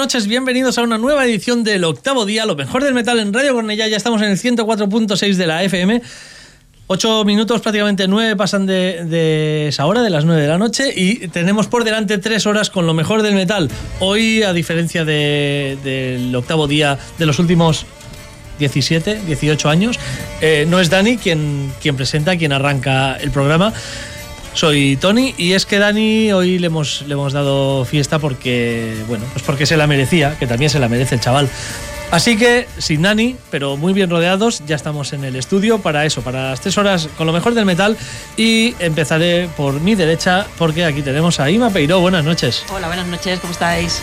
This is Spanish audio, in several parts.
Noches, bienvenidos a una nueva edición del octavo día, lo mejor del metal en Radio Cornellá. Ya estamos en el 104.6 de la FM. Ocho minutos, prácticamente nueve, pasan de, esa hora, de las nueve de la noche, y tenemos por delante tres horas con lo mejor del metal. Hoy, a diferencia del octavo día de los últimos 17, 18 años, eh, no es Dani quien, quien presenta, quien arranca el programa. Soy Tony y es que Dani hoy le hemos, le hemos dado fiesta porque, bueno, pues porque se la merecía, que también se la merece el chaval. Así que, sin Dani, pero muy bien rodeados, ya estamos en el estudio para eso, para las tres horas con lo mejor del metal. Y empezaré por mi derecha, porque aquí tenemos a Ima Peiró. Buenas noches. Hola, buenas noches, ¿cómo estáis?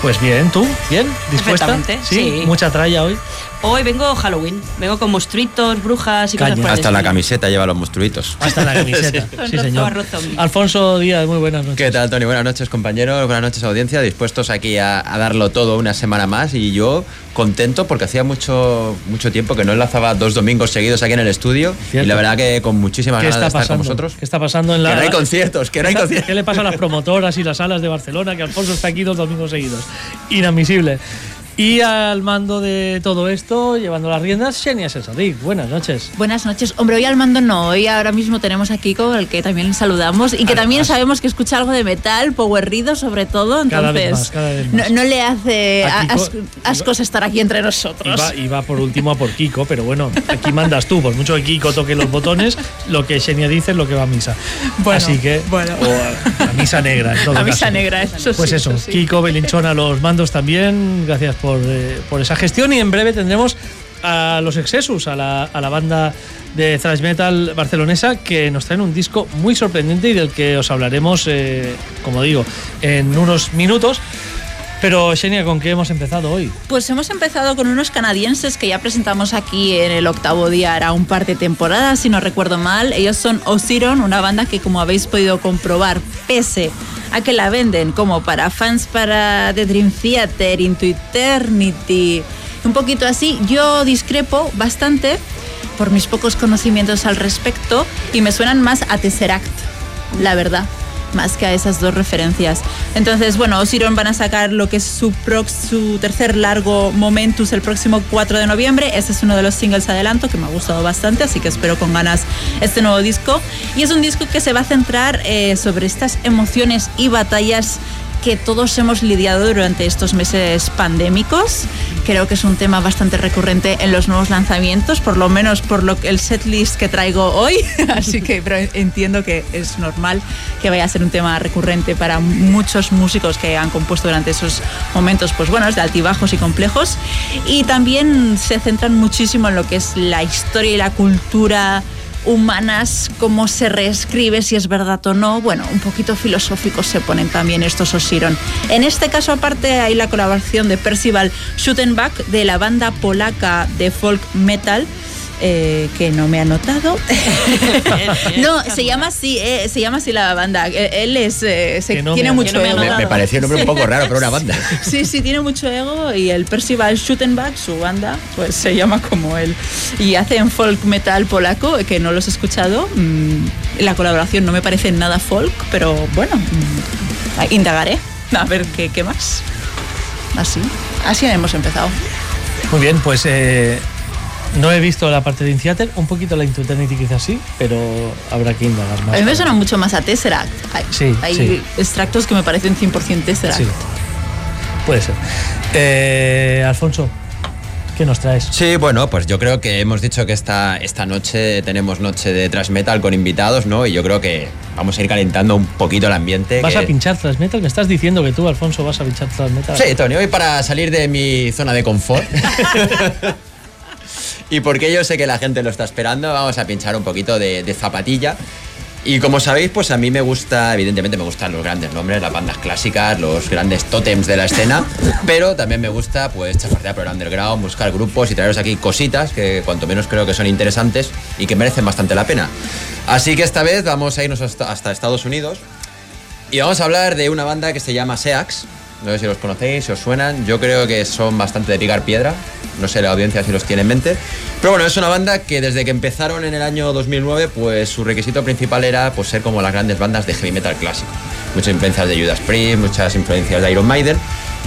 Pues bien, ¿tú? ¿Bien? ¿Dispuesta? ¿Sí? ¿Mucha tralla hoy? Hoy vengo Halloween. Vengo con monstruitos, brujas y cosas por Hasta la camiseta lleva los monstruitos. Hasta la camiseta. sí, señor. Alfonso Díaz, muy buenas noches. ¿Qué tal, Tony? Buenas noches, compañeros. Buenas noches, audiencia. Dispuestos aquí a, darlo todo una semana más. Y yo contento porque hacía mucho, mucho tiempo que no enlazaba dos domingos seguidos aquí en el estudio. Y la verdad que con muchísimas ganas de estar con vosotros. ¿Qué está pasando en la.? Que no hay conciertos, que no hay conciertos. ¿Qué le pasa a las promotoras y las salas de Barcelona? Que Alfonso está aquí dos domingos seguidos. Inadmisible. Y al mando de todo esto, llevando las riendas, Xenia Sensadik. Buenas noches. Buenas noches. Hombre, hoy al mando no. Hoy ahora mismo tenemos a Kiko, al que también saludamos y que también sabemos que escucha algo de metal, power rido sobre todo. Entonces, No, le hace ascos estar aquí entre nosotros. Y va, por último a por Kiko, pero bueno, aquí mandas tú. Por mucho que Kiko toque los botones, lo que Xenia dice es lo que va a misa. Así que, bueno. o a, misa negra. a misa negra, eso Pues eso, Kiko Belinchón a los mandos también. Gracias eh, por, esa gestión y en breve tendremos a los Exesus, a la, a la banda de thrash metal barcelonesa que nos traen un disco muy sorprendente y del que os hablaremos, eh, como digo, en unos minutos. Pero Xenia, ¿con qué hemos empezado hoy? Pues hemos empezado con unos canadienses que ya presentamos aquí en el octavo día, era un par de temporadas, si no recuerdo mal. Ellos son Osiron, una banda que como habéis podido comprobar, pese a que la venden como para fans para The Dream Theater, Into Eternity, un poquito así, yo discrepo bastante por mis pocos conocimientos al respecto y me suenan más a Tesseract, la verdad más que a esas dos referencias. Entonces, bueno, Osiron van a sacar lo que es su, su tercer largo Momentus el próximo 4 de noviembre. Ese es uno de los singles adelanto que me ha gustado bastante, así que espero con ganas este nuevo disco. Y es un disco que se va a centrar eh, sobre estas emociones y batallas que todos hemos lidiado durante estos meses pandémicos. Creo que es un tema bastante recurrente en los nuevos lanzamientos, por lo menos por lo el setlist que traigo hoy. Así que entiendo que es normal que vaya a ser un tema recurrente para muchos músicos que han compuesto durante esos momentos, pues buenos, de altibajos y complejos. Y también se centran muchísimo en lo que es la historia y la cultura humanas, cómo se reescribe, si es verdad o no. Bueno, un poquito filosóficos se ponen también estos Osiron. En este caso, aparte, hay la colaboración de Percival Schuttenbach de la banda polaca de folk metal eh, que no me ha notado. no, se llama así, eh, se llama así la banda. Él es, eh, tiene mucho ego. Me, pareció un nombre un poco raro para una banda. sí, sí, tiene mucho ego y el Percival Schuttenbach, su banda, pues se llama como él. Y hacen folk metal polaco, que no los he escuchado. Mm, la colaboración no me parece nada folk, pero bueno, mm, indagaré a ver qué, qué más. Así, así hemos empezado. Muy bien, pues no he visto la parte de Infiater, un poquito la Eternity quizás sí, pero habrá que indagar más. A mí me suena mucho más a Tesseract. Hay, sí, hay extractos que me parecen 100% Tesseract. Sí, puede ser. Eh, Alfonso, ¿Qué nos traes? Sí, bueno, pues yo creo que hemos dicho que esta, esta noche tenemos noche de thrash metal con invitados, ¿no? Y yo creo que vamos a ir calentando un poquito el ambiente. ¿Vas a pinchar thrash metal? ¿Me estás diciendo que tú, Alfonso, vas a pinchar thrash metal? Sí, Tony, hoy para salir de mi zona de confort. y porque yo sé que la gente lo está esperando, vamos a pinchar un poquito de, zapatilla. Y como sabéis, pues a mí me gusta, evidentemente me gustan los grandes nombres, las bandas clásicas, los grandes tótems de la escena, pero también me gusta pues chafardear por el underground, buscar grupos y traeros aquí cositas que cuanto menos creo que son interesantes y que merecen bastante la pena. Así que esta vez vamos a irnos hasta, hasta Estados Unidos y vamos a hablar de una banda que se llama Seax, no sé si los conocéis, si os suenan. Yo creo que son bastante de picar piedra. No sé la audiencia si los tiene en mente. Pero bueno, es una banda que desde que empezaron en el año 2009, pues su requisito principal era pues, ser como las grandes bandas de heavy metal clásico. Muchas influencias de Judas Priest, muchas influencias de Iron Maiden.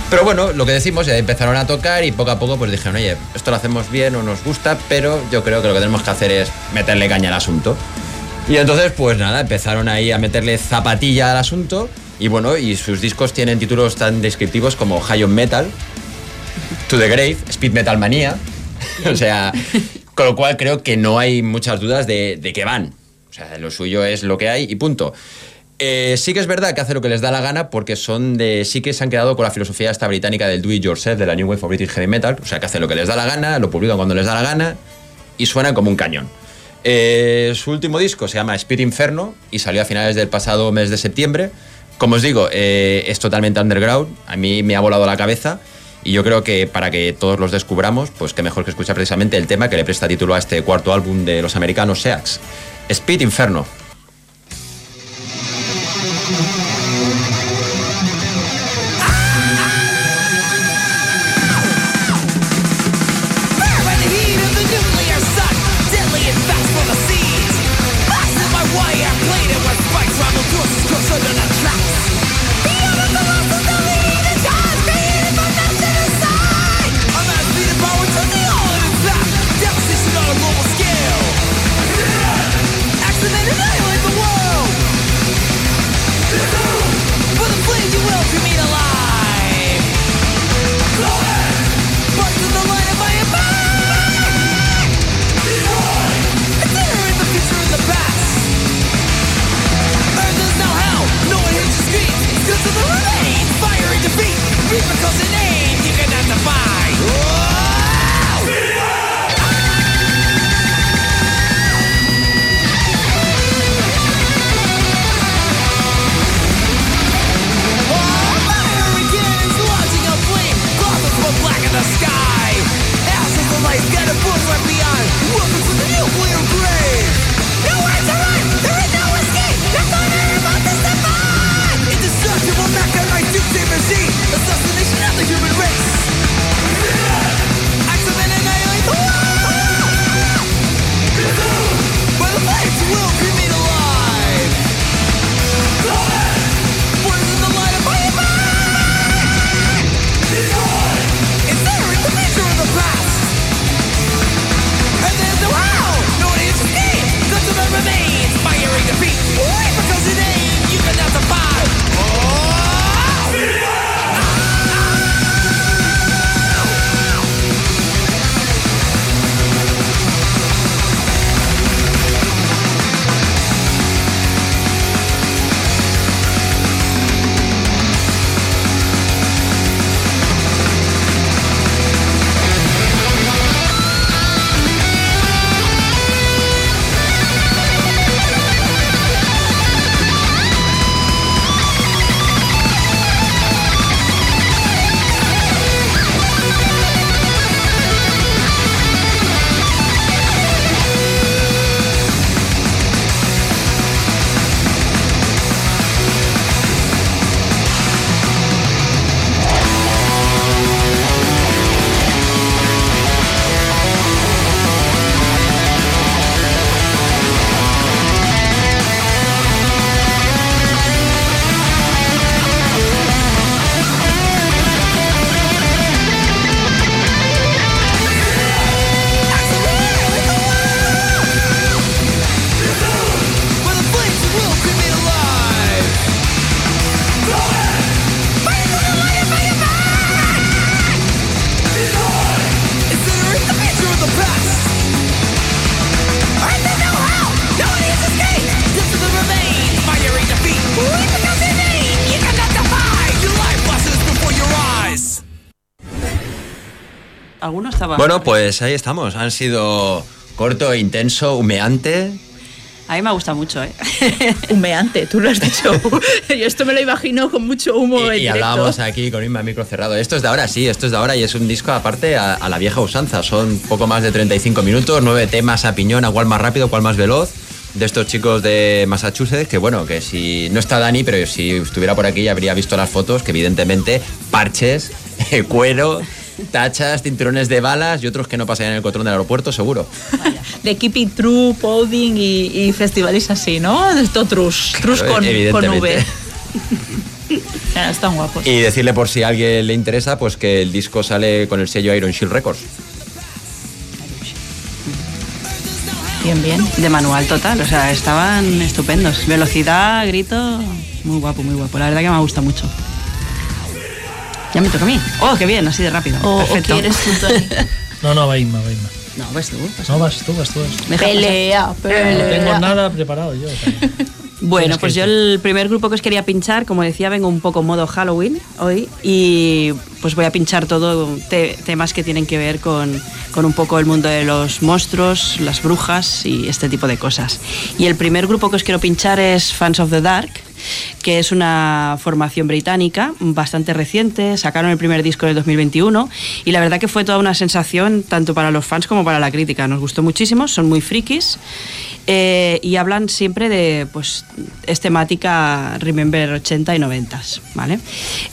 Pero bueno, lo que decimos, ya empezaron a tocar y poco a poco pues dijeron, oye, esto lo hacemos bien o nos gusta, pero yo creo que lo que tenemos que hacer es meterle caña al asunto. Y entonces, pues nada, empezaron ahí a meterle zapatilla al asunto y bueno, y sus discos tienen títulos tan descriptivos como High on Metal, To the Grave, Speed Metal Manía, o sea, con lo cual creo que no hay muchas dudas de, de que van. O sea, lo suyo es lo que hay y punto. Eh, sí que es verdad que hace lo que les da la gana porque son de sí que se han quedado con la filosofía esta británica del do it yourself de la New Wave of British Heavy Metal, o sea que hacen lo que les da la gana, lo publican cuando les da la gana y suenan como un cañón. Eh, su último disco se llama Speed Inferno y salió a finales del pasado mes de septiembre. Como os digo, eh, es totalmente underground, a mí me ha volado la cabeza y yo creo que para que todos los descubramos, pues qué mejor que escuchar precisamente el tema que le presta título a este cuarto álbum de los americanos Seax, Speed Inferno. Bueno, pues ahí estamos. Han sido corto, intenso, humeante. A mí me gusta mucho, ¿eh? Humeante, tú lo has dicho. Yo esto me lo imagino con mucho humo Y, en y directo. hablábamos aquí con Inma micro cerrado. Esto es de ahora, sí, esto es de ahora y es un disco aparte a, a la vieja usanza. Son poco más de 35 minutos, nueve temas a piñón, a cuál más rápido, cuál más veloz. De estos chicos de Massachusetts, que bueno, que si no está Dani, pero si estuviera por aquí ya habría visto las fotos, que evidentemente parches, cuero, tachas, cinturones de balas y otros que no pasarían en el control del aeropuerto, seguro. De Keep It True, Poding y, y festivales así, ¿no? Esto trus, trus Claro, con, con. V. Claro, están guapos. Y decirle por si a alguien le interesa, pues que el disco sale con el sello Iron Shield Records. Bien, bien. De manual total, o sea, estaban estupendos. Velocidad, grito, muy guapo, muy guapo. La verdad que me gusta mucho. Ya me toca a mí. Oh, qué bien, así de rápido. O, o Perfecto. quieres tú, Tony. No, no, va Inma, va Inma. No, vas tú. vas No, vas tú, vas tú. vas tú. Deja pelea, No pelea. tengo nada preparado yo. Bueno, pues yo el primer grupo que os quería pinchar, como decía, vengo un poco modo Halloween hoy y pues voy a pinchar todo te- temas que tienen que ver con, con un poco el mundo de los monstruos, las brujas y este tipo de cosas. Y el primer grupo que os quiero pinchar es Fans of the Dark, que es una formación británica bastante reciente, sacaron el primer disco en el 2021 y la verdad que fue toda una sensación tanto para los fans como para la crítica. Nos gustó muchísimo, son muy frikis eh, y hablan siempre de, pues, es temática Remember 80 y 90, ¿vale?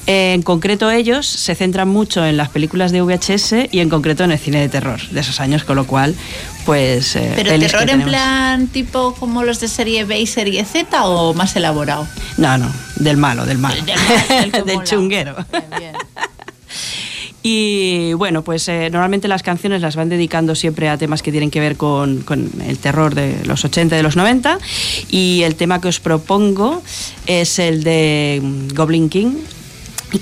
Eh, en concreto ellos se centran mucho en las películas de VHS y en concreto en el cine de terror de esos años, con lo cual, pues... eh, Pero terror en plan tipo como los de serie B y serie Z o más elaborado. No, no, del malo, del malo. Del chunguero. Bien, bien. Y bueno, pues eh, normalmente las canciones las van dedicando siempre a temas que tienen que ver con, con el terror de los 80 y de los 90. Y el tema que os propongo es el de mm, Goblin King,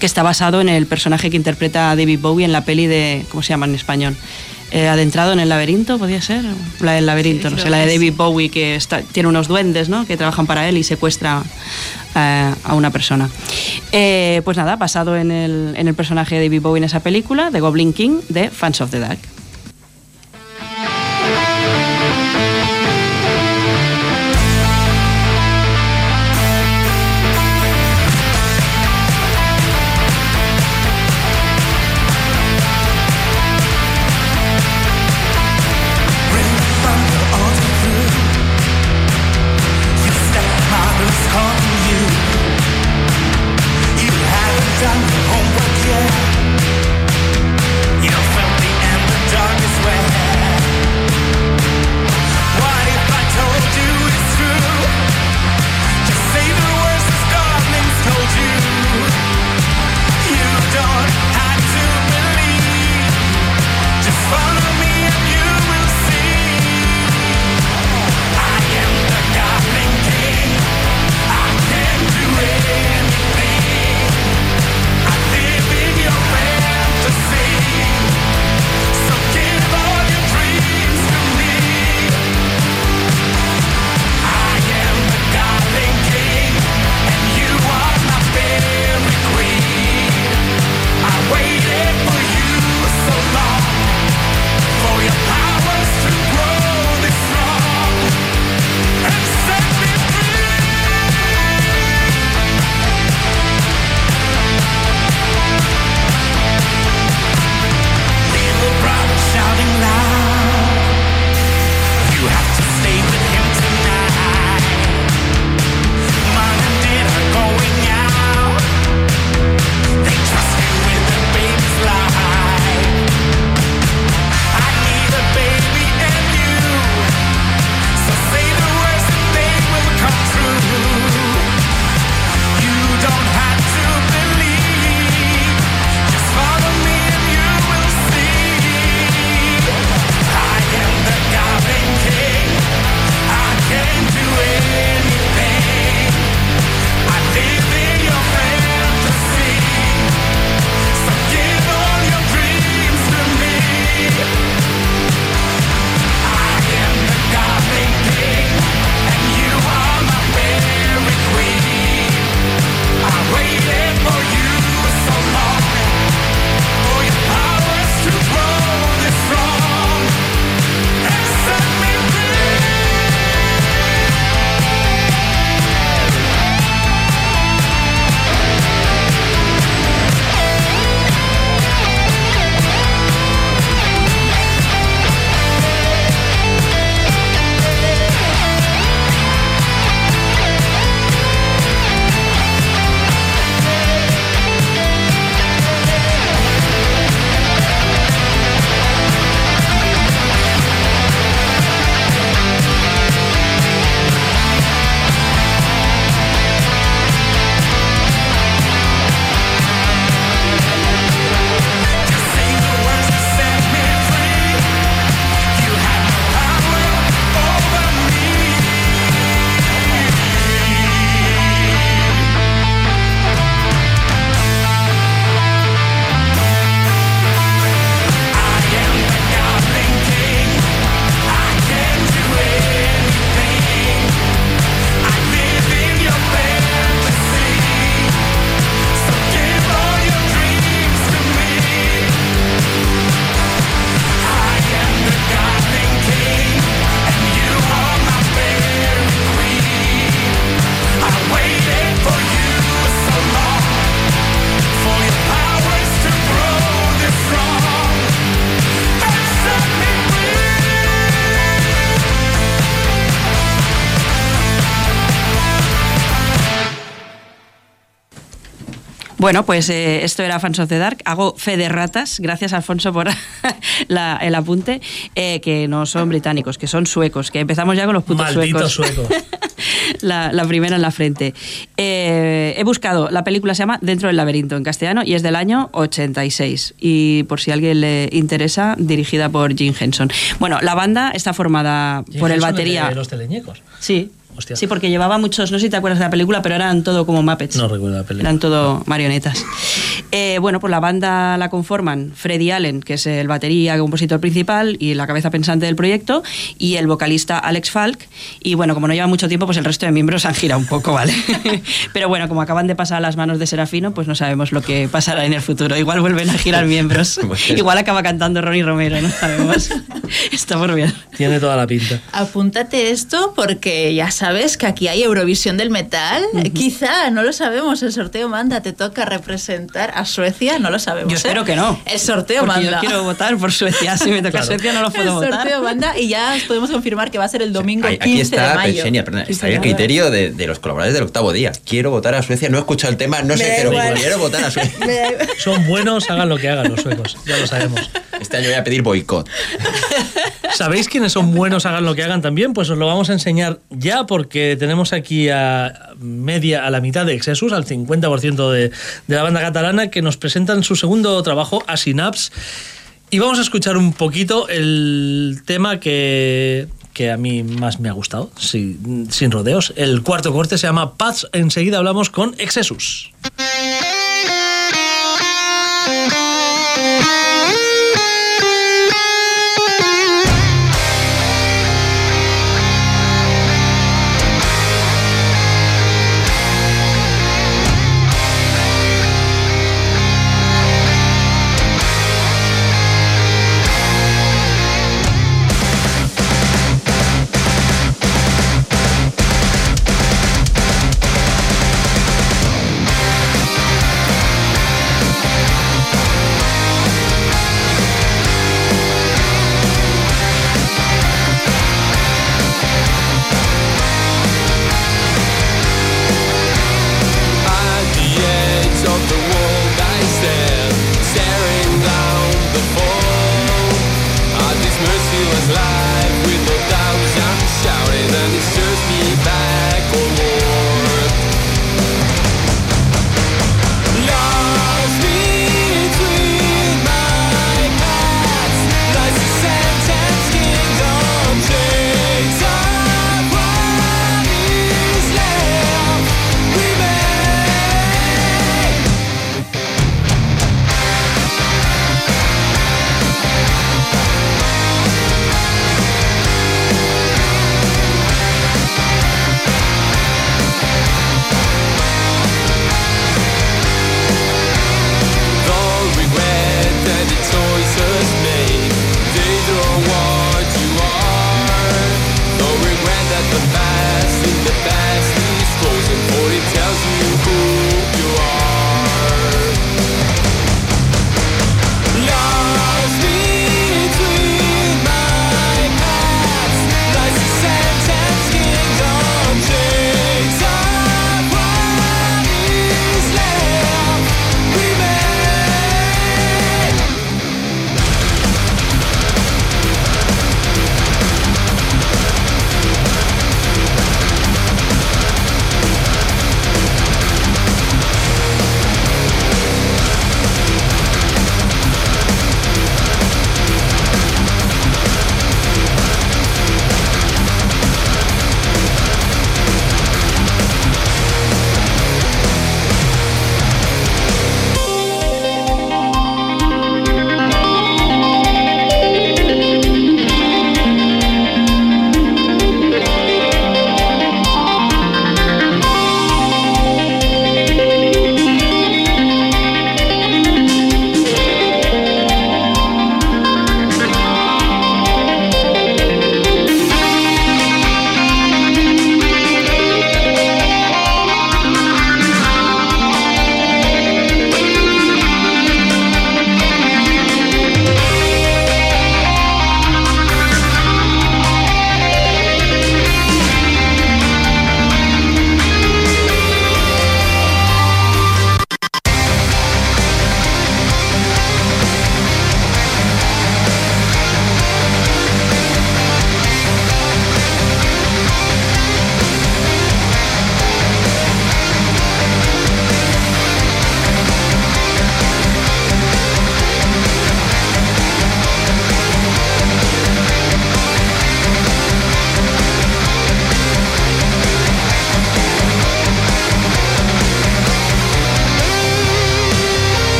que está basado en el personaje que interpreta David Bowie en la peli de. ¿Cómo se llama en español? Eh, adentrado en el laberinto, podría ser. La del laberinto, Sí, no sé, la de David Bowie que está, tiene unos duendes, ¿no? Que trabajan para él y secuestra eh, a una persona. Eh, pues nada, basado en el, en el personaje de David Bowie en esa película, de Goblin King, de Fans of the Dark. Bueno, pues eh, esto era Fans of the Dark. Hago fe de ratas. Gracias, Alfonso, por la- el apunte. eh, que no son británicos, que son suecos. Que empezamos ya con los putos Malditos suecos. suecos. la, la primera en la frente. Eh, he buscado, la película se llama Dentro del laberinto en castellano y es del año 86. Y por si a alguien le interesa, dirigida por Jim Henson. Bueno, la banda está formada por el batería. de los teleñecos. Sí. Hostia. Sí, porque llevaba muchos, no sé si te acuerdas de la película, pero eran todo como Muppets. No recuerdo la película. Eran todo marionetas. Eh, bueno, pues la banda la conforman Freddy Allen, que es el batería, compositor principal y la cabeza pensante del proyecto, y el vocalista Alex Falk. Y bueno, como no lleva mucho tiempo, pues el resto de miembros han girado un poco, ¿vale? Pero bueno, como acaban de pasar a las manos de Serafino, pues no sabemos lo que pasará en el futuro. Igual vuelven a girar miembros. Bueno. Igual acaba cantando Ronnie Romero, no sabemos. Está por bien. Tiene toda la pinta. Apúntate esto porque ya sabes que aquí hay Eurovisión del metal. Quizá, no lo sabemos. El sorteo manda, te toca representar a Suecia, no lo sabemos. Yo ¿eh? espero que no. El sorteo Porque manda. yo quiero votar por Suecia. Si me toca Claro. Suecia, no lo el puedo votar. sorteo manda y ya podemos confirmar que va a ser el domingo Ahí- 15 Aquí está, de mayo. Sí, está el criterio de, de los colaboradores del octavo día. Quiero votar a Suecia, no he escuchado el tema, no sé, da pero igual. quiero votar a Suecia. Son buenos, hagan lo que hagan los suecos. Ya lo sabemos. Este año voy a pedir boicot. ¿Sabéis quiénes son buenos, hagan lo que hagan también? Pues os lo vamos a enseñar ya porque tenemos aquí a media, a la mitad de Exesus, al 50% de, de la banda catalana, que nos presentan su segundo trabajo, a Synapse. Y vamos a escuchar un poquito el tema que, que a mí más me ha gustado, sin, rodeos. El cuarto corte se llama Paths. Enseguida hablamos con Exesus.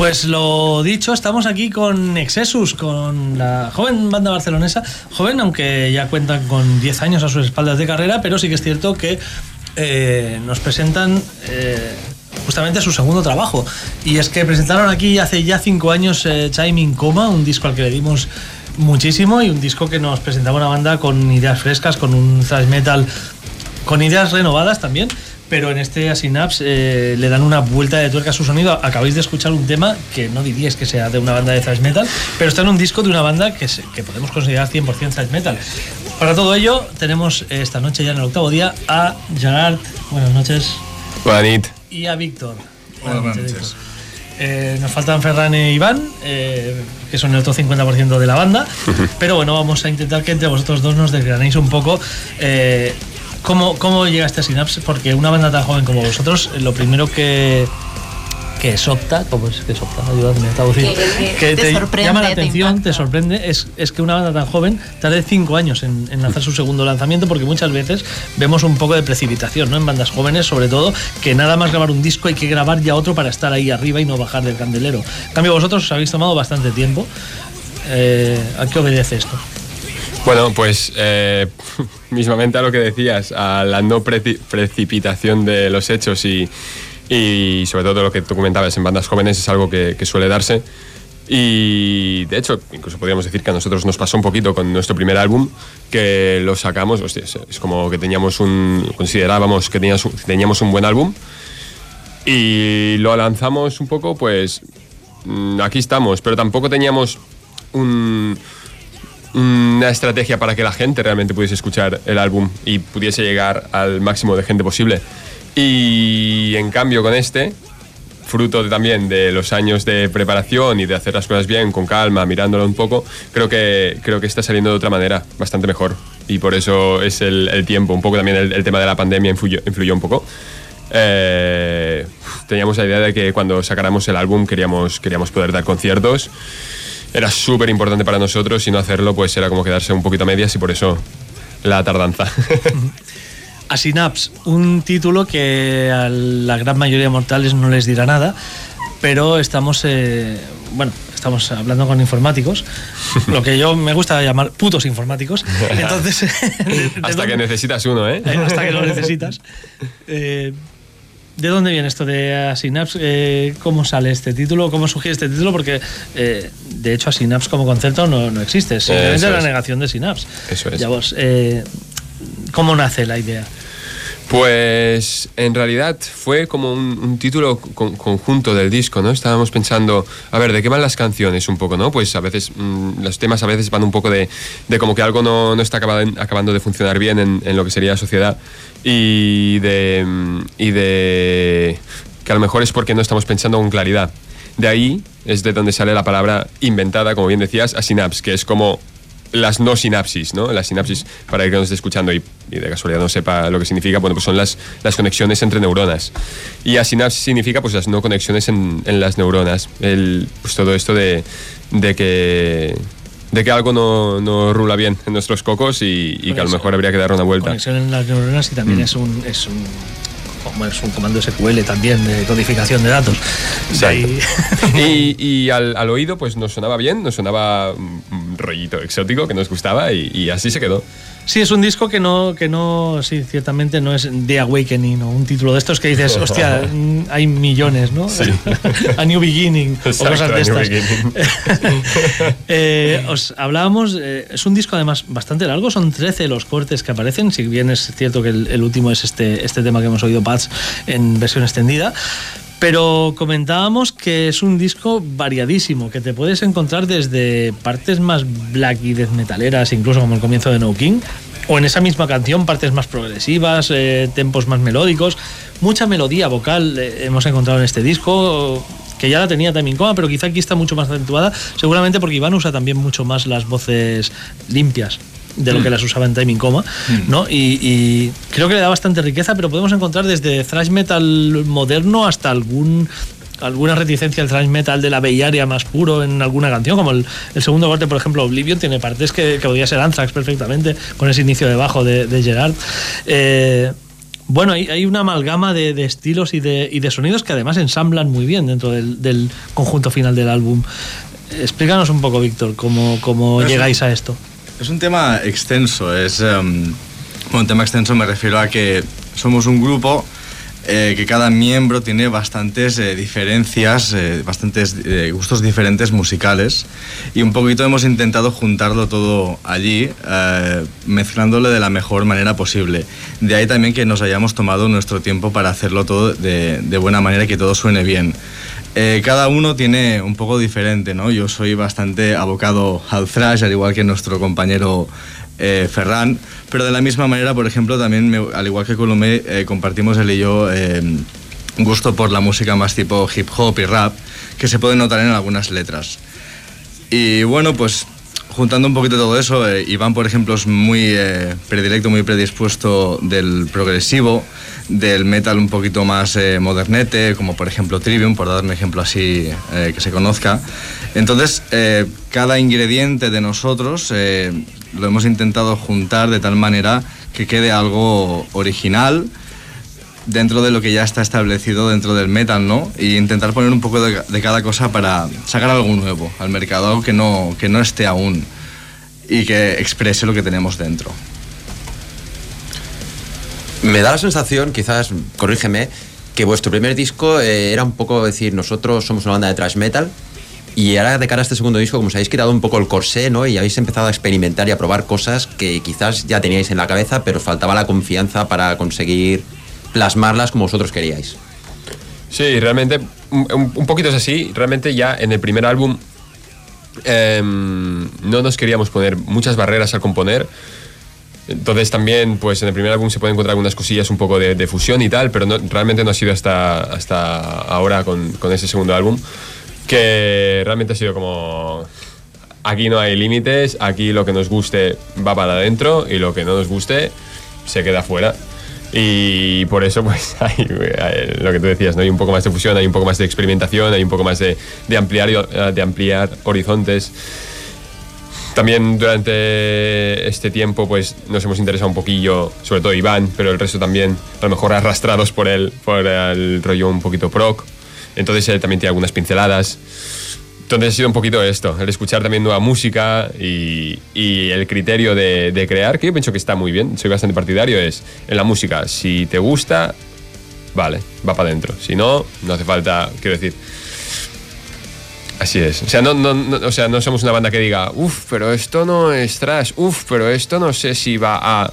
Pues lo dicho, estamos aquí con Exesus, con la joven banda barcelonesa, joven aunque ya cuentan con 10 años a sus espaldas de carrera, pero sí que es cierto que eh, nos presentan eh, justamente su segundo trabajo. Y es que presentaron aquí hace ya 5 años eh, Coma, un disco al que le dimos muchísimo y un disco que nos presentaba una banda con ideas frescas, con un thrash metal, con ideas renovadas también. Pero en este Asynapse eh, le dan una vuelta de tuerca a su sonido. Acabáis de escuchar un tema que no diríais que sea de una banda de thrash metal, pero está en un disco de una banda que, se- que podemos considerar 100% thrash metal. Para todo ello, tenemos esta noche ya en el octavo día a Gerard, buenas noches, Buenas nit. y a Víctor. Buenas noches, noches. Eh, nos faltan Ferran e Iván, eh, que son el otro 50% de la banda. pero bueno, vamos a intentar que entre vosotros dos nos desgranéis un poco eh, cómo, cómo llegaste a Synapse, porque una banda tan joven como vosotros, eh, lo primero que que es opta, ¿cómo es que es opta? Ayúdame. Que- que te sorprende, llama la te atención, te, sorprende, es, es que una banda tan joven tarde cinco años en, en lanzar su segundo lanzamiento, porque muchas veces vemos un poco de precipitación ¿no? en bandas jóvenes, sobre todo, que nada más grabar un disco hay que grabar ya otro para estar ahí arriba y no bajar del candelero. En cambio, vosotros os habéis tomado bastante tiempo. Eh, ¿A qué obedece esto? Bueno, pues eh, mismamente a lo que decías, a la no preci- precipitación de los hechos y, y sobre todo lo que tú comentabas en bandas jóvenes es algo que, suele darse. Y de hecho, incluso podríamos decir que a nosotros nos pasó un poquito con nuestro primer álbum, que lo sacamos, hostia, es- como que teníamos un, considerábamos que teníamos teníamos un buen álbum y lo lanzamos un poco, pues mm, aquí estamos, pero tampoco teníamos un, una estrategia para que la gente realmente pudiese escuchar el álbum y pudiese llegar al máximo de gente posible. Y en cambio con este, fruto también de los años de preparación y de hacer las cosas bien, con calma, mirándolo un poco, creo que, creo que está saliendo de otra manera, bastante mejor. Y por eso es el, tiempo, un poco también el, el tema de la pandemia influyó, influyó un poco. Eh, teníamos la idea de que cuando sacáramos el álbum queríamos, queríamos poder dar conciertos. Era súper importante para nosotros y no hacerlo pues era como quedarse un poquito a medias y por eso la tardanza. A Synapse, un título que a la gran mayoría de mortales no les dirá nada, pero estamos, eh, bueno, estamos hablando con informáticos, lo que yo me gusta llamar putos informáticos. Entonces, ¿de- de Hasta dónde- que necesitas uno, ¿eh? eh, hasta que lo necesitas. Eh, ¿De dónde viene esto de Asynapse? Eh, ¿Cómo sale este título? ¿Cómo surge este título? Porque eh, de hecho Asynapse como concepto no, no existe, simplemente Eso la es. negación de Synapse. Eso es. Ya vos, eh, ¿Cómo nace la idea? Pues en realidad fue como un, título con- conjunto del disco, ¿no? Estábamos pensando, a ver, ¿de qué van las canciones un poco, no? Pues a veces, mm, los temas a veces van un poco de, de como que algo no, no está acabando, de funcionar bien en, en lo que sería la sociedad y de, mm, y de que a lo mejor es porque no estamos pensando con claridad. De ahí es de donde sale la palabra inventada, como bien decías, a synapse, que es como las no sinapsis, ¿no? Las sinapsis, para el que nos esté escuchando y, y de casualidad no sepa lo que significa, bueno, pues son las, las conexiones entre neuronas. Y asinapsis significa pues las no conexiones en, en las neuronas. El, pues todo esto de, de que de que algo no, no rula bien en nuestros cocos y, y que a lo mejor habría que dar una vuelta. Conexión en las neuronas y también Mm. es un... Es un como es un comando SQL también de codificación de datos. Y y al, al oído pues nos sonaba bien, nos sonaba un un rollito exótico que nos gustaba y, y así se quedó. Sí, es un disco que no, que no, sí, ciertamente no es The Awakening o un título de estos que dices, hostia, mm, hay millones, ¿no? A New Beginning Exacto, o cosas de estas. Beginning. Eh, os hablábamos, eh, es un disco además bastante largo, son 13 los cortes que aparecen, si bien es cierto que el, el último es este, este tema que hemos oído, Pats, en versión extendida. Pero comentábamos que es un disco variadísimo, que te puedes encontrar desde partes más black y death metaleras, incluso como el comienzo de No King, o en esa misma canción partes más progresivas, eh, tempos más melódicos, mucha melodía vocal eh, hemos encontrado en este disco, que ya la tenía también coma, pero quizá aquí está mucho más acentuada, seguramente porque Iván usa también mucho más las voces limpias de lo que las usaba en Timing Coma, ¿no? Y, y creo que le da bastante riqueza, pero podemos encontrar desde thrash metal moderno hasta algún alguna reticencia al thrash metal de la Bay Area más puro en alguna canción, como el, el segundo corte, por ejemplo, Oblivion, tiene partes que, que podría ser Anthrax perfectamente, con ese inicio de bajo de, de Gerard. Eh, bueno, hay, hay una amalgama de, de estilos y de, y de sonidos que además ensamblan muy bien dentro del, del conjunto final del álbum. Explícanos un poco, Víctor, cómo, cómo llegáis a esto. Es un tema extenso, es un tema extenso me refiero a que somos un grupo eh, que cada miembro tiene bastantes eh, diferencias, eh, bastantes gustos diferentes musicales y un poquito hemos intentado juntarlo todo allí, mezclándolo de la mejor manera posible. De ahí también que nos hayamos tomado nuestro tiempo para hacerlo todo de, de buena manera y que todo suene bien. Eh, cada uno tiene un poco diferente, ¿no? Yo soy bastante abocado al thrash, al igual que nuestro compañero eh, Ferran, pero de la misma manera, por ejemplo, también, me- al igual que Colomé, eh, compartimos él y yo eh, gusto por la música más tipo hip hop y rap, que se puede notar en algunas letras. Y bueno, pues juntando un poquito todo eso, Iván, por ejemplo, es muy predilecto, muy predispuesto del progresivo, del metal un poquito más eh, modernete, como por ejemplo Trivium, por dar un ejemplo así eh, que se conozca. Entonces, eh, cada ingrediente de nosotros eh, lo hemos intentado juntar de tal manera que quede algo original, dentro de lo que ya está establecido dentro del metal, ¿no? Y intentar poner un poco de, de cada cosa para sacar algo nuevo al mercado, algo que no, que no esté aún y que exprese lo que tenemos dentro. Me da la sensación, quizás, corrígeme, que vuestro primer disco eh, era un poco decir, nosotros somos una banda de thrash metal. Y ahora de cara a este segundo disco, como os habéis quitado un poco el corsé, ¿no? Y habéis empezado a experimentar y a probar cosas que quizás ya teníais en la cabeza, pero faltaba la confianza para conseguir plasmarlas como vosotros queríais. Sí, realmente un poquito es así. Realmente ya en el primer álbum em, no nos queríamos poner muchas barreras al componer. Entonces también, pues en el primer álbum se pueden encontrar algunas cosillas un poco de, fusión y tal, pero no- realmente no ha sido hasta, hasta ahora con, con ese segundo álbum que realmente ha sido como... Aquí no hay límites, aquí lo que nos guste va para adentro y lo que no nos guste se queda fuera. Y por eso, pues, hay lo que tú decías, ¿no? hay un poco más de fusión, hay un poco más de experimentación, hay un poco más de, de ampliar, eh, de ampliar horizontes. También durante este tiempo pues nos hemos interesado un poquillo, sobre todo Iván, pero el resto también a lo mejor arrastrados por él, por el rollo un poquito proc. Entonces él también tiene algunas pinceladas. Entonces ha sido un poquito esto, el escuchar también nueva música y, y el criterio de, de crear, que yo pienso que está muy bien, soy bastante partidario, es en la música, si te gusta, vale, va para adentro. Si no, no hace falta, quiero decir, Así es. O sea, no, no, no- o sea, no somos una banda que diga, uff, pero esto no es trash, uff, pero esto no sé si va a.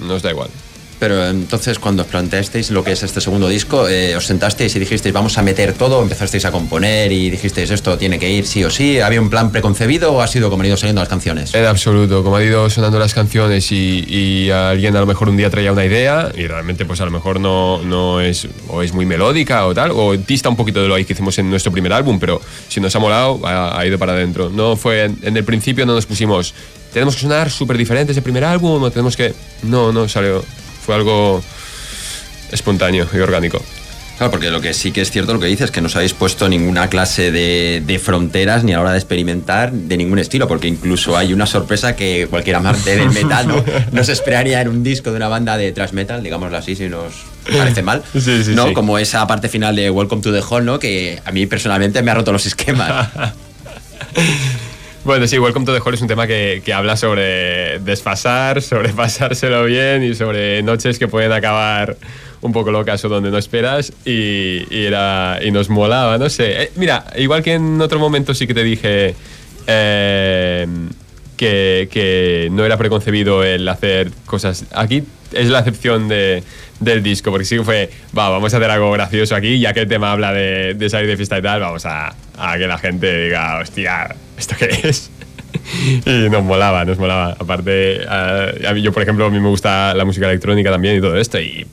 Nos da igual. Pero entonces, cuando os planteasteis lo que es este segundo disco, eh, os sentasteis y dijisteis, vamos a meter todo, empezasteis a componer y dijisteis, esto tiene que ir sí o sí. ¿Había un plan preconcebido o ha sido como han ido saliendo las canciones? En absoluto, como han ido sonando las canciones y, alguien a lo mejor un día traía una idea y realmente pues a lo mejor no, no es o es muy melódica o tal, o dista un poquito de lo que hicimos en nuestro primer álbum, pero si nos ha molado, ha, ido para adentro. No fue, en, en el principio no nos pusimos, tenemos que sonar súper diferentes el primer álbum o tenemos que... No, no, salió, fue algo espontáneo y orgánico. Claro, porque lo que sí que es cierto lo que dices es que no os habéis puesto ninguna clase de, de fronteras ni a la hora de experimentar de ningún estilo, porque incluso hay una sorpresa que cualquier amante del metal no, no se esperaría en un disco de una banda de thrash metal, digámoslo así, si nos parece mal. Sí, sí, ¿no? sí. Como esa parte final de Welcome to the Hall, ¿no? Que a mí personalmente me ha roto los esquemas. Bueno, sí, Welcome to the Hall es un tema que, que habla sobre desfasar, sobre pasárselo bien y sobre noches que pueden acabar un poco locas o donde no esperas y, era, y nos molaba, no sé. Eh, mira, igual que en otro momento sí que te dije eh, que, que no era preconcebido el hacer cosas. Aquí es la excepción de, del disco, porque sí fue, va, vamos a hacer algo gracioso aquí, ya que el tema habla de, salir de fiesta y tal, vamos a, a que la gente diga, hostia, ¿esto qué es? y nos molaba, nos molaba. Aparte, mí, yo, por ejemplo, a mí me gusta la música electrónica también y todo esto, y,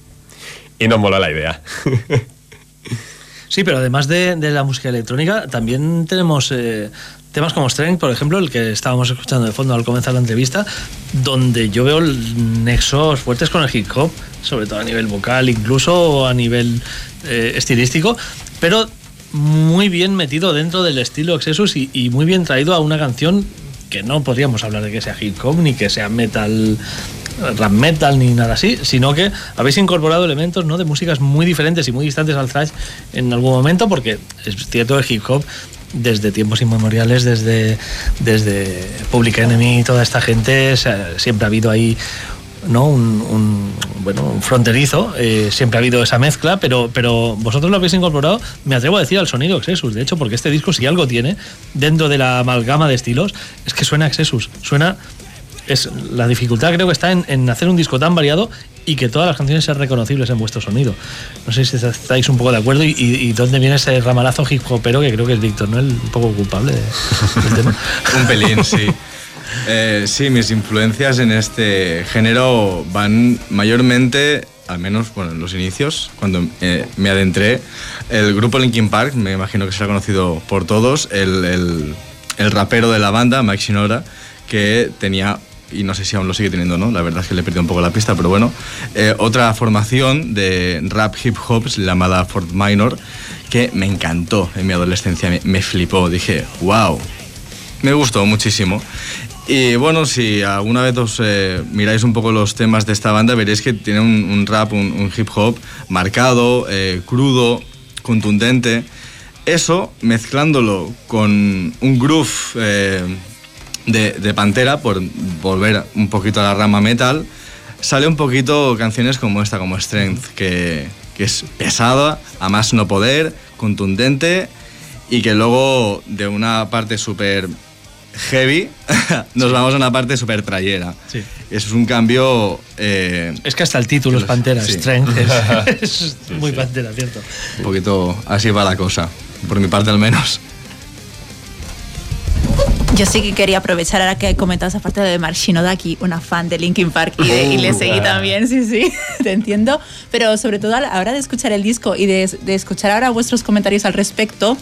y nos mola la idea. Sí, pero además de, de la música electrónica, también tenemos eh, temas como Strength, por ejemplo, el que estábamos escuchando de fondo al comenzar la entrevista, donde yo veo nexos fuertes con el hip hop, sobre todo a nivel vocal, incluso a nivel eh, estilístico, pero muy bien metido dentro del estilo Exodus y, y muy bien traído a una canción que no podríamos hablar de que sea hip hop ni que sea metal rap metal ni nada así, sino que habéis incorporado elementos ¿no? de músicas muy diferentes y muy distantes al thrash en algún momento, porque es cierto el hip hop desde tiempos inmemoriales, desde, desde Public Enemy toda esta gente, siempre ha habido ahí ¿no? un, bueno, un fronterizo, eh, siempre ha habido esa mezcla, pero, pero vosotros lo habéis incorporado, me atrevo a decir, al sonido Exesus, de hecho, porque este disco si algo tiene, dentro de la amalgama de estilos, es que suena Exesus, suena... Es, la dificultad creo que está en hacer un disco tan variado y que todas las canciones sean reconocibles en vuestro sonido. No sé si estáis un poco de acuerdo y, y, y dónde viene ese ramalazo hip hopero que creo que es Víctor, ¿no? El un poco culpable de- del tema. Un pelín, sí. Eh, sí, mis influencias en este género van mayormente, al menos bueno, en los inicios, cuando eh, me adentré, el grupo Linkin Park, me imagino que será conocido por todos, el, el- el rapero de la banda, Mike Shinoda, que tenía, y no sé si aún lo sigue teniendo, ¿no? La verdad es que le he perdido un poco la pista, pero bueno, eh, otra formación de rap hip hop llamada Fort Minor, que me encantó en mi adolescencia, me, me flipó, dije, wow, me gustó muchísimo. Y bueno, si alguna vez os eh, miráis un poco los temas de esta banda, veréis que tiene un, un rap, un, un hip hop marcado, eh, crudo, contundente. Eso, mezclándolo con un groove eh, de, de Pantera, por volver un poquito a la rama metal, sale un poquito canciones como esta, como Strength, que, que es pesada, a más no poder, contundente y que luego de una parte súper heavy nos vamos a una parte súper trayera. Sí. Eso es un cambio... eh, Es que hasta el título es Pantera, Sí. Strength, es, es muy Pantera, ¿cierto? un poquito así va la cosa, por mi parte al menos. Yo sí que quería aprovechar ahora que comentabas aparte de Mark Shinoda aquí, una fan de Linkin Park y, de- y le seguí también, sí, sí, te entiendo. Pero sobre todo a la hora de escuchar el disco y de, de escuchar ahora vuestros comentarios al respecto,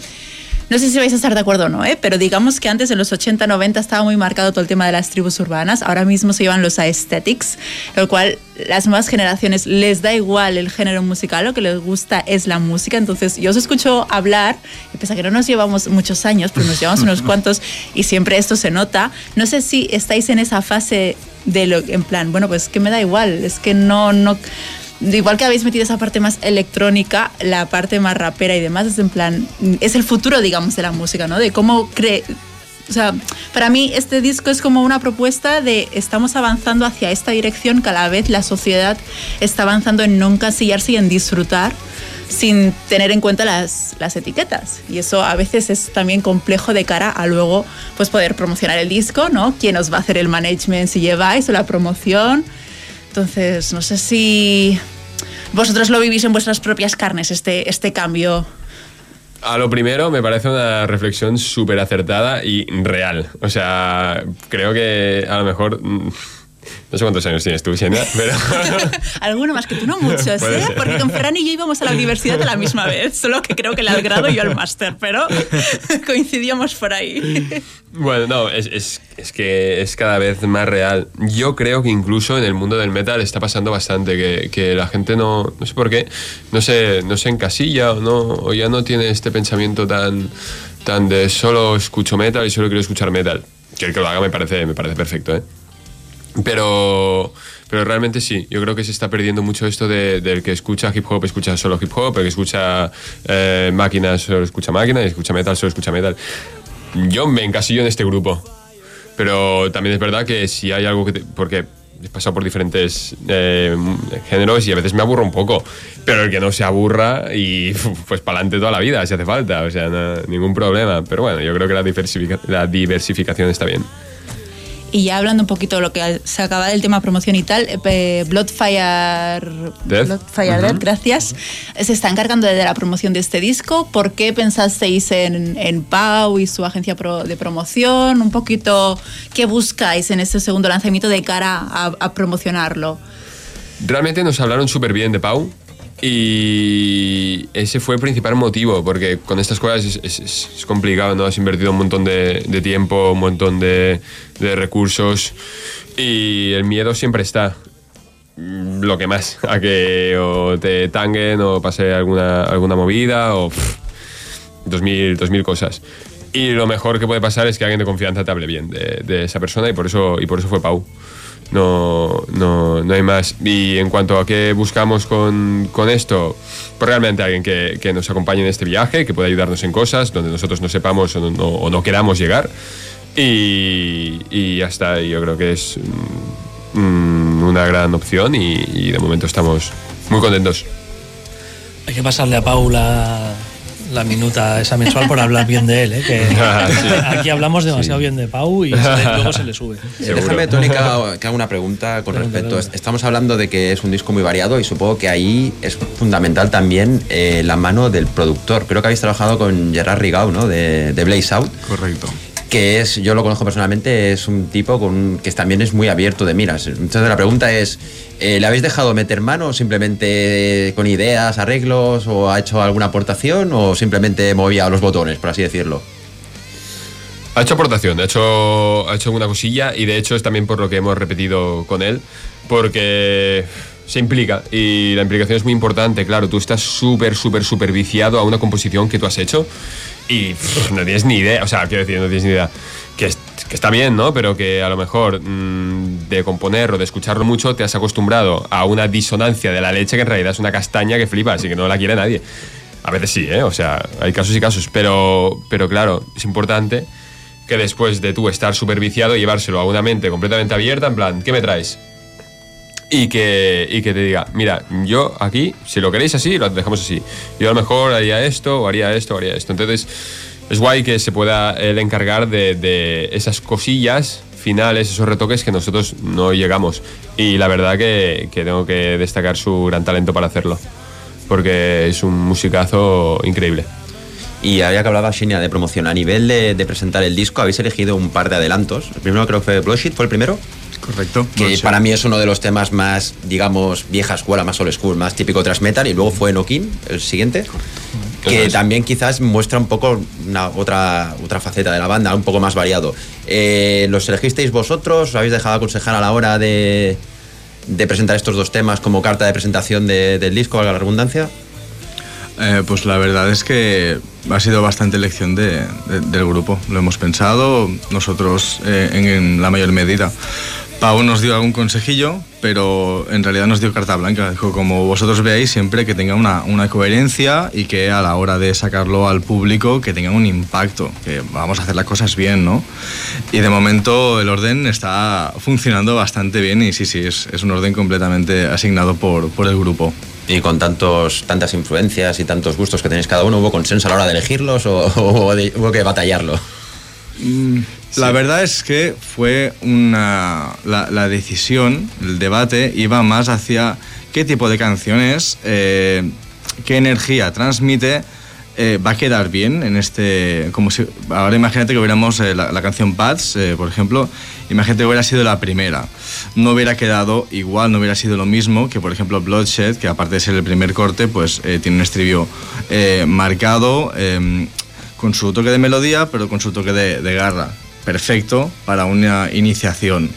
no sé si vais a estar de acuerdo o no, ¿eh? pero digamos que antes en los 80, 90 estaba muy marcado todo el tema de las tribus urbanas, ahora mismo se llevan los aesthetics, lo cual las nuevas generaciones les da igual el género musical, lo que les gusta es la música, entonces yo os escucho hablar, y pese a que no nos llevamos muchos años, pero nos llevamos unos cuantos y siempre esto se nota, no sé si estáis en esa fase de lo, en plan, bueno, pues que me da igual, es que no, no, igual que habéis metido esa parte más electrónica, la parte más rapera y demás, es en plan, es el futuro, digamos, de la música, ¿no? De cómo cree... O sea, para mí este disco es como una propuesta de estamos avanzando hacia esta dirección, cada vez la sociedad está avanzando en no encasillarse y en disfrutar sin tener en cuenta las, las etiquetas. Y eso a veces es también complejo de cara a luego pues poder promocionar el disco, ¿no? ¿Quién os va a hacer el management si lleváis o la promoción? Entonces, no sé si vosotros lo vivís en vuestras propias carnes, este, este cambio. A lo primero, me parece una reflexión súper acertada y real. O sea, creo que a lo mejor. No sé cuántos años tienes tú, Xenia, pero. Alguno más que tú, no muchos, Puede ¿eh? ser. Porque con Ferran y yo íbamos a la universidad a la misma vez, solo que creo que él al grado y yo al máster, pero coincidíamos por ahí. Bueno, no, es, es- es que es cada vez más real. Yo creo que incluso en el mundo del metal está pasando bastante, que, que la gente no, no sé por qué, no se, no se encasilla o, no, o ya no tiene este pensamiento tan, tan de solo escucho metal y solo quiero escuchar metal. Que el que lo haga me parece, me parece perfecto, ¿eh? Pero, pero realmente sí, yo creo que se está perdiendo mucho esto de- del que escucha hip hop, escucha solo hip hop, el que escucha eh, máquinas solo escucha máquina, y escucha metal solo escucha metal. Yo me encasillo en este grupo, pero también es verdad que si hay algo que... te- porque he pasado por diferentes eh, géneros y a veces me aburro un poco, pero el que no se aburra y pues para adelante toda la vida si hace falta, o sea, no- ningún problema. Pero bueno, yo creo que la, diversifica- la diversificación está bien. Y ya hablando un poquito de lo que se acaba del tema promoción y tal, eh, Bloodfire, Death. Bloodfire Death, gracias, se está encargando de la promoción de este disco. ¿Por qué pensasteis en, en Pau y su agencia pro- de promoción? Un poquito, ¿qué buscáis en este segundo lanzamiento de cara a, a promocionarlo? Realmente nos hablaron súper bien de Pau y ese fue el principal motivo, porque con estas cosas es, complicado, ¿no? Has invertido un montón de, tiempo, un montón de, recursos y el miedo siempre está. Mm, Lo que más, a que o te tanguen o pase alguna, alguna movida o dos mil, dos mil cosas. Y lo mejor que puede pasar es que alguien de confianza te hable bien de, de esa persona y por eso, y por eso fue Pau. No, no, no hay más. Y en cuanto a qué buscamos con, con esto, pues realmente alguien que, que nos acompañe en este viaje, que pueda ayudarnos en cosas donde nosotros no sepamos o no, o no queramos llegar. Y, y ya está, yo creo que es mm, una gran opción y, y de momento estamos muy contentos. Hay que pasarle a Paula la minuta esa mensual por hablar bien de él, ¿eh? que Ah, sí. aquí hablamos demasiado bien de Pau y luego se le sube. Déjame, Tony, que haga, que haga una pregunta con Pregunta, respecto. pregunta. Estamos hablando de que es un disco muy variado y supongo que ahí es fundamental también eh, la mano del productor. Creo que habéis trabajado con Gerard Rigau, ¿no? De, de Blaze Out. Correcto. Que es, yo lo conozco personalmente, es un tipo con, que también es muy abierto de miras. Entonces la pregunta es, eh, ¿le habéis dejado meter mano simplemente con ideas, arreglos, o ha hecho alguna aportación, o simplemente movía los botones, por así decirlo? Ha hecho aportación, ha hecho, ha hecho alguna cosilla y de hecho es también por lo que hemos repetido con él, porque se implica y la implicación es muy importante, claro, tú estás súper, súper, súper viciado a una composición que tú has hecho y pff, no tienes ni idea, o sea, quiero decir, no tienes ni idea, que, que está bien, ¿no? Pero que a lo mejor mm, de componerlo, de escucharlo mucho, te has acostumbrado a una disonancia de la leche que en realidad es una castaña que flipas y que no la quiere nadie. A veces sí, ¿eh? O sea, hay casos y casos, pero, pero claro, es importante que después de tú estar súper viciado, llevárselo a una mente completamente abierta, en plan, ¿qué me traes? Y que, y que te diga, mira, yo aquí, si lo queréis así, lo dejamos así. Yo a lo mejor haría esto, o haría esto, o haría esto. Entonces, es guay que se pueda él encargar de, de esas cosillas finales, esos retoques que nosotros no llegamos. Y la verdad que, que tengo que destacar su gran talento para hacerlo. Porque es un musicazo increíble. Y había que hablaba Shinya de promoción. A nivel de, de presentar el disco, habéis elegido un par de adelantos. El primero creo que fue Bloodshit, ¿fue el primero? Correcto. Que para mí es uno de los temas más, digamos, vieja escuela, más old school, más típico thrash metal. Y luego fue Nokin, el siguiente. Que Eso es. también quizás muestra un poco una, otra, otra faceta de la banda, un poco más variado. Eh, ¿Los elegisteis vosotros? ¿Os habéis dejado aconsejar a la hora de, de presentar estos dos temas como carta de presentación de- del disco, valga la redundancia? Eh, pues la verdad es que ha sido bastante elección de- de- del grupo. Lo hemos pensado nosotros eh, en, en la mayor medida. Pau nos dio algún consejillo, pero en realidad nos dio carta blanca. Dijo, como vosotros veáis, siempre que tenga una, una coherencia y que a la hora de sacarlo al público, que tenga un impacto, que vamos a hacer las cosas bien, ¿no? Y de momento el orden está funcionando bastante bien y sí, sí, es, es un orden completamente asignado por, por el grupo. Y con tantos, tantas influencias y tantos gustos que tenéis cada uno, ¿hubo consenso a la hora de elegirlos o, o de- hubo que batallarlo? La verdad es que fue una. La, la decisión, el debate, iba más hacia qué tipo de canciones, eh, qué energía transmite, eh, va a quedar bien en este. Como si, ahora imagínate que hubiéramos eh, la, la canción Pads, eh, por ejemplo, imagínate que hubiera sido la primera. No hubiera quedado igual, no hubiera sido lo mismo que, por ejemplo, Bloodshed, que aparte de ser el primer corte, pues eh, tiene un estribillo eh, marcado. eh, con su toque de melodía, pero con su toque de, de garra. Perfecto para una iniciación.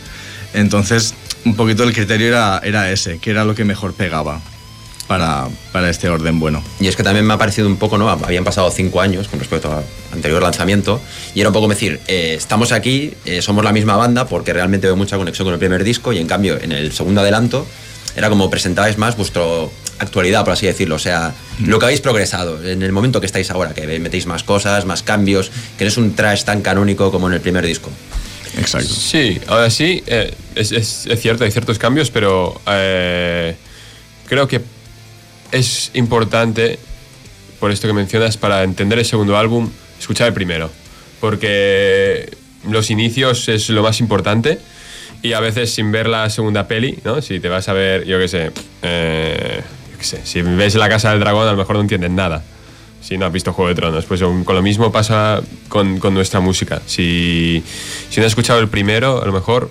Entonces, un poquito el criterio era, era ese, que era lo que mejor pegaba para, para este orden bueno. Y es que también me ha parecido un poco, ¿no? Habían pasado cinco años con respecto al anterior lanzamiento. Y era un poco decir, eh, estamos aquí, eh, somos la misma banda, porque realmente veo mucha conexión con el primer disco. Y en cambio, en el segundo adelanto, era como presentabais más vuestra actualidad, por así decirlo. O sea, lo que habéis progresado en el momento que estáis ahora, que metéis más cosas, más cambios, que no es un trash tan canónico como en el primer disco. Exacto. Sí, ahora sí, eh, es, es- es cierto, hay ciertos cambios, pero eh, creo que es importante, por esto que mencionas, para entender el segundo álbum, escuchar el primero. Porque los inicios es lo más importante y a veces sin ver la segunda peli, ¿no? Si te vas a ver, yo qué sé, eh, si ves La Casa del Dragón a lo mejor no entiendes nada. Si no has visto Juego de Tronos, pues con con lo mismo pasa con, con nuestra música. Si, si no has escuchado el primero, a lo mejor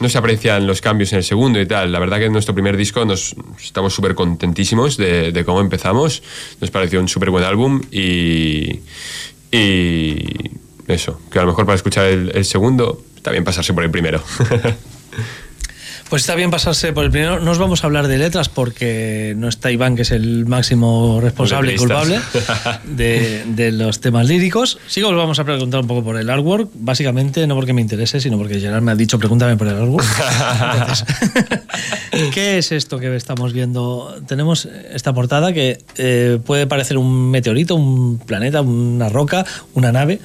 no se aprecian los cambios en el segundo y tal. La verdad que en nuestro primer disco nos estamos súper contentísimos de, cómo empezamos. Nos pareció un súper buen álbum y, y eso, que a lo mejor para escuchar el, el segundo bien pasarse por el primero. Pues está bien pasarse por el primero. No os vamos a hablar de letras porque no está Iván, que es el máximo responsable y culpable de, de los temas líricos. Sí que os vamos a preguntar un poco por el artwork, básicamente no porque me interese, sino porque Gerard me ha dicho pregúntame por el artwork. Entonces, ¿Qué es esto que estamos viendo? Tenemos esta portada que eh, puede parecer un meteorito, un planeta, una roca, una nave.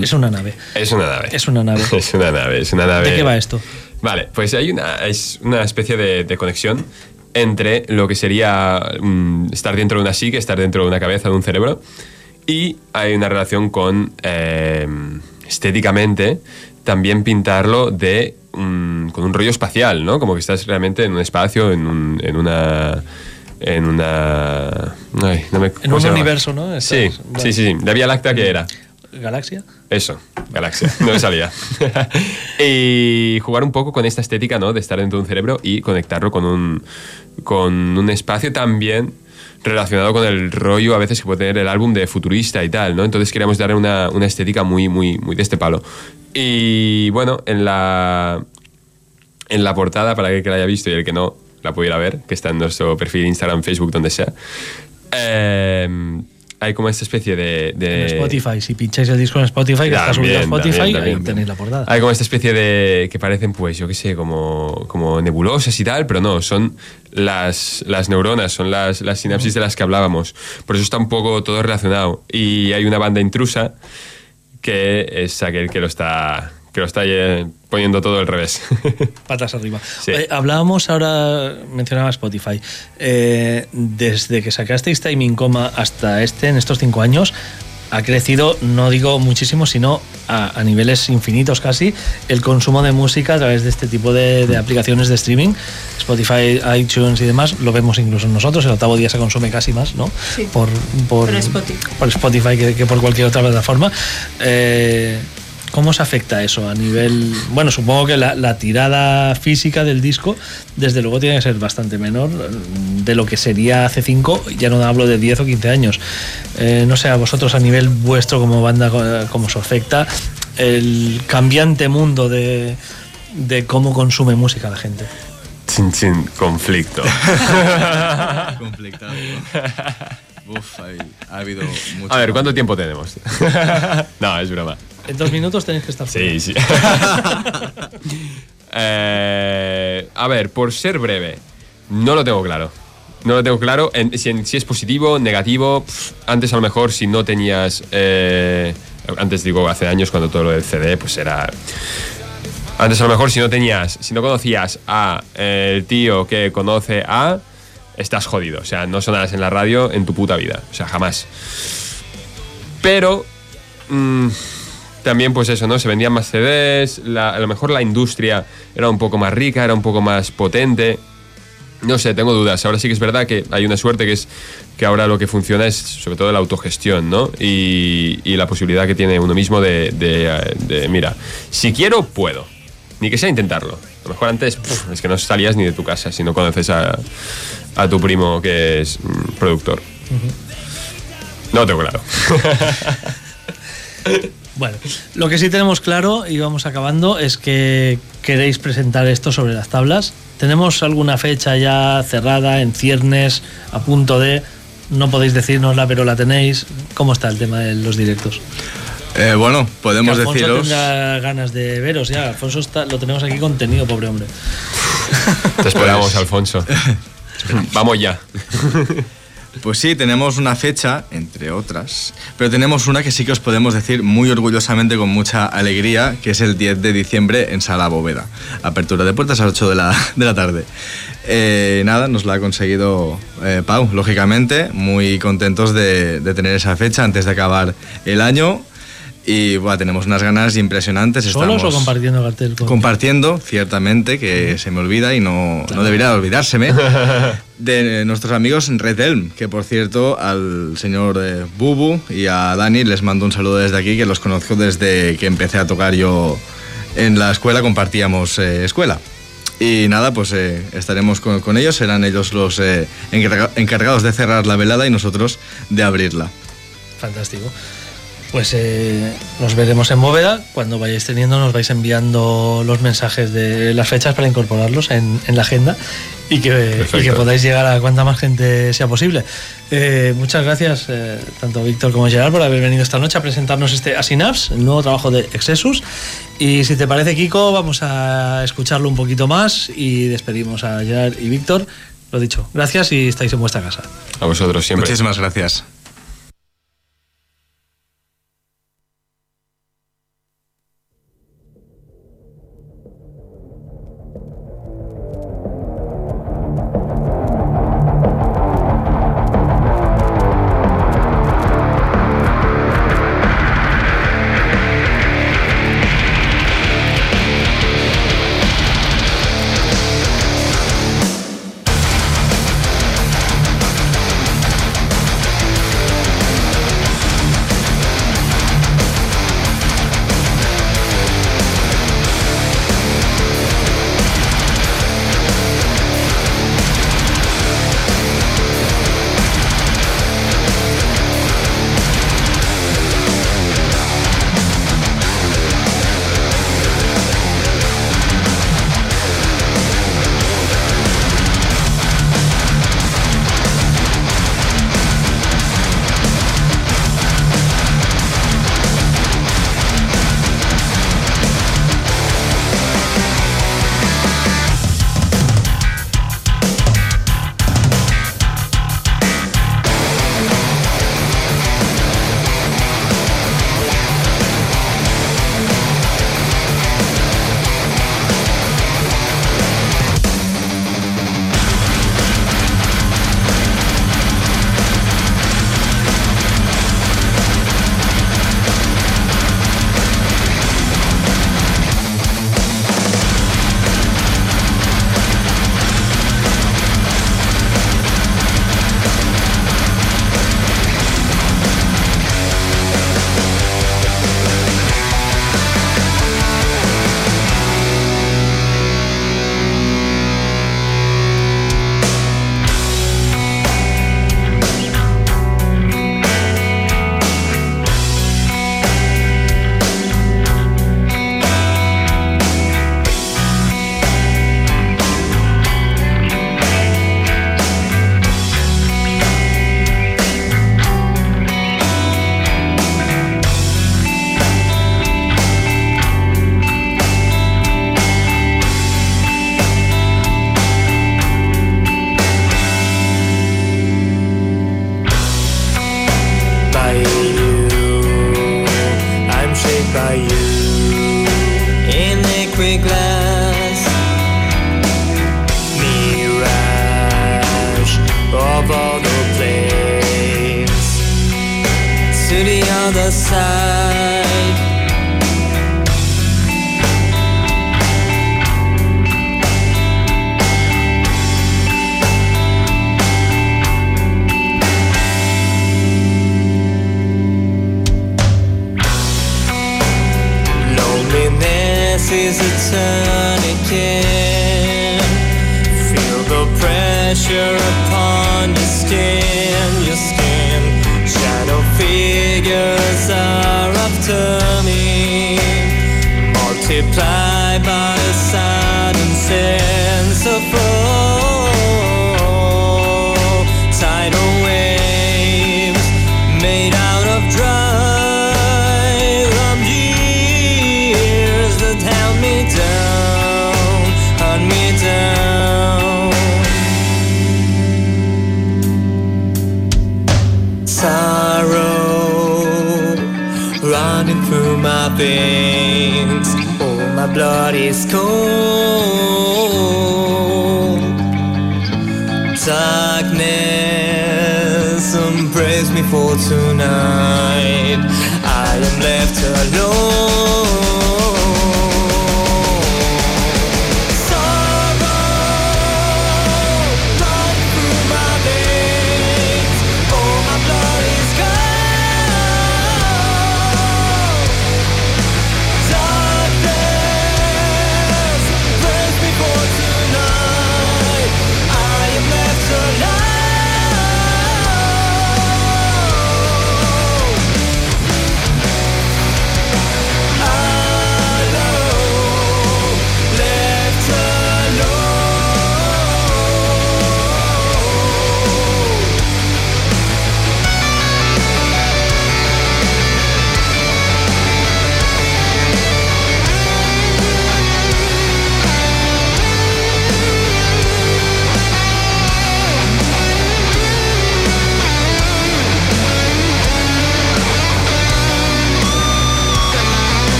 Es una nave. Es una nave. Es una nave. Es una nave, es una nave. ¿De qué va esto? Vale, pues hay una, es una especie de, de conexión entre lo que sería mm, estar dentro de una psique, estar dentro de una cabeza, de un cerebro, y hay una relación con, eh, estéticamente, también pintarlo de mm, con un rollo espacial, ¿no? Como que estás realmente en un espacio, en, un- en una... En una... ay, no me- En ¿cómo un universo, ¿no? Sí, sí, sí, sí. La Vía Láctea que era. ¿Galaxia? Eso, galaxia, no me salía. y jugar un poco con esta estética, ¿no? De estar dentro de un cerebro y conectarlo con un, con un espacio también relacionado con el rollo a veces que puede tener el álbum de futurista y tal, ¿no? Entonces queríamos darle una, una estética muy, muy, muy de este palo. Y bueno, en la, en la portada, para el que la haya visto y el que no la pudiera ver, que está en nuestro perfil Instagram, Facebook, donde sea, eh, hay como esta especie de... de En Spotify. Si pincháis el disco en Spotify, que está subido a Spotify, también, ahí tenéis la portada. Hay como esta especie de. que parecen, pues, yo qué sé, como, como nebulosas y tal, pero no, son las, las neuronas, son las, las sinapsis de las que hablábamos. Por eso está un poco todo relacionado. Y hay una banda intrusa que es aquel que lo está, que lo está eh, poniendo todo al revés. Patas arriba. Sí. Hablábamos ahora, mencionaba Spotify. Eh, desde que sacasteis Timing Coma hasta este, en estos cinco años, ha crecido, no digo muchísimo, sino a, a niveles infinitos casi, el consumo de música a través de este tipo de, de aplicaciones de streaming. Spotify, iTunes y demás, lo vemos incluso nosotros. El octavo día se consume casi más, ¿no? Sí. Por, por, Por Spotify. por Spotify que, que por cualquier otra plataforma. Eh, ¿Cómo se afecta eso a nivel.? Bueno, supongo que la, la tirada física del disco, desde luego, tiene que ser bastante menor mm, de lo que sería hace 5, ya no hablo de 10 o 15 años. Eh, no sé, a vosotros a nivel vuestro como banda, co- cómo os afecta el cambiante mundo de, de cómo consume música la gente. chin, chin, conflicto. Complicado. Uf, ha habido mucho. A ver, ¿cuánto tiempo tenemos? no, es broma. En dos minutos tenéis que estar fuera. Sí, sí. Eh, a ver, por ser breve, no lo tengo claro. No lo tengo claro en- si, en- si es positivo, negativo. antes a lo mejor si no tenías... eh, antes digo, hace años cuando todo lo del CD pues era... Antes a lo mejor si no tenías, si no conocías a eh, el tío que conoce a... Estás jodido. O sea, no sonarás en la radio en tu puta vida. O sea, jamás. Pero... mm, también pues eso, ¿no? Se vendían más CDs, la- a lo mejor la industria era un poco más rica, era un poco más potente. No sé, tengo dudas. Ahora sí que es verdad que hay una suerte que es que ahora lo que funciona es sobre todo la autogestión, ¿no? Y, y la posibilidad que tiene uno mismo de, de, de, mira, si quiero, puedo. Ni que sea intentarlo. A lo mejor antes pf, es que no salías ni de tu casa si no conoces a, a tu primo que es mm, productor. No lo tengo claro. Bueno, lo que sí tenemos claro, y vamos acabando, es que queréis presentar esto sobre las tablas. ¿Tenemos alguna fecha ya cerrada, en ciernes, a punto de... No podéis decírnosla, pero la tenéis. ¿Cómo está el tema de los directos? Eh, bueno, podemos Que Alfonso deciros. tendrá ganas de veros ya. Alfonso está, lo tenemos aquí contenido, pobre hombre. Te esperamos, Alfonso. Vamos ya. Pues sí, tenemos una fecha, entre otras, pero tenemos una que sí que os podemos decir muy orgullosamente, con mucha alegría, que es el 10 de diciembre en Sala Bóveda. Apertura de puertas a las 8 de la, de la tarde. Eh, nada, nos la ha conseguido eh, Pau, lógicamente, muy contentos de, de tener esa fecha antes de acabar el año. Y bueno, tenemos unas ganas impresionantes. ¿Solos o compartiendo cartel? con- compartiendo, ciertamente, que se me olvida y no, no debería olvidárseme, de nuestros amigos Red Elm, que por cierto al señor eh, Bubu y a Dani les mando un saludo desde aquí, que los conozco desde que empecé a tocar yo en la escuela, compartíamos eh, escuela. Y nada, pues eh, estaremos con, con ellos, serán ellos los eh, encarga- encargados de cerrar la velada y nosotros de abrirla. Fantástico. pues eh, nos veremos en bóveda. Cuando vayáis teniendo, nos vais enviando los mensajes de las fechas para incorporarlos en, en la agenda y que, y que podáis llegar a cuanta más gente sea posible. Eh, muchas gracias, eh, tanto Víctor como Gerard, por haber venido esta noche a presentarnos este Asinaps, el nuevo trabajo de Exesus. Y si te parece, Kiko, vamos a escucharlo un poquito más y despedimos a Gerard y Víctor. Lo dicho, gracias y estáis en vuestra casa. A vosotros siempre. Muchísimas gracias.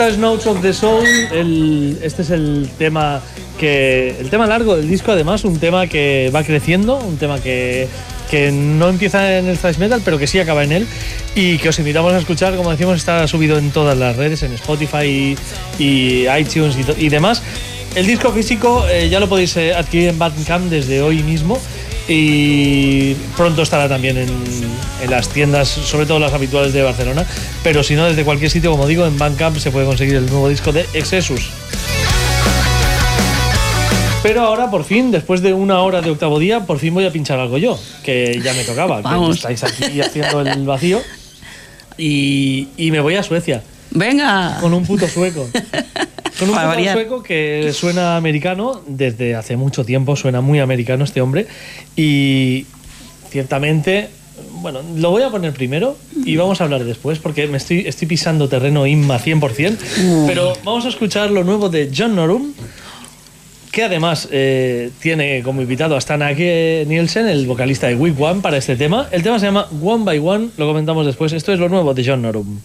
Of the Soul. este es el tema que. El tema largo del disco, además, un tema que va creciendo, un tema que, que no empieza en el thrash metal, pero que sí acaba en él. Y que os invitamos a escuchar, como decimos, está subido en todas las redes, en Spotify y, iTunes y, demás. El disco físico eh, ya lo podéis eh, adquirir en Bandcamp desde hoy mismo y pronto estará también en las tiendas, sobre todo las habituales de Barcelona, pero si no, desde cualquier sitio, como digo, en Bandcamp se puede conseguir el nuevo disco de Exesus. Pero ahora, por fin, después de una hora de octavo día, por fin voy a pinchar algo yo, que ya me tocaba. que estáis aquí haciendo el vacío. Y, y me voy a Suecia, Venga. con un puto sueco. Con un Para puto variar. sueco que suena americano desde hace mucho tiempo, suena muy americano este hombre. Y ciertamente, bueno, lo voy a poner primero y vamos a hablar después porque me estoy, estoy pisando terreno INMA 100%. Pero vamos a escuchar lo nuevo de John Norum. Que además eh, tiene como invitado a Stan Ake Nielsen, el vocalista de Week One, para este tema. El tema se llama One by One, lo comentamos después. Esto es lo nuevo de John Norum.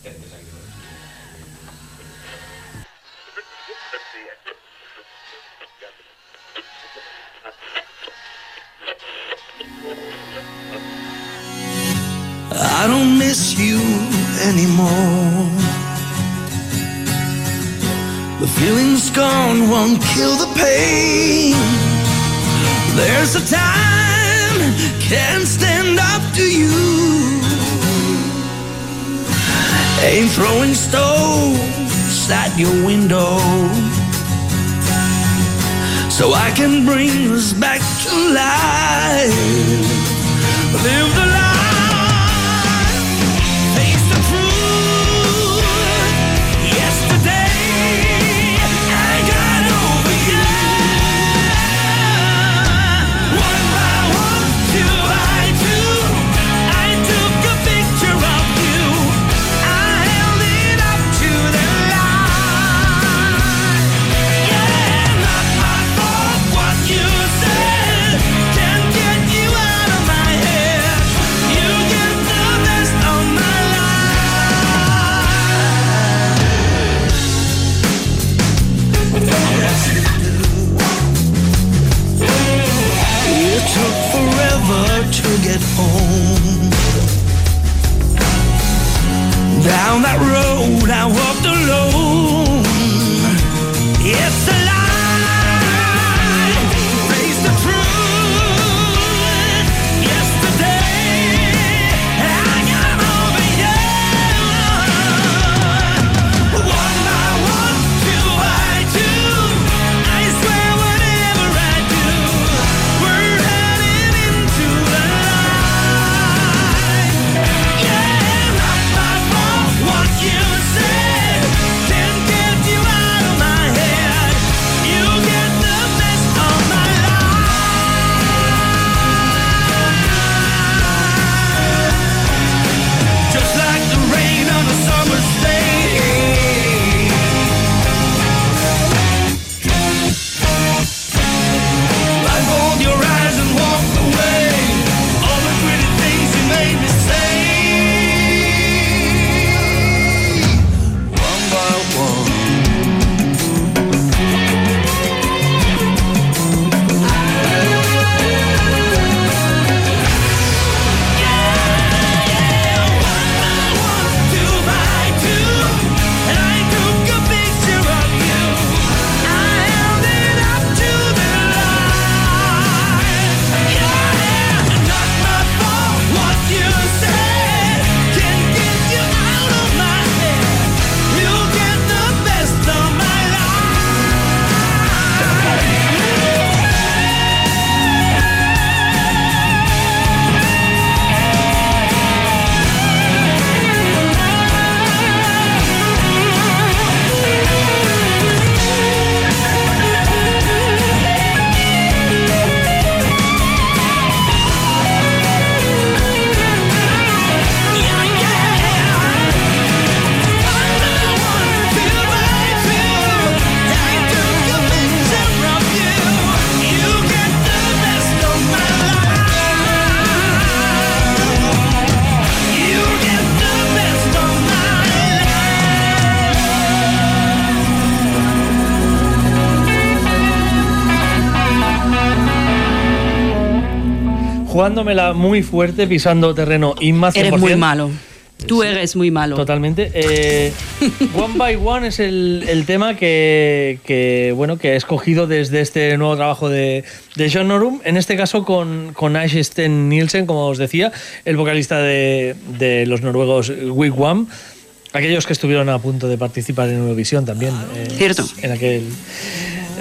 Miss you anymore. The feeling's gone, won't kill the pain. There's a time, can't stand up to you. Ain't throwing stones at your window. So I can bring us back to life. Live the life, jugándomela muy fuerte, pisando terreno Inma 100%. Eres muy malo. Tú eres muy malo. Totalmente. Eh, one by One es el, el tema que, que, bueno, que he escogido desde este nuevo trabajo de, de John Norum, en este caso con, con Ash Sten Nielsen, como os decía, el vocalista de, de los noruegos Wigwam, aquellos que estuvieron a punto de participar en Eurovisión también. eh, Cierto. En aquel,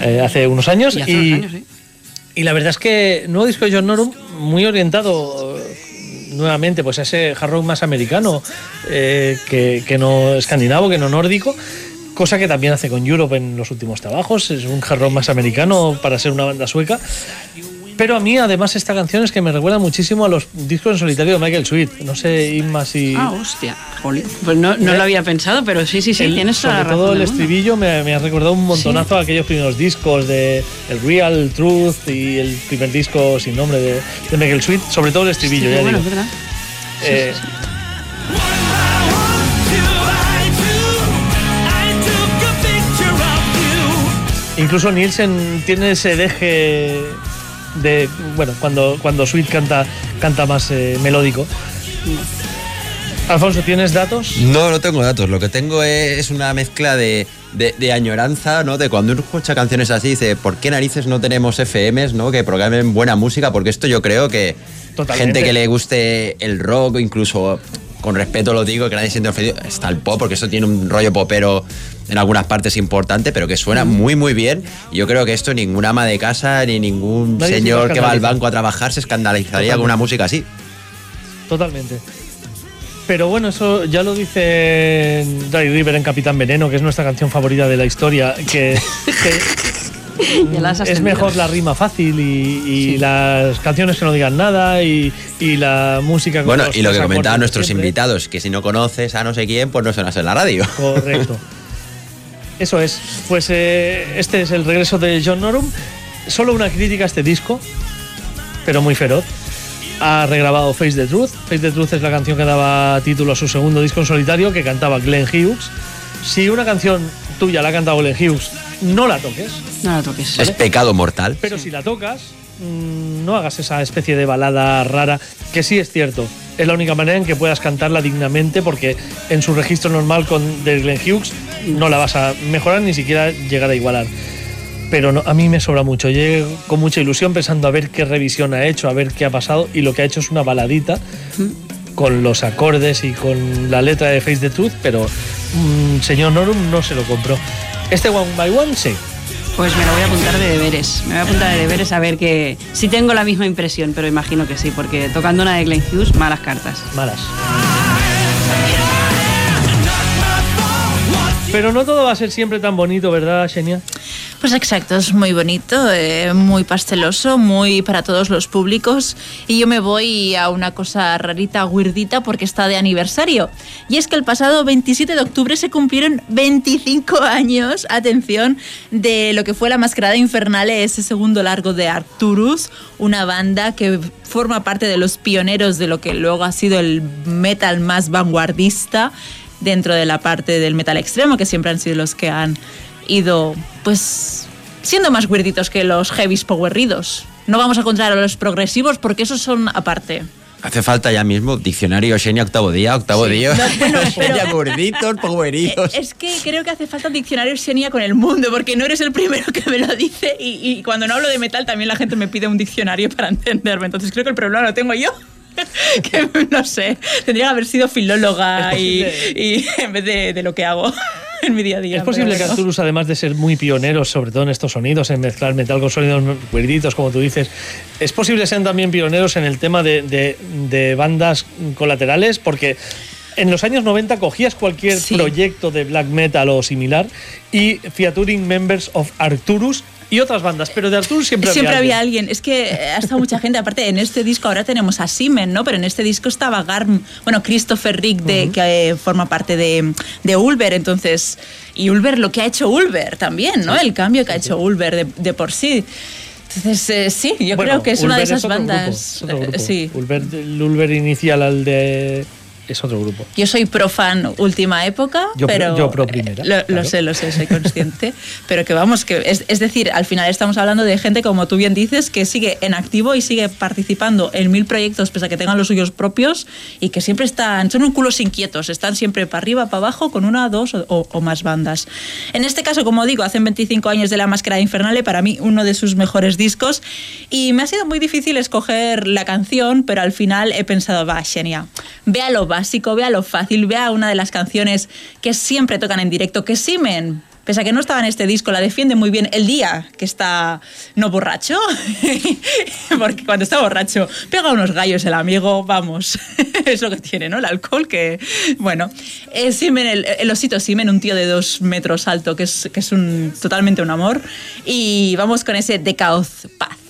eh, hace unos años. Y hace unos años, y la verdad es que nuevo disco de John Norum, muy orientado eh, nuevamente pues a ese hard rock más americano, eh, que, que no escandinavo, que no nórdico. Cosa que también hace con Europe en los últimos trabajos. Es un hard rock más americano para ser una banda sueca. Pero a mí, además, esta canción es que me recuerda muchísimo a los discos en solitario de Michael Sweet. No sé, Inma, si. Ah, hostia. Jolín. Pues no, no Eh, lo había pensado, pero sí, sí, sí, el- tienes toda sobre la razón. todo el estribillo me, me ha recordado un montonazo a aquellos primeros discos de el Real Truth y el primer disco sin nombre de, de Michael Sweet, sobre todo el estribillo, Sí, ya bueno, digo. verdad. Eh, incluso Nielsen tiene ese deje de bueno cuando cuando Sweet canta canta más eh, melódico. Alfonso, ¿tienes datos? No, no tengo datos. Lo que tengo es una mezcla de, de- de añoranza, ¿no? De cuando uno escucha canciones así, dice, ¿por qué narices no tenemos FMs, ¿no? Que programen buena música, porque esto yo creo que Totalmente. gente que le guste el rock, incluso con respeto lo digo, que nadie siente ofendido, está el pop, porque esto tiene un rollo popero en algunas partes importante, pero que suena muy, muy bien. Y yo creo que esto ningún ama de casa ni ningún Nadie se señor que va al banco a trabajar se escandalizaría Totalmente. con una música así. Totalmente. Pero bueno, eso ya lo dice Dry River en Capitán Veneno, que es nuestra canción favorita de la historia, que, que es mejor la rima fácil y, y Sí. las canciones que no digan nada y, y la música con Bueno, los y lo que comentaban nuestros siempre. invitados, que si no conoces a no sé quién, pues no suenas en la radio. Correcto. Eso es. Pues eh, este es el regreso de John Norum. Solo una crítica a este disco, pero muy feroz. Ha regrabado Face the Truth. Face the Truth es la canción que daba título a su segundo disco en solitario, que cantaba Glenn Hughes. Si una canción tuya la ha cantado Glenn Hughes, no la toques. No la toques. Es pecado mortal. Pero si la tocas, mm, no hagas esa especie de balada rara, que sí es cierto. Es la única manera en que puedas cantarla dignamente, porque en su registro normal con de Glenn Hughes no la vas a mejorar ni siquiera llegar a igualar. Pero a mí me sobra mucho. Llego con mucha ilusión pensando a ver qué revisión ha hecho, a ver qué ha pasado, y lo que ha hecho es una baladita con los acordes y con la letra de Face the Truth, pero mm, señor Norum no se lo compró. Este One by One sí. Pues me lo voy a apuntar de deberes. Me voy a apuntar de deberes a ver que si tengo la misma impresión, pero imagino que sí, porque tocando una de Glenn Hughes, malas cartas. malas. Pero no todo va a ser siempre tan bonito, ¿verdad, Xenia? Pues exacto, es muy bonito, eh, muy pasteloso, muy para todos los públicos. Y yo me voy a una cosa rarita, weirdita, porque está de aniversario. Y es que el pasado 27 de octubre se cumplieron 25 años, atención, de lo que fue La Mascarada Infernal, ese segundo largo de Arcturus, una banda que forma parte de los pioneros de lo que luego ha sido el metal más vanguardista dentro de la parte del metal extremo, que siempre han sido los que han ido, pues, siendo más weirditos que los heavies powerridos. No vamos a contar a los progresivos porque esos son aparte. Hace falta ya mismo diccionario Xenia octavo día, octavo Sí. día. No, bueno, Xenia gorditos, poweritos. Es que creo que hace falta diccionario Xenia con el mundo, porque no eres el primero que me lo dice y, y cuando no hablo de metal también la gente me pide un diccionario para entenderme. Entonces creo que el problema lo tengo yo. que no sé, tendría que haber sido filóloga y, en vez de, de lo que hago en mi día a día. Es posible que. Arturus, además de ser muy pioneros, sobre todo en estos sonidos, en mezclar metal con sonidos weirditos, como tú dices, es posible que sean también pioneros en el tema de, de- de bandas colaterales, porque en los años 90 cogías cualquier Sí. proyecto de black metal o similar y featuring members of Arturus y otras bandas, pero de Arturus siempre, Siempre había alguien. alguien. Es que ha estado mucha gente. Aparte, en este disco ahora tenemos a Simen, ¿no? Pero en este disco estaba Garm, bueno, Christopher Rick, de, que eh, forma parte de, de Ulver. Entonces, y Ulver, lo que ha hecho Ulver también, ¿no? El cambio que ha hecho Ulver de, de por sí. Entonces, eh, sí, yo Bueno, creo que es una de esas grupo, bandas. es eh, grupo. sí. Ulver, el Ulver inicial al de es otro grupo. Yo soy pro fan última época, Yo pro- pero yo pro primera, Lo, lo claro. sé, lo sé, soy consciente, pero que vamos, que es, es decir, al final estamos hablando de gente como tú bien dices que sigue en activo y sigue participando en mil proyectos pese a que tengan los suyos propios y que siempre están, son un culos inquietos, están siempre para arriba, para abajo con una, dos o, o- o más bandas. En este caso, como digo, hacen 25 años de La Máscara Infernale, para mí uno de sus mejores discos y me ha sido muy difícil escoger la canción, pero al final he pensado, va, Xenia, vea lo básico, vea lo fácil, vea una de las canciones que siempre tocan en directo, que Simen, pese a que no estaba en este disco, la defiende muy bien el día que está no borracho, porque cuando está borracho pega unos gallos el amigo, vamos, es lo que tiene, ¿no? El alcohol que, bueno, eh, Simen, el, el osito Simen, un tío de dos metros alto, que es, que es un, totalmente un amor, y vamos con ese de Caos Paz.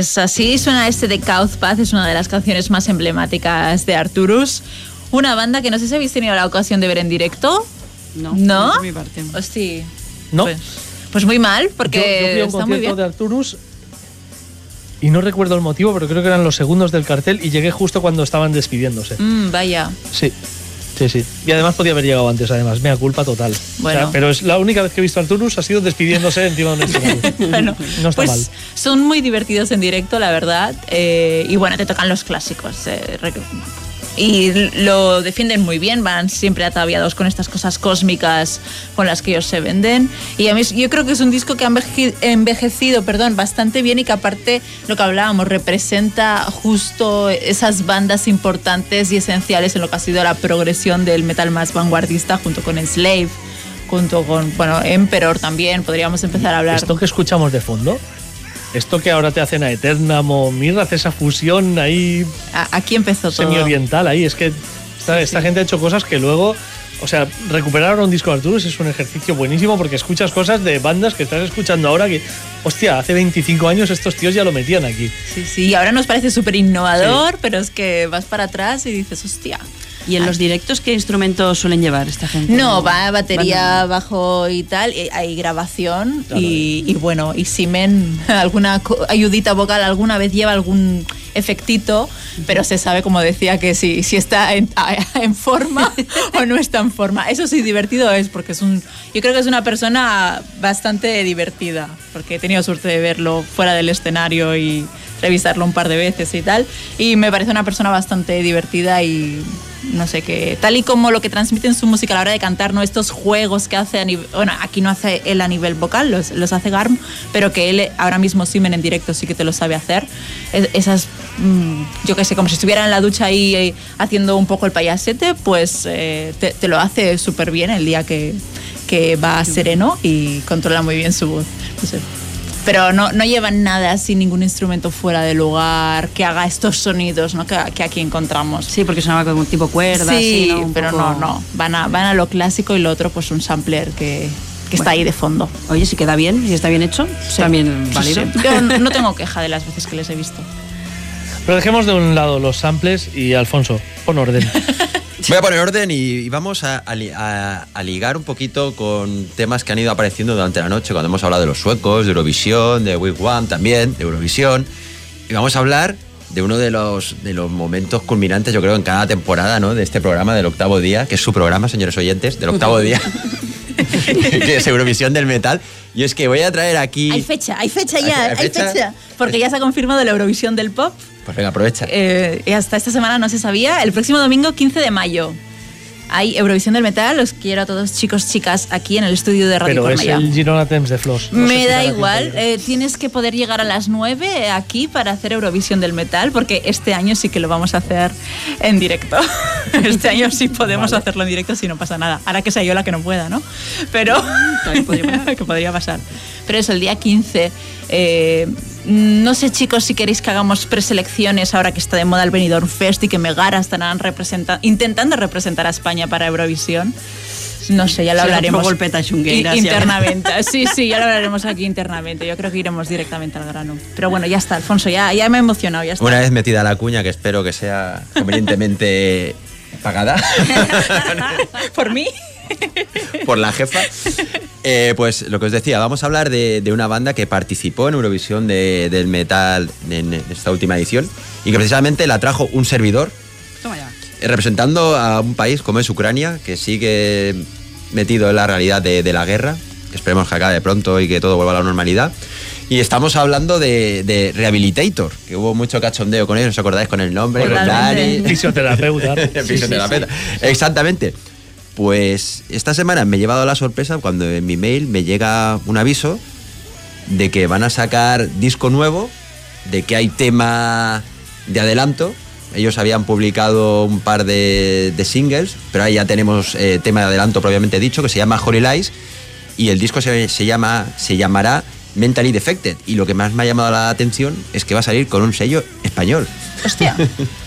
Pues así suena este de Cauth Path, es una de las canciones más emblemáticas de Arturus. Una banda que no sé si habéis tenido la ocasión de ver en directo. No, ¿No? por mi parte. Hostia. No. Pues, pues muy mal, Yo, porque yo fui a un está concierto de Arturus y no recuerdo el motivo, pero creo que eran los segundos del cartel y llegué justo cuando estaban despidiéndose. Mm, vaya. Sí, sí, sí. Y además podía haber llegado antes, además. Mea culpa total. Bueno. O sea, pero es la única vez que he visto a Arturus ha sido despidiéndose encima de un escenario. Bueno, no está pues mal. Son muy divertidos en directo, la verdad. eh, y bueno, te tocan los clásicos. eh, y lo defienden muy bien, van siempre ataviados con estas cosas cósmicas con las que ellos se venden. Y a mí yo creo que es un disco que ha enveje- envejecido perdón, bastante bien y que aparte, lo que hablábamos, representa justo esas bandas importantes y esenciales en lo que ha sido la progresión del metal más vanguardista junto con Slave, junto con, bueno, Emperor también, podríamos empezar a hablar. Esto que escuchamos de fondo, esto que ahora te hacen a Eternamo, Mirra, hace esa fusión ahí Aquí empezó todo. semi-oriental ahí. Es que esta, esta gente ha hecho cosas que luego. O sea, recuperar un disco de Arturus es un ejercicio buenísimo porque escuchas cosas de bandas que estás escuchando ahora que, hostia, hace 25 años estos tíos ya lo metían aquí. Sí, sí, y ahora nos parece súper innovador, pero es que vas para atrás y dices, hostia. ¿Y en los directos qué instrumentos suelen llevar esta gente? No, va batería, Van- bajo y tal, y hay grabación y, y bueno, y Simen, alguna ayudita vocal alguna vez lleva algún efectito, pero se sabe, como decía, que si, si está en, a- en forma o no está en forma. Eso sí, divertido es, porque es un, yo creo que es una persona bastante divertida, porque he tenido suerte de verlo fuera del escenario y revisarlo un par de veces y tal, y me parece una persona bastante divertida y no sé qué, tal y como lo que transmite en su música a la hora de cantar, ¿no? Estos juegos que hace a nivel, bueno, aquí no hace él a nivel vocal, los, los hace Garm, pero que él ahora mismo Simen en directo sí que te lo sabe hacer. Es- esas, mm, yo qué sé, como si estuviera en la ducha ahí eh, haciendo un poco el payasete, pues eh, te, te lo hace súper bien el día que, que va sereno y controla muy bien su voz. No sé. Pero no, no llevan nada sin ningún instrumento fuera de lugar que haga estos sonidos ¿no? que, que aquí encontramos. Sí, porque sonaba con un tipo cuerda, Sí, así, ¿no? Un pero poco- no, no. Van a, van a lo clásico y lo otro, pues un sampler que, que está ahí de fondo. Oye, si queda bien, si está bien hecho, también Sí, válido. sí. Yo no no tengo queja de las veces que les he visto. Pero dejemos de un lado los samples y Alfonso, pon orden. Voy a poner orden y, vamos a, a a- ligar un poquito con temas que han ido apareciendo durante la noche, cuando hemos hablado de los suecos, de Eurovisión, de Week One también, de Eurovisión. Y vamos a hablar de uno de los, de los momentos culminantes, yo creo, en cada temporada ¿no? de este programa del octavo día, que es su programa, señores oyentes, del octavo día, que es Eurovisión del Metal. Y es que voy a traer aquí... Hay fecha, hay fecha ya, ¿Hay hay fecha? fecha. Porque ya se ha confirmado la Eurovisión del Pop. Pues venga, aprovecha. Eh, y hasta esta semana no se sabía. El próximo domingo, 15 de mayo. Hay Eurovisión del Metal. Los quiero a todos, chicos, chicas, aquí en el estudio de Radio Pero es el Girona Temps de Flos. No Me da igual, eh, tienes que poder llegar a las 9 aquí para hacer Eurovisión del Metal, porque este año sí que lo vamos a hacer en directo. Este año sí podemos hacerlo en directo si no pasa nada. Ahora que sea yo la que no pueda, ¿no? Pero que podría pasar. Pero eso, el día 15. Eh, no sé, chicos, si queréis que hagamos preselecciones ahora que está de moda el Benidorm Fest y que Megara estarán representa- intentando representar a España para Eurovisión. No sé, ya lo hablaremos. golpeta internamente. Sí, sí, ya lo hablaremos aquí internamente. Yo creo que iremos directamente al grano. Pero bueno, ya está, Alfonso, ya, ya me he emocionado, ya está. Una vez metida la cuña, que espero que sea convenientemente pagada. Por mí. por la jefa. Eh, pues lo que os decía, vamos a hablar de, de una banda que participó en Eurovisión de- del metal en esta última edición y que precisamente la trajo un servidor Toma ya. eh, representando a un país como es Ucrania, que sigue metido en la realidad de, de la guerra, que esperemos que acabe pronto y que todo vuelva a la normalidad. Y estamos hablando de, de Rehabilitator, que hubo mucho cachondeo con ellos, ¿os acordáis con el nombre? Con. Fisioterapeuta. Fisioterapeuta. Exactamente. Pues esta semana me he llevado la sorpresa cuando en mi mail me llega un aviso de que van a sacar disco nuevo, de que hay tema de adelanto. Ellos habían publicado un par de, de singles, pero ahí ya tenemos eh, tema de adelanto propiamente dicho, que se llama Holy Lies, y el disco se, se llama, se llamará Mentally Defected. Y lo que más me ha llamado la atención es que va a salir con un sello español. Hostia.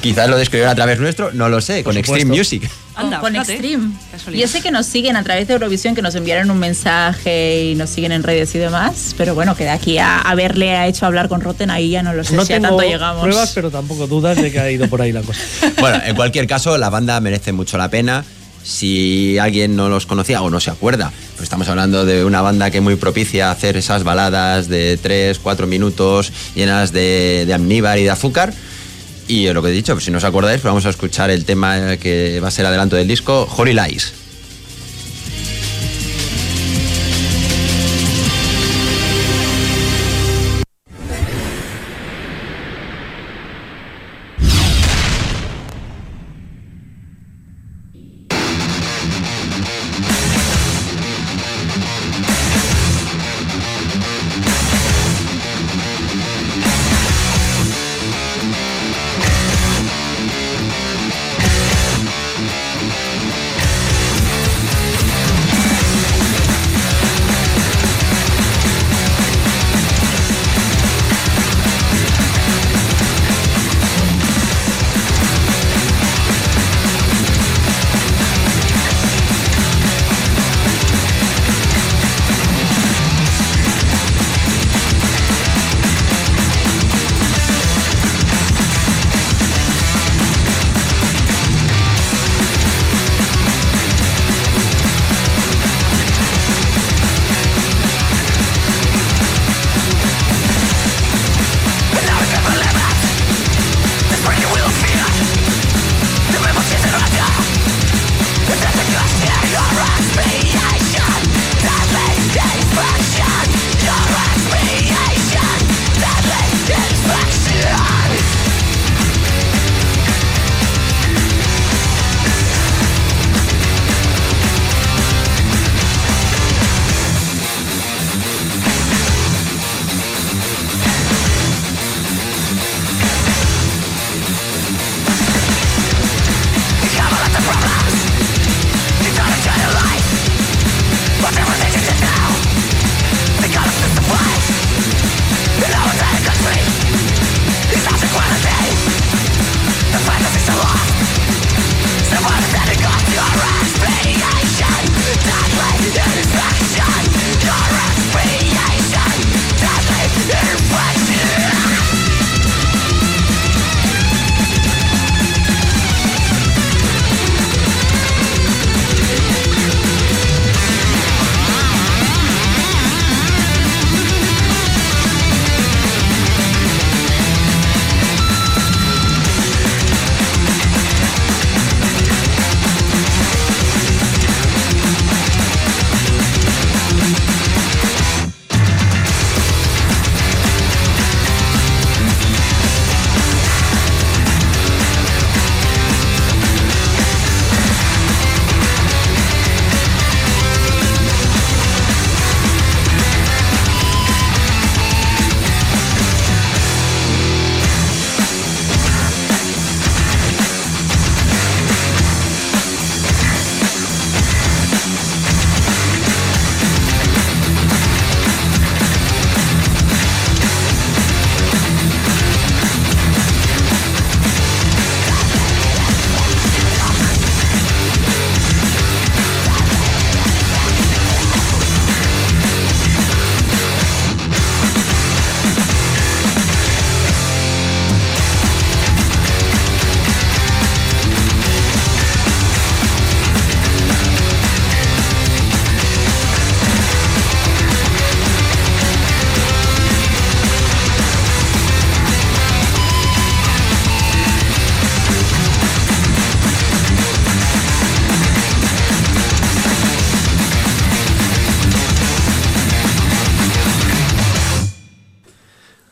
Quizás lo descubrieron a través nuestro, no lo sé, con Extreme. Music. Anda, con fíjate. Extreme. Casualidad. Y ese que nos siguen a través de Eurovisión, que nos enviaron un mensaje y nos siguen en redes y demás. Pero bueno, que de aquí a haberle ha hecho hablar con Rotten, ahí ya no lo sé No si a tengo tanto llegamos. pruebas, pero tampoco dudas de que ha ido por ahí la cosa. Bueno, en cualquier caso, la banda merece mucho la pena. Si alguien no los conocía o no se acuerda, pues estamos hablando de una banda que muy propicia a hacer esas baladas de 3, 4 minutos llenas de, de almíbar y de azúcar. Y lo que he dicho, si no os acordáis, vamos a escuchar el tema que va a ser adelanto del disco, Holy Lies.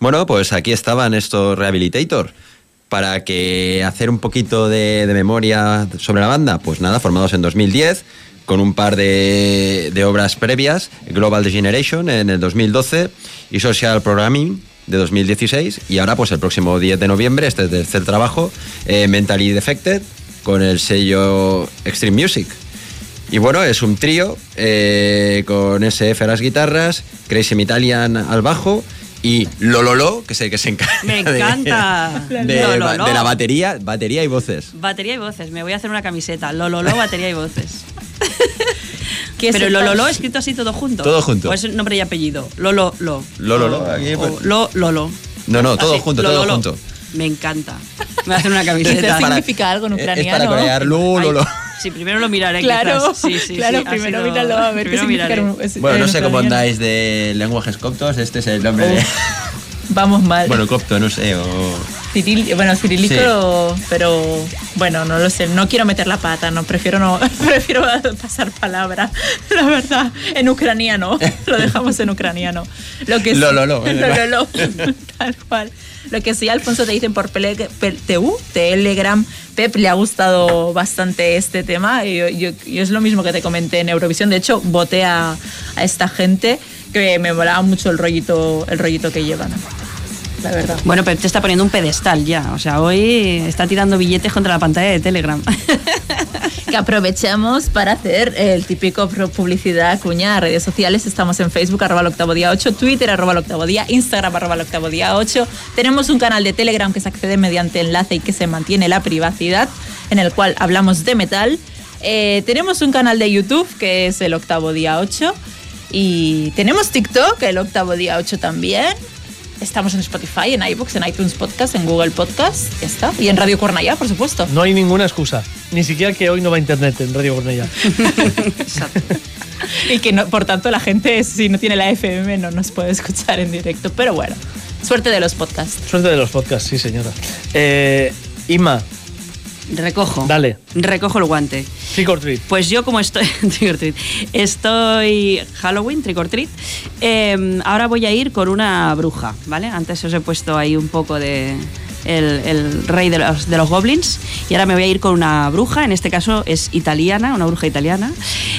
Bueno, pues aquí estaban estos Rehabilitator. Para que hacer un poquito de, memoria sobre la banda, pues nada, formados en 2010, con un par de, de obras previas, Global Degeneration en el 2012 y Social Programming de 2016, y ahora pues el próximo 10 de noviembre, este tercer trabajo, eh, Mentally Defected, con el sello Extreme Music. Y bueno, es un trío eh, con SF a las guitarras, Crazy Italian al bajo Y Lololo, que es el que se encarga Me de- encanta. de, Lololo. de la batería, batería y voces. Batería y voces. Me voy a hacer una camiseta. Lololo, batería y voces. Pero Lololo escrito así todo junto. Todo junto. O es nombre y apellido. Lolo, lo. Lololo, pues. lo, Lolo. No, no, todo Así, junto, lo, todo lo, lo. junto. Me encanta. Me voy a hacer una Este camiseta. significa algo en Es- ucraniano. Es para corear lo, lo, lo. Ay, sí, primero lo miraré. Claro, quizás. Sí, sí, claro, sí, primero sido- míralo a ver qué primero significa. Bueno, no sé cómo andáis de lenguajes coptos, este es el nombre de... Vamos mal. Bueno, copto, no sé, o... Ciril- bueno, cirílico, Sí. pero bueno, no lo sé. No quiero meter la pata, no prefiero no, prefiero pasar palabra. La verdad, en ucraniano, lo dejamos en ucraniano. Lo que sí- Lo, lo, lo, lo, lo, lo, tal cual. Lo que sí, Alfonso te dicen por Telegram. Pep le ha gustado bastante este tema y yo, yo- yo es lo mismo que te comenté en Eurovisión. De hecho, voté a, a esta gente que me molaba mucho el rollito, el rollito que llevan. La verdad. Bueno, pero te está poniendo un pedestal ya. O sea, hoy está tirando billetes contra la pantalla de Telegram. que aprovechamos para hacer el típico publicidad cuña redes sociales. Estamos en Facebook, arroba el octavo día 8, Twitter, arroba el octavo día, Instagram, arroba el octavo día 8. Tenemos un canal de Telegram que se accede mediante enlace y que se mantiene la privacidad, en el cual hablamos de metal. Eh, tenemos un canal de YouTube que es el octavo día 8. Y tenemos TikTok, el octavo día 8 también. Estamos en Spotify, en iBooks, en iTunes Podcast, en Google Podcast, ya está. Y en Radio Cornellá, por supuesto. No hay ninguna excusa. Ni siquiera que hoy no va a internet en Radio Cornella. y que no, por tanto la gente si no tiene la FM no nos puede escuchar en directo. Pero bueno, suerte de los podcasts. Suerte de los podcasts, sí, señora. Eh, Inma, Recojo. Dale. Recojo el guante. trick or treat. Pues yo como estoy trick or treat, estoy Halloween, trick or treat, eh, ahora voy a ir con una bruja, ¿vale? Antes os he puesto ahí un poco de el, el rey de los, de los goblins y ahora me voy a ir con una bruja, en este caso es italiana, una bruja italiana.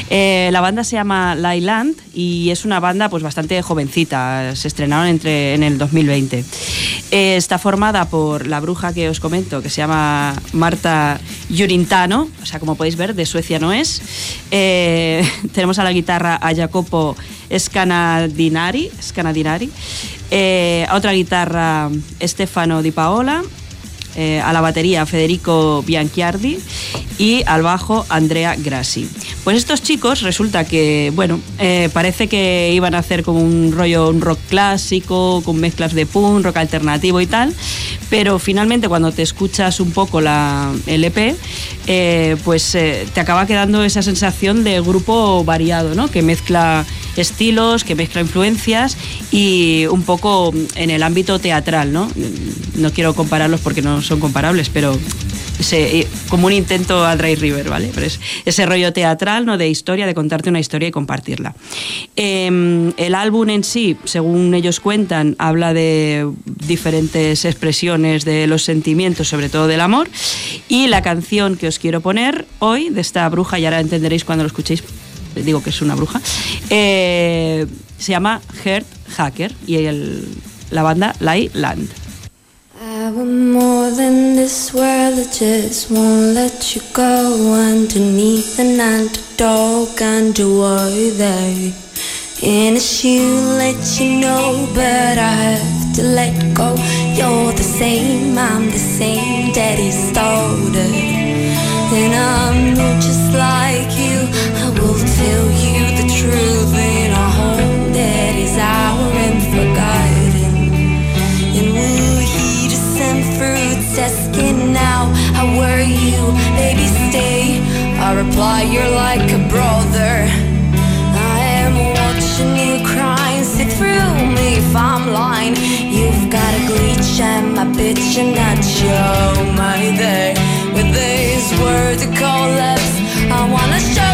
Eh, la banda se llama Lailand y es una banda pues bastante jovencita, se estrenaron entre, en el 2020. Eh, está formada por la bruja que os comento, que se llama Marta Yurintano, o sea, como podéis ver, de Suecia no es. Eh, tenemos a la guitarra a Jacopo Scanadinari, Scanadinari. Eh, a otra guitarra Stefano Di Paola, eh, a la batería Federico Bianchiardi. Y al bajo Andrea Grassi. Pues estos chicos resulta que, bueno, eh, parece que iban a hacer como un rollo, un rock clásico, con mezclas de punk, rock alternativo y tal, pero finalmente cuando te escuchas un poco la LP, eh, pues eh, te acaba quedando esa sensación de grupo variado, ¿no? Que mezcla estilos, que mezcla influencias y un poco en el ámbito teatral, ¿no? No quiero compararlos porque no son comparables, pero eh, como un intento a Dry River, ¿vale? Pero es ese rollo teatral, ¿no? De historia, de contarte una historia y compartirla. Eh, el álbum en sí, según ellos cuentan, habla de diferentes expresiones de los sentimientos, sobre todo del amor. Y la canción que os quiero poner hoy, de esta bruja, y ahora entenderéis cuando lo escuchéis, digo que es una bruja, eh, se llama Heart Hacker y el- la banda Lai Land. I want more than this world that just won't let you go underneath an underdog underwater. And it's you let you know, but I have to let go. You're the same, I'm the same, daddy's daughter. And I'm just like reply you're like a brother. I am watching you crying see through me if I'm lying. You've got a glitch my bitch and not show my day With these words to collapse I wanna show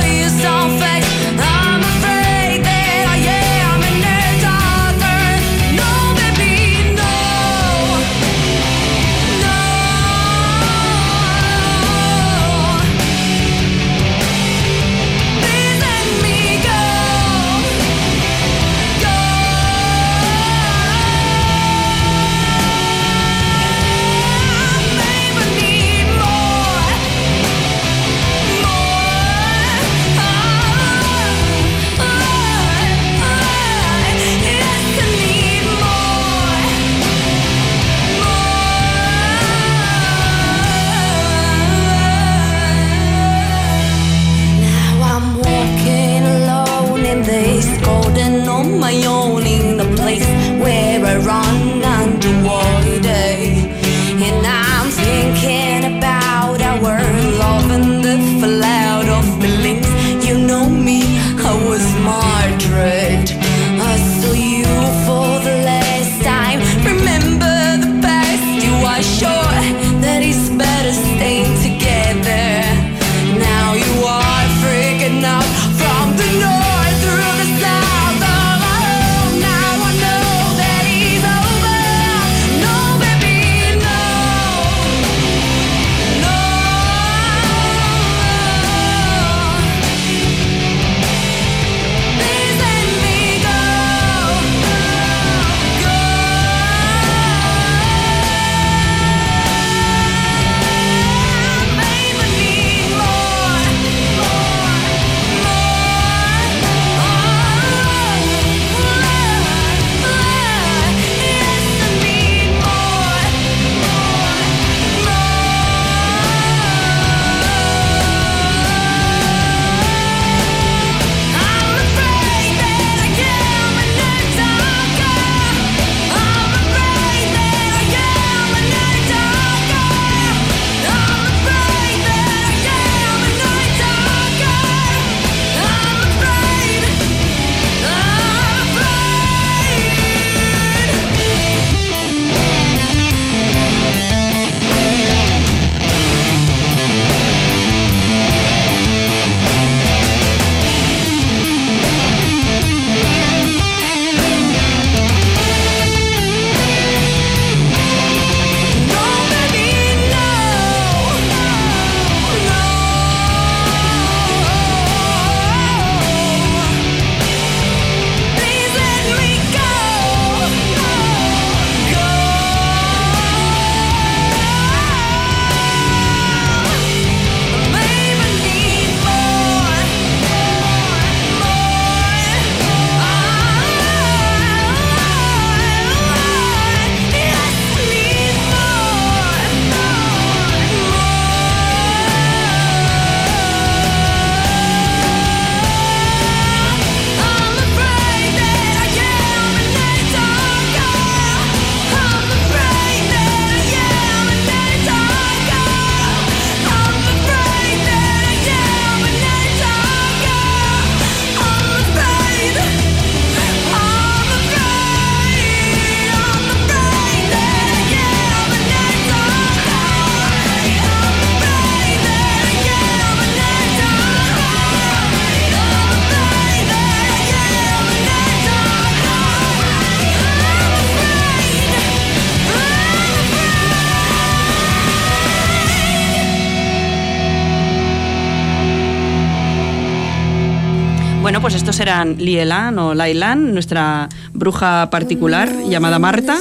eran Lielan o Lailan, nuestra bruja particular llamada Marta.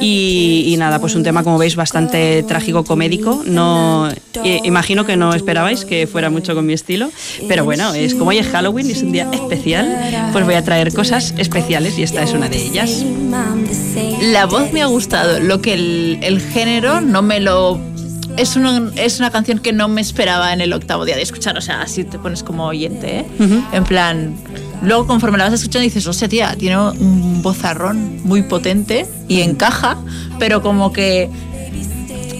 Y, y nada, pues un tema, como veis, bastante trágico, comédico. No, eh, imagino que no esperabais que fuera mucho con mi estilo. Pero bueno, es como hoy es Halloween y es un día especial, pues voy a traer cosas especiales y esta es una de ellas. La voz me ha gustado, lo que el, el género no me lo... Es una, es una canción que no me esperaba en el octavo día de escuchar, o sea, así te pones como oyente, ¿eh? En plan, luego conforme la vas escuchando dices, hostia, tía, tiene un vozarrón muy potente y encaja, pero como que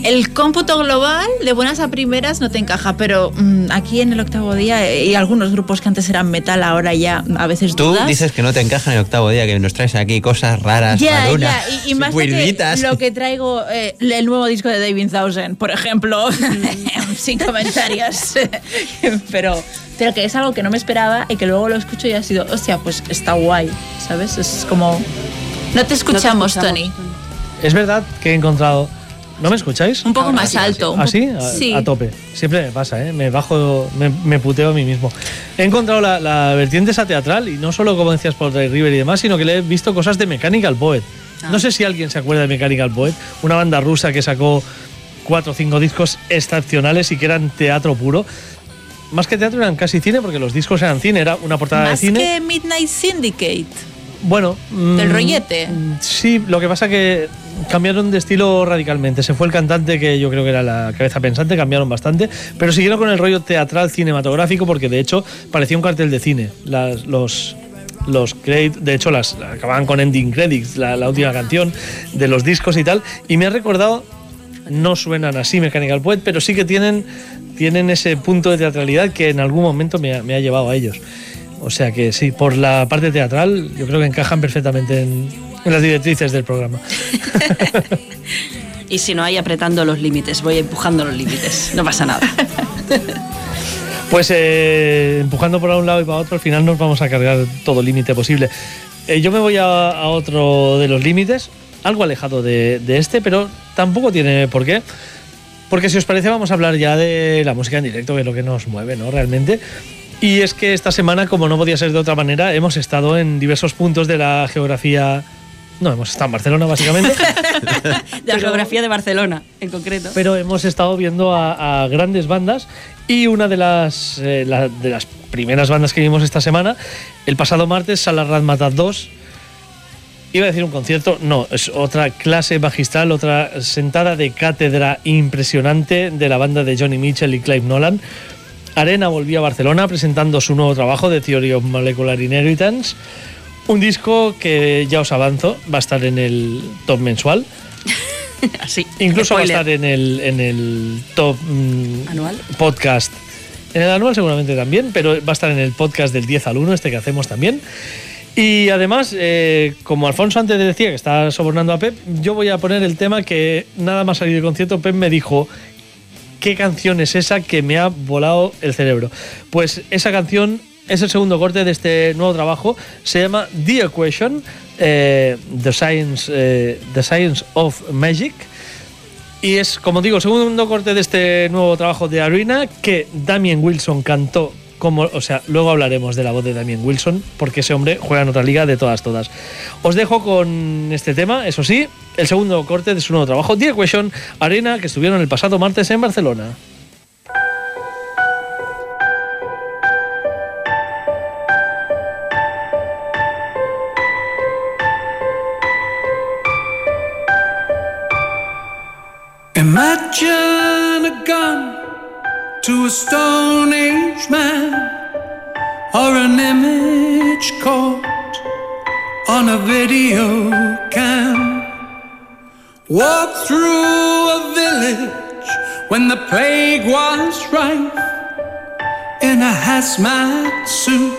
el cómputo global de buenas a primeras no te encaja, pero mm, aquí en el octavo día eh, y algunos grupos que antes eran metal ahora ya a veces Tú dudas. dices que no te encaja en el octavo día, que nos traes aquí cosas raras, Ya, marunas, ya, y, y más que lo que traigo, eh, el nuevo disco de David Thousand, por ejemplo, sin comentarios, pero, pero que es algo que no me esperaba y que luego lo escucho y ha sido, hostia, pues está guay, ¿sabes? Es como... No te escuchamos, Tony. Es verdad que he encontrado. ¿No me escucháis? Un poco más alto. un ¿Ah, sí? A, a tope. Siempre me pasa, ¿eh? Me bajo, me, me puteo a mí mismo. He encontrado la, la vertiente esa teatral y no solo, como decías, por Dry River y demás, sino que le he visto cosas de Mechanical Poet. Ah. No sé si alguien se acuerda de Mechanical Poet, una banda rusa que sacó cuatro o cinco discos excepcionales y que eran teatro puro. Más que teatro eran casi cine, porque los discos eran cine, era una portada de Más cine. que Midnight Syndicate. Bueno. Del mm, rollete. Sí, lo que pasa que cambiaron de estilo radicalmente. Se fue el cantante que yo creo que era la cabeza pensante, cambiaron bastante, pero siguieron con el rollo teatral cinematográfico porque de hecho parecía un cartel de cine. Las- los, los de hecho las acababan con ending credits, la, la última canción de los discos y tal, y me ha recordado, no suenan así Mechanical Poet, pero sí que tienen, tienen ese punto de teatralidad que en algún momento me ha, me ha llevado a ellos. O sea que sí, por la parte teatral yo creo que encajan perfectamente en, en las directrices del programa. Y si no hay apretando los límites, voy empujando los límites, no pasa nada. Pues eh, empujando por un lado y para otro, al final nos vamos a cargar todo límite posible. Eh, yo me voy a, a otro de los límites, algo alejado de, de este, pero tampoco tiene por qué. Porque si os parece, vamos a hablar ya de la música en directo, que es lo que nos mueve, ¿no? Realmente. Y es que esta semana, como no podía ser de otra manera, hemos estado en diversos puntos de la geografía. No, hemos estado en Barcelona, básicamente. La geografía de Barcelona, en concreto. pero hemos estado viendo a, a grandes bandas y una de las, eh, la- de las primeras bandas que vimos esta semana, el pasado martes, Salah Razmataz 2. Iba a decir un concierto, no, es otra clase magistral, otra sentada de cátedra impresionante de la banda de Johnny Mitchell y Clive Nolan. Arena volvió a Barcelona presentando su nuevo trabajo de Theory of Molecular Inheritance. Un disco que ya os avanzo, va a estar en el top mensual. Así. Incluso va a estar en el, en el top mm, ¿Anual? podcast. En el anual seguramente también, pero va a estar en el podcast del 10 al 1, este que hacemos también. Y además, eh, como Alfonso antes decía que está sobornando a Pep, yo voy a poner el tema que nada más salir del concierto, Pep me dijo, ¿qué canción es esa que me ha volado el cerebro? Pues esa canción es el segundo corte de este nuevo trabajo, se llama The Equation, eh, The, Science, eh, The Science of Magic. Y es, como digo, el segundo corte de este nuevo trabajo de Arena que Damien Wilson cantó como, o sea, luego hablaremos de la voz de Damien Wilson, porque ese hombre juega en otra liga de todas, todas. Os dejo con este tema, eso sí, el segundo corte de su nuevo trabajo, The Equation, Arena, que estuvieron el pasado martes en Barcelona. A gun to a Stone Age man, or an image caught on a video cam. Walk through a village when the plague was rife in a hazmat suit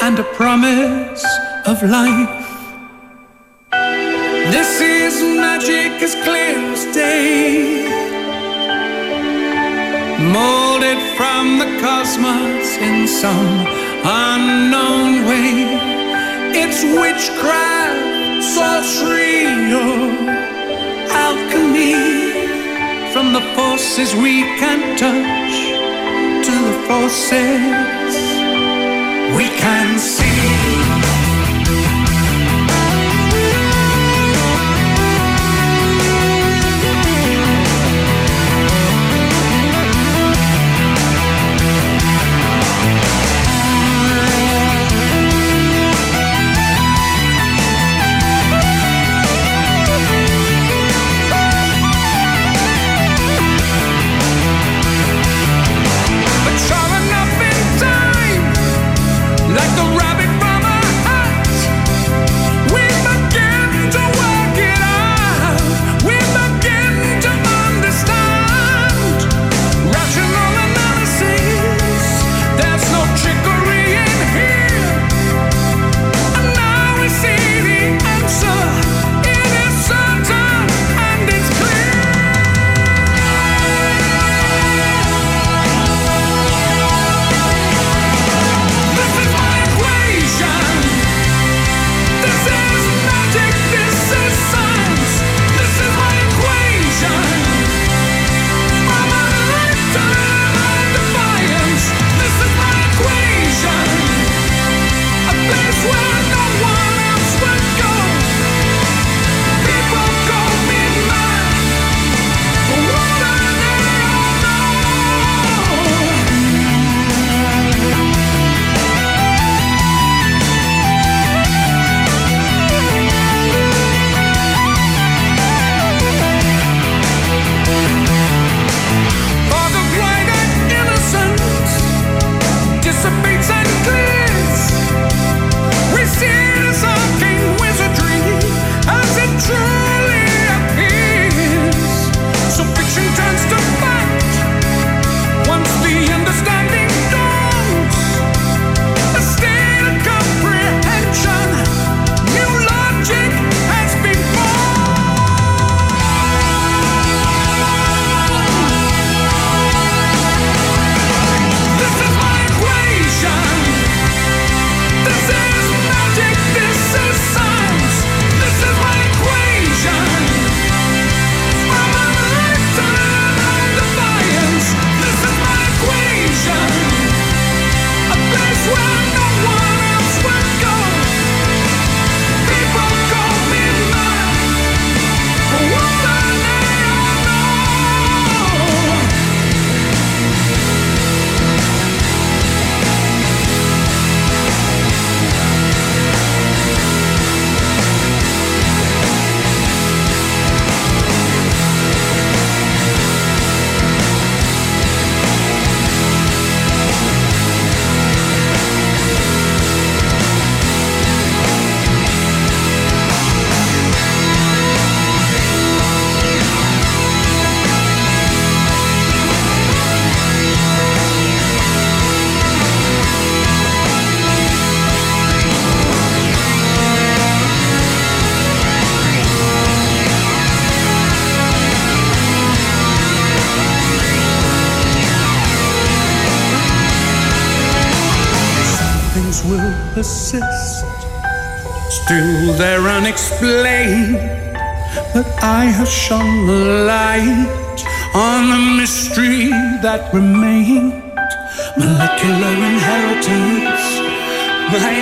and a promise of life. This is magic as clear as day. Molded from the cosmos in some unknown way. It's witchcraft, sorcery, or alchemy. From the forces we can't touch to the forces we can see.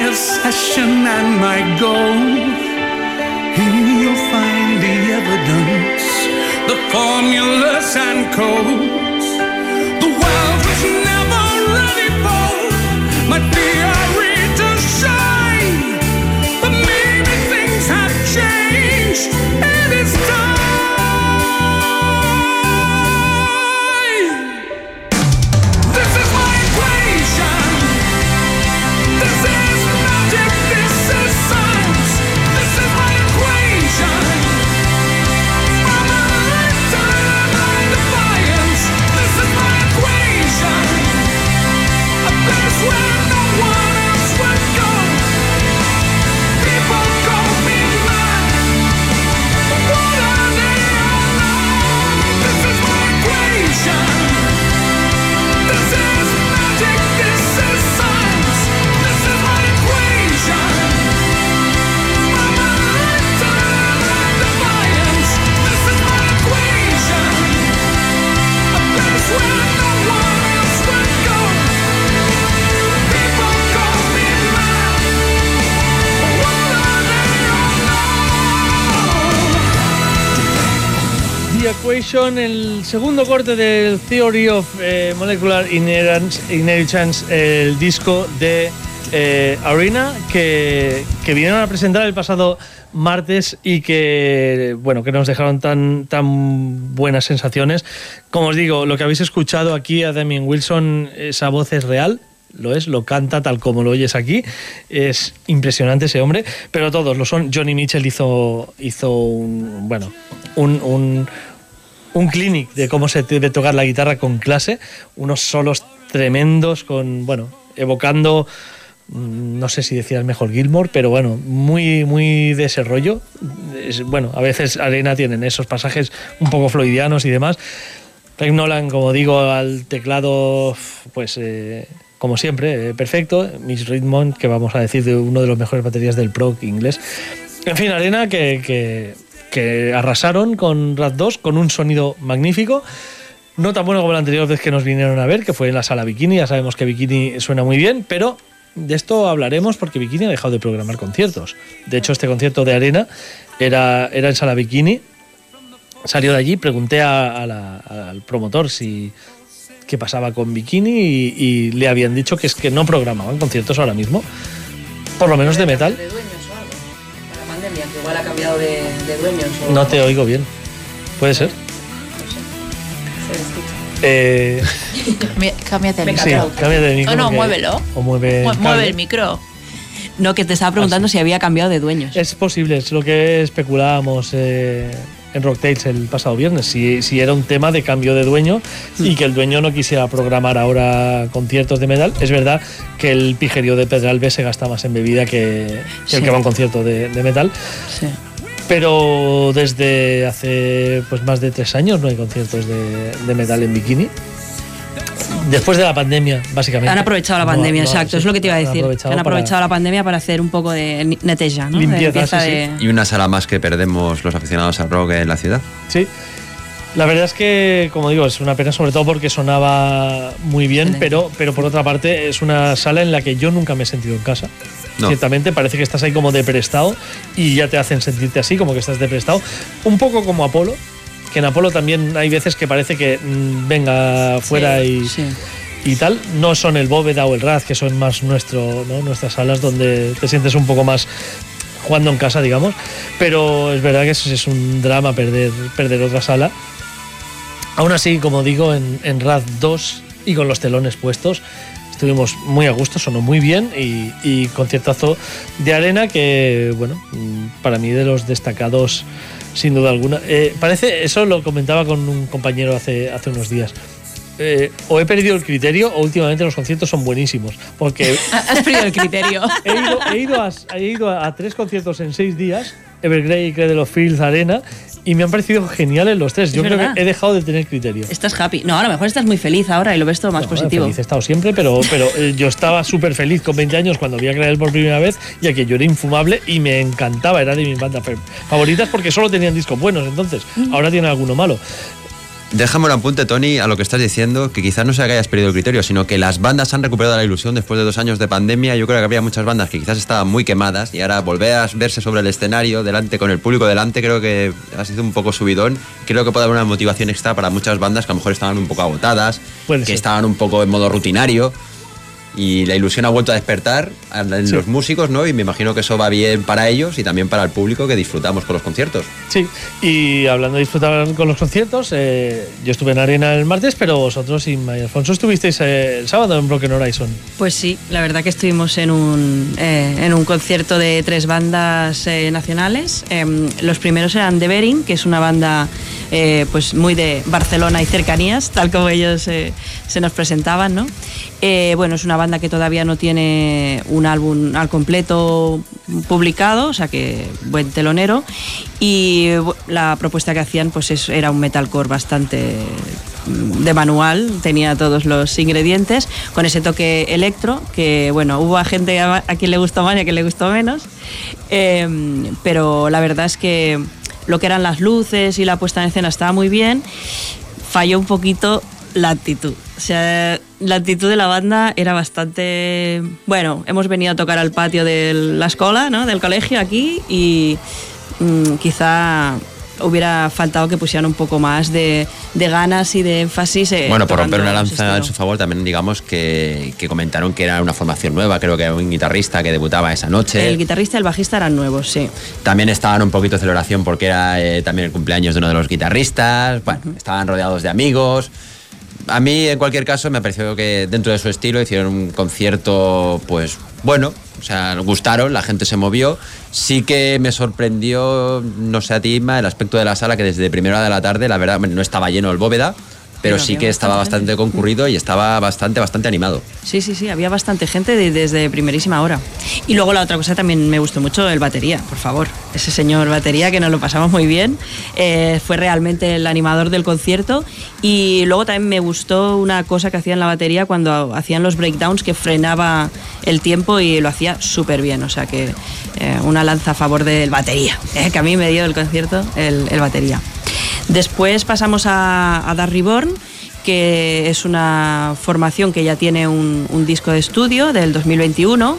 Obsession and my goal. Here you'll find the evidence, the formulas and codes. El segundo corte del Theory of eh, Molecular Inheritance, el disco de eh, Arena, que, vinieron a presentar el pasado martes y que bueno que nos dejaron tan tan buenas sensaciones como os digo lo que habéis escuchado aquí a Damien Wilson esa voz es real lo es, lo canta tal como lo oyes aquí. Es impresionante ese hombre, pero todos lo son. Johnny Mitchell hizo, hizo un, bueno, un, un clinic de cómo se debe tocar la guitarra con clase, unos solos tremendos con, bueno, evocando, mm, no sé si decía el mejor Gilmore, pero bueno, muy, muy de ese rollo. Es- bueno, a veces Arena tienen esos pasajes un poco floidianos y demás. Craig Nolan, como digo, al teclado, pues eh, como siempre, eh, perfecto. Miss Redmond, que vamos a decir de uno de los mejores baterías del prog inglés. En fin, Arena que, que- que arrasaron con Rat 2 con un sonido magnífico. No tan bueno como la anterior vez que nos vinieron a ver, que fue en la sala Bikini. Ya sabemos que Bikini suena muy bien, pero de esto hablaremos porque Bikini ha dejado de programar conciertos. De hecho, este concierto de Arena era, era en sala Bikini salió de allí, pregunté a- al promotor si qué pasaba con Bikini y, y le habían dicho que es que no programaban conciertos ahora mismo, por lo menos de metal. Igual ha cambiado de, de dueños. O No te oigo bien. ¿Puede ser? se escucha. Eh, Cambia- Cámbiate el sí, micro. cámbiate de micro. Oh, no, muévelo. O mueve, Mu- el Mueve el micro. No, que te estaba preguntando Ah, si había cambiado de dueños. Es posible, es lo que especulábamos eh, en Rocktails el pasado viernes, si, si era un tema de cambio de dueño y que el dueño no quisiera programar ahora conciertos de metal. Es verdad que el pijerío de Pedralbes se gasta más en bebida que, que el que va a un concierto de, de metal. Sí. Pero desde hace pues más de tres años no hay conciertos de, de metal en bikini. Después de la pandemia, básicamente. Han aprovechado la No, pandemia, no, exacto, sí, es lo que te iba a han decir. aprovechado Han aprovechado para- la pandemia para hacer un poco de neteja, ¿no? Limpieza, de sí, de- Y una sala más que perdemos los aficionados al rock en la ciudad. Sí. La verdad es que, como digo, es una pena sobre todo porque sonaba muy bien, pero, pero por otra parte es una sala en la que yo nunca me he sentido en casa. No. Ciertamente parece que estás ahí como de prestado y ya te hacen sentirte así, como que estás de prestado. Un poco como Apolo, que en Apolo también hay veces que parece que mm, venga fuera y, sí. y tal. No son el Bóveda o el Raz, que son más nuestro, ¿no? nuestras salas donde te sientes un poco más jugando en casa, digamos. Pero es verdad que es, es un drama perder, perder otra sala. Aún así, como digo, en, en Raz 2 y con los telones puestos, estuvimos muy a gusto, sonó muy bien y, y conciertazo de arena que, bueno, mm, para mí de los destacados sin duda alguna. Eh, parece, eso lo comentaba con un compañero hace, hace unos días. Eh, o he perdido el criterio o últimamente los conciertos son buenísimos. Porque Has perdido el criterio. he ido, he ido, a, he ido a, a tres conciertos en seis días, Evergrey, Cradle of Fields, Arena, y me han parecido geniales los tres. Es Yo creo verdad. que he dejado de tener criterio. Estás happy. No, a lo mejor estás muy feliz ahora y lo ves todo más No, positivo. Feliz he estado siempre, pero, pero eh, yo estaba súper feliz con 20 años cuando vi a Cradle por primera vez, ya que yo era infumable y me encantaba, era de mis bandas favoritas porque solo tenían discos buenos entonces. Ahora tienen alguno malo. Déjame un apunte, Tony, a lo que estás diciendo, que quizás no sea que hayas perdido el criterio, sino que las bandas han recuperado la ilusión después de dos años de pandemia. Yo creo que había muchas bandas que quizás estaban muy quemadas y ahora volver a verse sobre el escenario, delante, con el público delante, creo que ha sido un poco subidón. Creo que puede haber una motivación extra para muchas bandas que a lo mejor estaban un poco agotadas, que estaban un poco en modo rutinario. Y la ilusión ha vuelto a despertar en Sí. los músicos, ¿no? Y me imagino que eso va bien para ellos y también para el público que disfrutamos con los conciertos. Sí, y hablando de disfrutar con los conciertos, eh, yo estuve en Arena el martes, pero vosotros y María Alfonso estuvisteis eh, el sábado en Broken Horizon. Pues sí, la verdad que estuvimos en un, eh, en un concierto de tres bandas eh, nacionales. Em, los primeros eran The Bering, que es una banda eh, pues muy de Barcelona y cercanías, tal como ellos eh, se nos presentaban, ¿no? Eh, bueno, es una banda que todavía no tiene un álbum al completo publicado, o sea que buen telonero. Y la propuesta que hacían pues es- era un metalcore bastante mm, de manual, tenía todos los ingredientes, con ese toque electro, que bueno, hubo a gente a, quien le gustó más y a quien le gustó menos, Eh, pero la verdad es que lo que eran las luces y la puesta en escena estaba muy bien, falló un poquito la actitud. O sea, la actitud de la banda era bastante... Bueno, hemos venido a tocar al patio de la escuela, ¿no? Del colegio aquí y mm, quizá hubiera faltado que pusieran un poco más de, de ganas y de énfasis. eh, Bueno, por romper una lanza en su favor, también digamos que, que comentaron que era una formación nueva, creo que era un guitarrista que debutaba esa noche. El guitarrista y el bajista eran nuevos, sí. También estaban un poquito de celebración porque era eh, también el cumpleaños de uno de los guitarristas, bueno, estaban rodeados de amigos. A mí, en cualquier caso, me pareció que dentro de su estilo hicieron un concierto, pues, bueno, o sea, gustaron, la gente se movió. Sí que me sorprendió, no sé a ti, el aspecto de la sala, que desde primera hora de la tarde, la verdad, no estaba lleno el bóveda, pero sí que estaba bastante concurrido y estaba bastante, bastante animado. Sí, sí, sí, había bastante gente de- desde primerísima hora. Y luego la otra cosa también me gustó mucho, el batería, por favor. Ese señor batería que nos lo pasamos muy bien. eh, fue realmente el animador del concierto. Y luego también me gustó una cosa que hacía en la batería cuando hacían los breakdowns, que frenaba el tiempo y lo hacía súper bien. O sea que eh, una lanza a favor del batería, eh, que a mí me dio el concierto el, el batería. Después pasamos a, a Dark Reborn, que es una formación que ya tiene un, un disco de estudio del 2021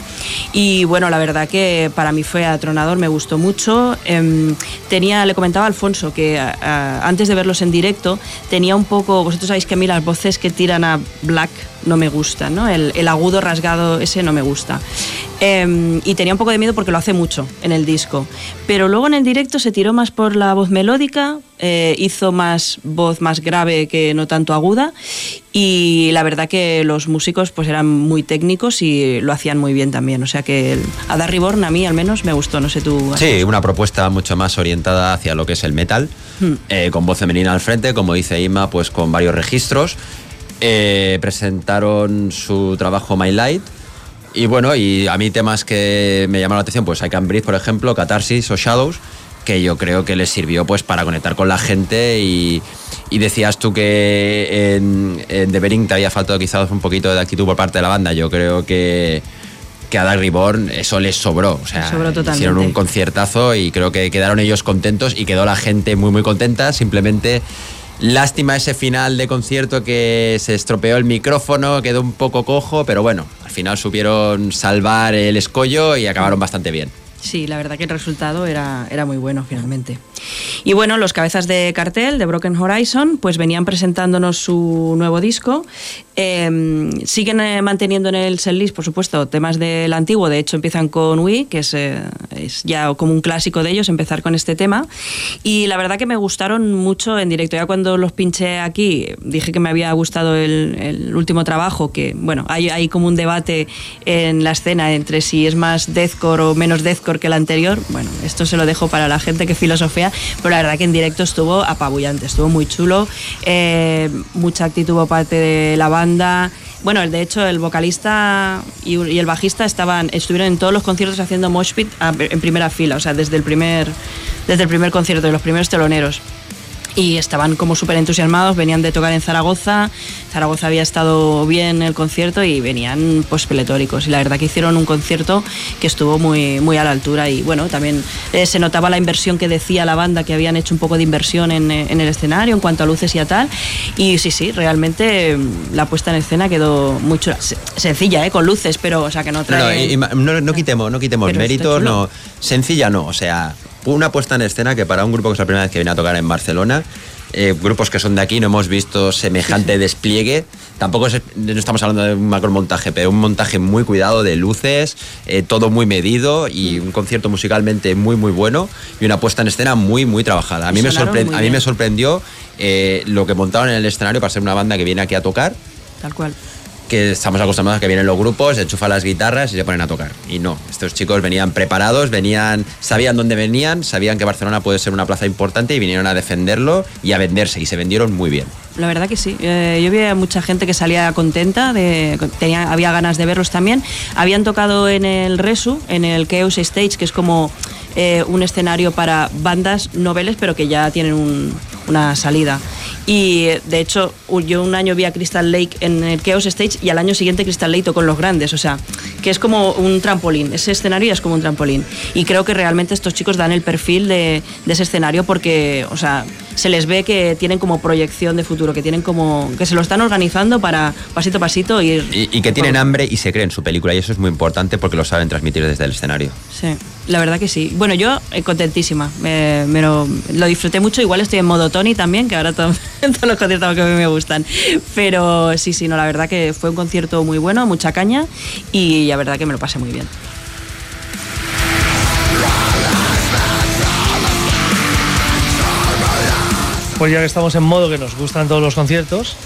y bueno, la verdad que para mí fue atronador, me gustó mucho. Em, tenía, le comentaba a Alfonso que a- a- antes de verlos en directo tenía un poco, vosotros sabéis que a mí las voces que tiran a Black no me gustan, ¿no? El, el agudo rasgado ese no me gusta. Em, y tenía un poco de miedo porque lo hace mucho en el disco. Pero luego en el directo se tiró más por la voz melódica, eh, hizo más voz más grave que no tanto aguda. Y la verdad que los músicos pues eran muy técnicos y lo hacían muy bien también. O sea que el, a Dar Reborn a mí al menos me gustó, no sé tú. Sí, una propuesta mucho más orientada hacia lo que es el metal, Hmm. eh, con voz femenina al frente, como dice Ima, pues con varios registros. Eh, presentaron su trabajo My Light. Y bueno, y a mí temas que me llamaron la atención, pues I Can Breathe, por ejemplo, Catharsis o Shadows, que yo creo que les sirvió pues para conectar con la gente y, y decías tú que en, en The Bering te había faltado quizás un poquito de actitud por parte de la banda. Yo creo que, que a Dark Reborn eso les sobró. O sea, Sobró hicieron un conciertazo y creo que quedaron ellos contentos y quedó la gente muy muy contenta. Simplemente lástima ese final de concierto que se estropeó el micrófono, quedó un poco cojo, pero bueno, al final supieron salvar el escollo y acabaron bastante bien. Sí, la verdad que el resultado era, era muy bueno finalmente. Y bueno, los cabezas de cartel de Broken Horizon pues venían presentándonos su nuevo disco. Eh, siguen eh, manteniendo en el setlist, por supuesto, temas del antiguo. De hecho, empiezan con We, que es, eh, es ya como un clásico de ellos, empezar con este tema. Y la verdad que me gustaron mucho en directo. Ya cuando los pinché aquí, dije que me había gustado el, el último trabajo, que bueno, hay, hay como un debate en la escena entre si es más deathcore o menos deathcore que el anterior. Bueno, esto se lo dejo para la gente que filosofía, pero la verdad que en directo estuvo apabullante, estuvo muy chulo, eh, mucha actitud por parte de la banda. Bueno, de hecho, el vocalista y, el bajista estaban, estuvieron en todos los conciertos haciendo mosh pit en primera fila, o sea, desde el primer, desde el primer concierto, de los primeros teloneros. Y estaban como súper entusiasmados, venían de tocar en Zaragoza, Zaragoza había estado bien el concierto y venían pues peletóricos. Y la verdad que hicieron un concierto que estuvo muy, muy a la altura y bueno, también eh, se notaba la inversión que decía la banda, que habían hecho un poco de inversión en, eh, en el escenario en cuanto a luces y a tal. Y sí, sí, realmente mm, la puesta en escena quedó muy chula. Se- Sencilla, ¿eh? con luces, pero o sea que no trae... no, no, no quitemos, no quitemos méritos, no. Sencilla no, o sea, una puesta en escena que para un grupo que es la primera vez que viene a tocar en Barcelona, eh, grupos que son de aquí no hemos visto semejante despliegue. Tampoco es- no estamos hablando de un macromontaje, pero un montaje muy cuidado de luces, eh, todo muy medido y un concierto musicalmente muy muy bueno y una puesta en escena muy muy trabajada. A mí, me, Sonaron sorpre- muy a mí bien. me sorprendió eh, lo que montaron en el escenario para ser una banda que viene aquí a tocar Tal cual. Que estamos acostumbrados a que vienen los grupos, enchufan las guitarras y se ponen a tocar. Y no, estos chicos venían preparados, venían, sabían dónde venían, sabían que Barcelona puede ser una plaza importante y vinieron a defenderlo y a venderse y se vendieron muy bien. La verdad que sí. Eh, yo vi a mucha gente que salía contenta, de, tenía, había ganas de verlos también. Habían tocado en el Resu, en el Chaos Stage, que es como eh, un escenario para bandas noveles, pero que ya tienen un- una salida. Y de hecho, yo un año vi a Crystal Lake en el Chaos Stage y al año siguiente Crystal Lake tocó con los grandes. O sea, que es como un trampolín. Ese escenario es como un trampolín. Y creo que realmente estos chicos dan el perfil de, de ese escenario porque, o sea, se les ve que tienen como proyección de futuro, que tienen como. que se lo están organizando para pasito a pasito ir. Y, y que tienen hambre y se creen su película y eso es muy importante porque lo saben transmitir desde el escenario. Sí, la verdad que sí. Bueno, yo eh, contentísima. Me, me lo, lo disfruté mucho. Igual estoy en modo Tony también, que ahora to- todos los conciertos que a mí me gustan. Pero sí, sí, no, la verdad que fue un concierto muy bueno, mucha caña y la verdad que me lo pasé muy bien. Pues ya que estamos en modo que nos gustan todos los conciertos,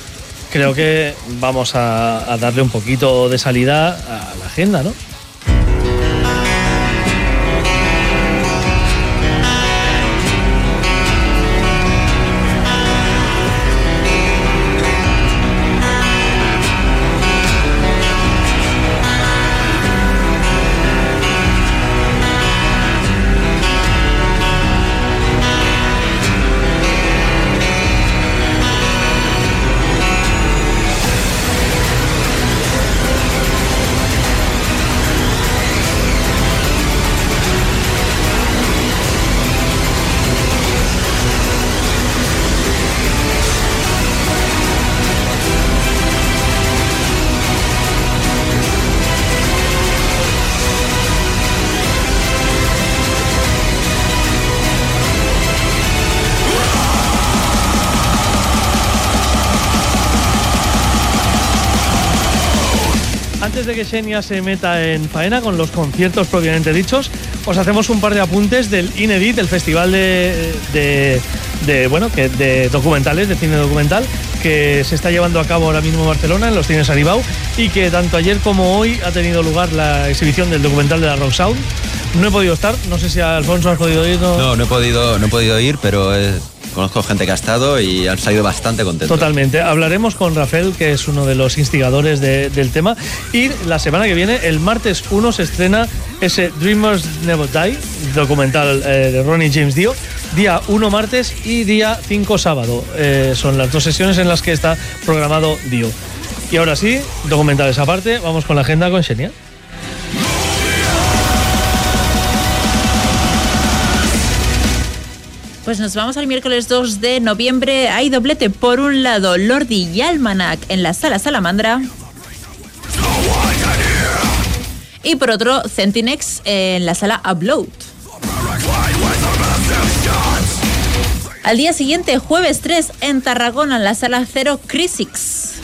creo que vamos a, a darle un poquito de salida a la agenda, ¿no? Xenia se meta en faena con los conciertos propiamente dichos, os hacemos un par de apuntes del Inedit, el festival de, de- de, bueno, que de documentales, de cine documental, que se está llevando a cabo ahora mismo en Barcelona, en los cines Aribau, y que tanto ayer como hoy ha tenido lugar la exhibición del documental de la Rock Sound. No he podido estar, no sé si Alfonso has podido ir. no- No, no he podido, no he podido ir, pero eh, conozco gente que ha estado y han salido bastante contentos. Totalmente. Hablaremos con Rafael, que es uno de los instigadores de- del tema. Y la semana que viene, el martes 1, se estrena ese Dreamers Never Die, documental eh, de Ronnie James Dio. Día 1 martes y día 5 sábado. Eh, son las dos sesiones en las que está programado Dio. Y ahora sí, documentales aparte, vamos con la agenda con Xenia. Pues nos vamos al miércoles 2 de noviembre. Hay doblete. Por un lado, Lordi y Almanac en la sala Salamandra. Y por otro, Centinex en la sala Upload. Al día siguiente, jueves 3, en Tarragona, en la sala Cero Crisix.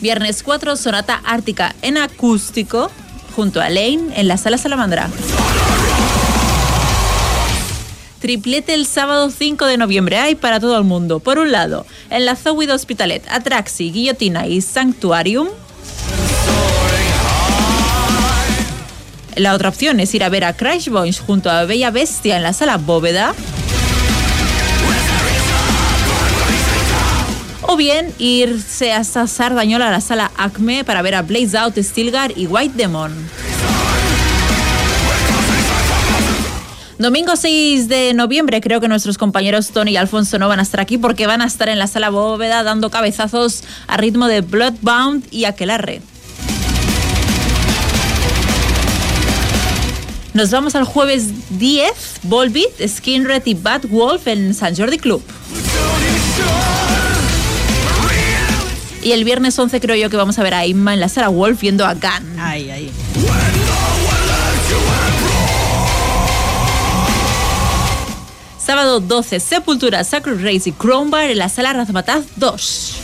Viernes 4, Sonata Ártica en acústico, junto a Lane en la sala Salamandra. Triplete el sábado 5 de noviembre. Hay para todo el mundo. Por un lado, en la Zowid Hospitalet, Atraxi, Guillotina y Sanctuarium. La otra opción es ir a ver a Crash Boys junto a Bella Bestia en la sala Bóveda. O bien irse hasta Sardañola a la sala Acme para ver a Blaze Out, Stilgar y White Demon. Domingo 6 de noviembre creo que nuestros compañeros Tony y Alfonso no van a estar aquí porque van a estar en la sala bóveda dando cabezazos a ritmo de Bloodbound y Aquelarre. Nos vamos al jueves 10, Volbeat, Skinred y Bad Wolf en San Jordi Club. Y el viernes 11 creo yo que vamos a ver a Inma en la sala Wolf viendo a Gun. Ay, ay. Sábado 12, Sepultura, Sacred Race y Crownbar en la sala Razmataz 2.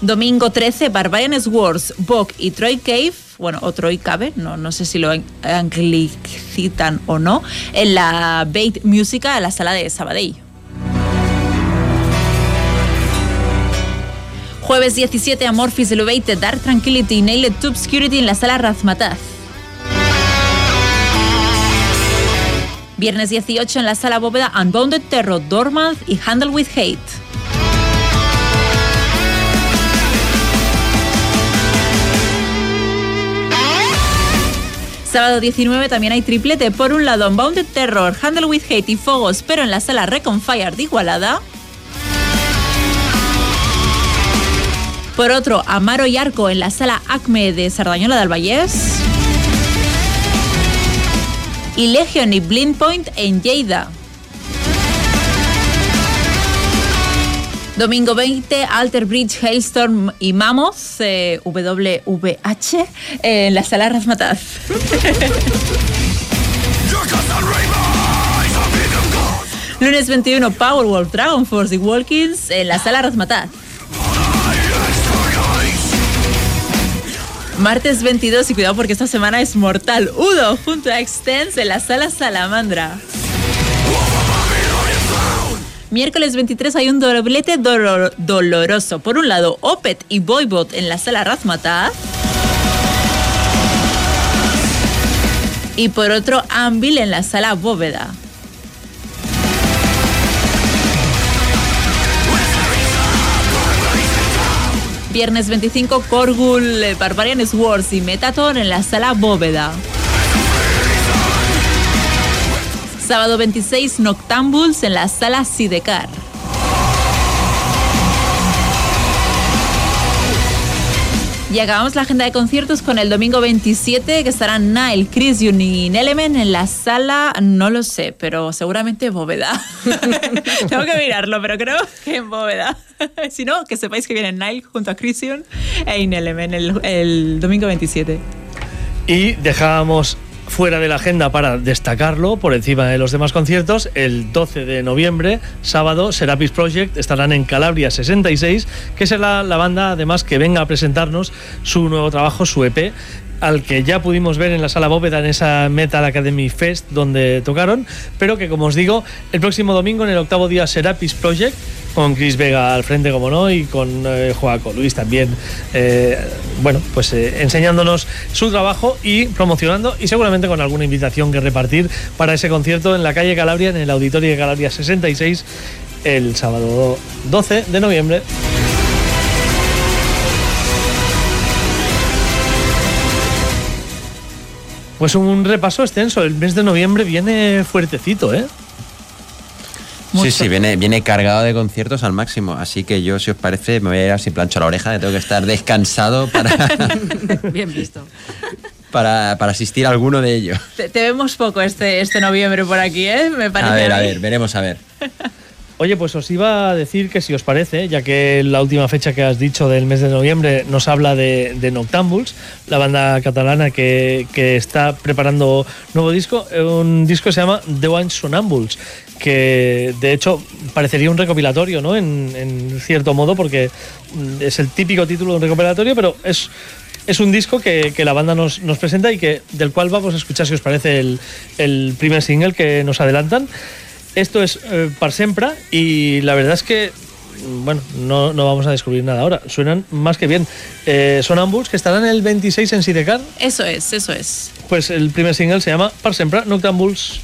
Domingo 13, Barbarian Wars, Bok y Troy Cave, bueno, o Troy Cave, no, no sé si lo an- anglicitan o no, en la Bait Musica, en la sala de Sabadell. Jueves 17, Amorphis Elevated, Dark Tranquility y Nailed to Obscurity en la sala Razmataz. Viernes 18 en la sala bóveda Unbounded Terror, Dormant y Handle with Hate. Sábado 19 también hay triplete. Por un lado, Unbounded Terror, Handle with Hate y Fogos, pero en la sala Reconfire de Igualada. Por otro, Amaro y Arco en la sala Acme de Sardañola del Vallés. Y Legion y Blind Point en Lleida. Domingo 20, Alter Bridge, Hailstorm y Mammoth, eh, en la sala Razmataz. Lunes 21, Powerwolf, Dragon Force y Walkins en la sala Razmataz. Martes 22, y cuidado porque esta semana es mortal. Udo junto a Extens en la sala Salamandra. Miércoles 23 hay un doblete dolor- doloroso. Por un lado, Opet y Boybot en la sala Razmataz. Y por otro, Anvil en la sala Bóveda. Viernes 25, Korgul, eh, Barbarian Wars y Metaton en la sala Bóveda. Sábado 26, Noctambuls en la sala Sidecar. Y acabamos la agenda de conciertos con el domingo 27, que estarán Nile, Chris y Element en la sala, no lo sé, pero seguramente Bóveda. Tengo que mirarlo, pero creo que en Bóveda. si no, que sepáis que vienen Nile junto a Christian e Inelement el, el domingo 27. Y dejábamos fuera de la agenda para destacarlo por encima de los demás conciertos. El 12 de noviembre, sábado, Serapis Project estarán en Calabria 66, que será la banda además que venga a presentarnos su nuevo trabajo, su EP al que ya pudimos ver en la sala bóveda en esa Metal Academy Fest donde tocaron, pero que como os digo, el próximo domingo en el octavo día Serapis Project, con Chris Vega al frente como no y con eh, Joaco Luis también, eh, bueno, pues eh, enseñándonos su trabajo y promocionando y seguramente con alguna invitación que repartir para ese concierto en la calle Calabria, en el auditorio de Calabria 66, el sábado 12 de noviembre. Pues un repaso extenso. El mes de noviembre viene fuertecito, ¿eh? Sí, sí, viene, viene cargado de conciertos al máximo. Así que yo, si os parece, me voy a ir así plancho a la oreja. que Tengo que estar descansado para, Bien visto. para, para asistir a alguno de ellos. Te, te vemos poco este, este noviembre por aquí, ¿eh? Me parece. A ver, a ver, veremos a ver. Oye, pues os iba a decir que si os parece, ya que la última fecha que has dicho del mes de noviembre nos habla de, de Noctambuls, la banda catalana que, está preparando nuevo disco, eh, un disco que se llama The One Sonambuls, que de hecho parecería un recopilatorio, ¿no? En, cierto modo, porque mm, es el típico título de un recopilatorio, pero es es un disco que, la banda nos, presenta y que del cual vamos a escuchar, si os parece, el primer single que nos adelantan. Esto es eh, Par Sempra y la verdad es que, bueno, no, no vamos a descubrir nada ahora. Suenan más que bien. Eh, son Ambuls que estarán el 26 en Sidecar. Eso es, eso es. Pues el primer single se llama Par Sempra Noctambuls.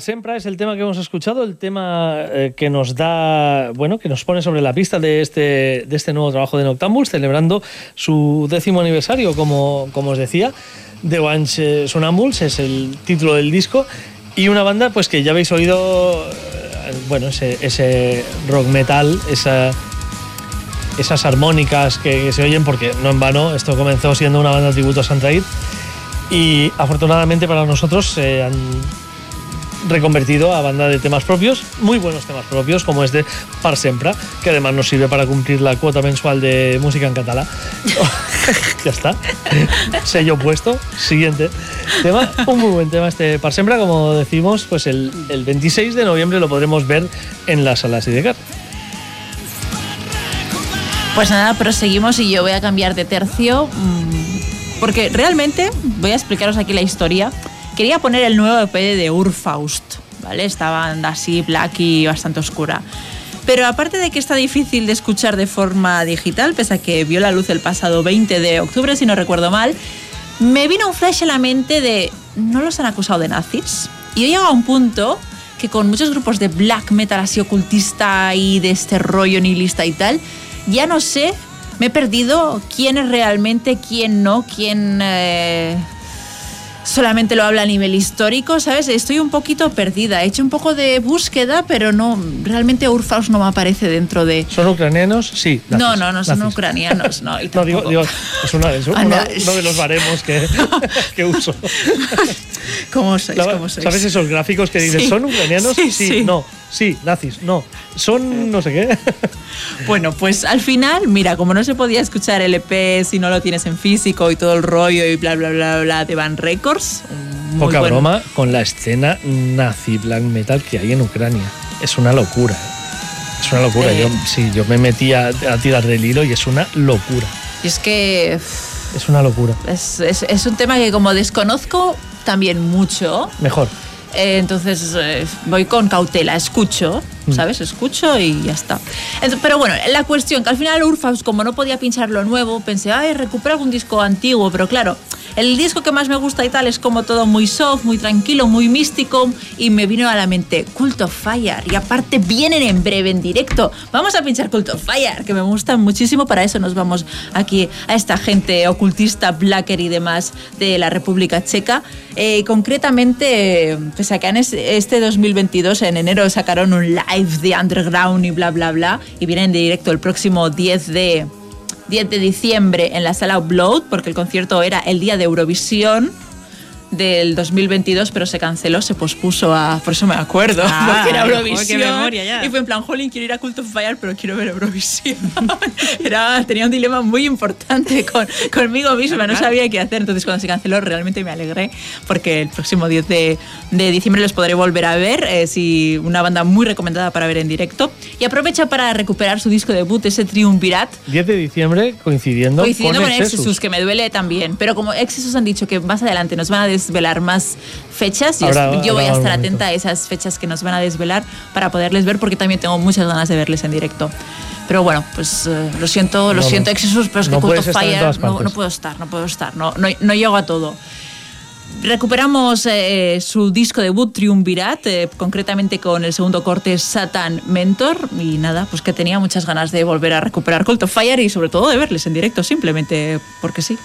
Par Sempre es el tema que hemos escuchado, el tema eh, que nos da, bueno, que nos pone sobre la pista de este, de este nuevo trabajo de Noctambulus, celebrando su décimo aniversario, como, como os decía. The Ones eh, Sonambuls es el título del disco y una banda pues que ya habéis oído, eh, bueno, ese, ese rock metal, esa, esas armónicas que, que se oyen, porque no en vano, esto comenzó siendo una banda tributo a Santa Id y afortunadamente para nosotros se han reconvertido a banda de temas propios, muy buenos temas propios, como es de Par Sempre, que además nos sirve para cumplir la cuota mensual de música en catalán. ya está. Sello puesto. Siguiente tema. Un muy buen tema este Par Sempre, como decimos, pues el, el 26 de noviembre lo podremos ver en las salas Idecar. Pues nada, proseguimos y yo voy a cambiar de tercio. mm, Porque realmente, voy a explicaros aquí la historia. Quería poner el nuevo EP de Urfaust, ¿vale? Esta banda así, black y bastante oscura. Pero aparte de que está difícil de escuchar de forma digital, pese a que vio la luz el pasado 20 de octubre, si no recuerdo mal, me vino un flash a la mente de, ¿no los han acusado de nazis? Y he llegado a un punto que con muchos grupos de black metal así ocultista y de este rollo nihilista y tal, ya no sé, me he perdido quién es realmente, quién no, quién eh, solamente lo habla a nivel histórico, ¿sabes? Estoy un poquito perdida, he hecho un poco de búsqueda, pero no, realmente Urfaus no me aparece dentro de... ¿Son ucranianos? Sí. nazis, No, no, no son ucranianos, no. No, digo, digo, es, una, es una- no. uno de los baremos que, que uso. ¿Cómo sois? La- ¿Cómo sois? ¿Sabes esos gráficos que dices, Sí. ¿son ucranianos? Sí, sí. no. Sí, nazis, no. Son no sé qué. Bueno, pues al final, mira, como no se podía escuchar el EP si no lo tienes en físico y todo el rollo y bla, bla, bla, bla de Van Records. Poca broma con la escena nazi black metal que hay en Ucrania. Es una locura. ¿eh? Es una locura. Eh. Yo, sí, yo me metí a, a tirar del hilo y es una locura. Y es que Es una locura. es, es- es un tema que como desconozco también mucho, Mejor. Eh, entonces eh, voy con cautela, escucho, Mm. ¿sabes? Escucho y ya está. Ent- pero bueno, la cuestión, que al final Urfaus, como no podía pinchar lo nuevo, pensé, ay, recupero algún disco antiguo, pero claro, el disco que más me gusta y tal es como todo muy soft, muy tranquilo, muy místico, y me vino a la mente Cult of Fire, y aparte vienen en breve en directo. Vamos a pinchar Cult of Fire, que me gustan muchísimo, para eso nos vamos aquí a esta gente ocultista, blacker y demás de la República Checa. Eh, concretamente, pese a que este 2022, en enero, sacaron un live de Underground y bla, bla, bla, y vienen de directo el próximo 10 de, 10 de diciembre en la sala Upload, porque el concierto era el día de Eurovisión del 2022, pero se canceló, se pospuso a... Por eso me acuerdo, Ah, porque era Eurovisión. qué memoria ya. Y fue en plan, jolín, quiero ir a Cult of Fire, pero quiero ver Eurovisión. era, tenía un dilema muy importante con, conmigo misma, no sabía qué hacer. Entonces, cuando se canceló, realmente me alegré, porque el próximo 10 de, de diciembre los podré volver a ver. Es y una banda muy recomendada para ver en directo. Y aprovecha para recuperar su disco debut, ese Triumvirat. 10 de diciembre coincidiendo, Coincidiendo con, Exodus. Exodus, que me duele también. Pero como Exodus han dicho que más adelante nos van a desvelar más fechas, y Habrá- os- yo voy a estar atenta a esas fechas que nos van a desvelar para poderles ver, porque también tengo muchas ganas de verles en directo. Pero bueno, pues eh, lo siento, lo No, siento. Exodus, pero es que No Cult of Fire no, no puedo estar, no puedo estar, no, no, no llego a todo. Recuperamos eh, su disco debut Triumvirat, eh, concretamente con el segundo corte Satan Mentor. Y nada, pues que tenía muchas ganas de volver a recuperar Cult of Fire y sobre todo de verles en directo, simplemente porque sí.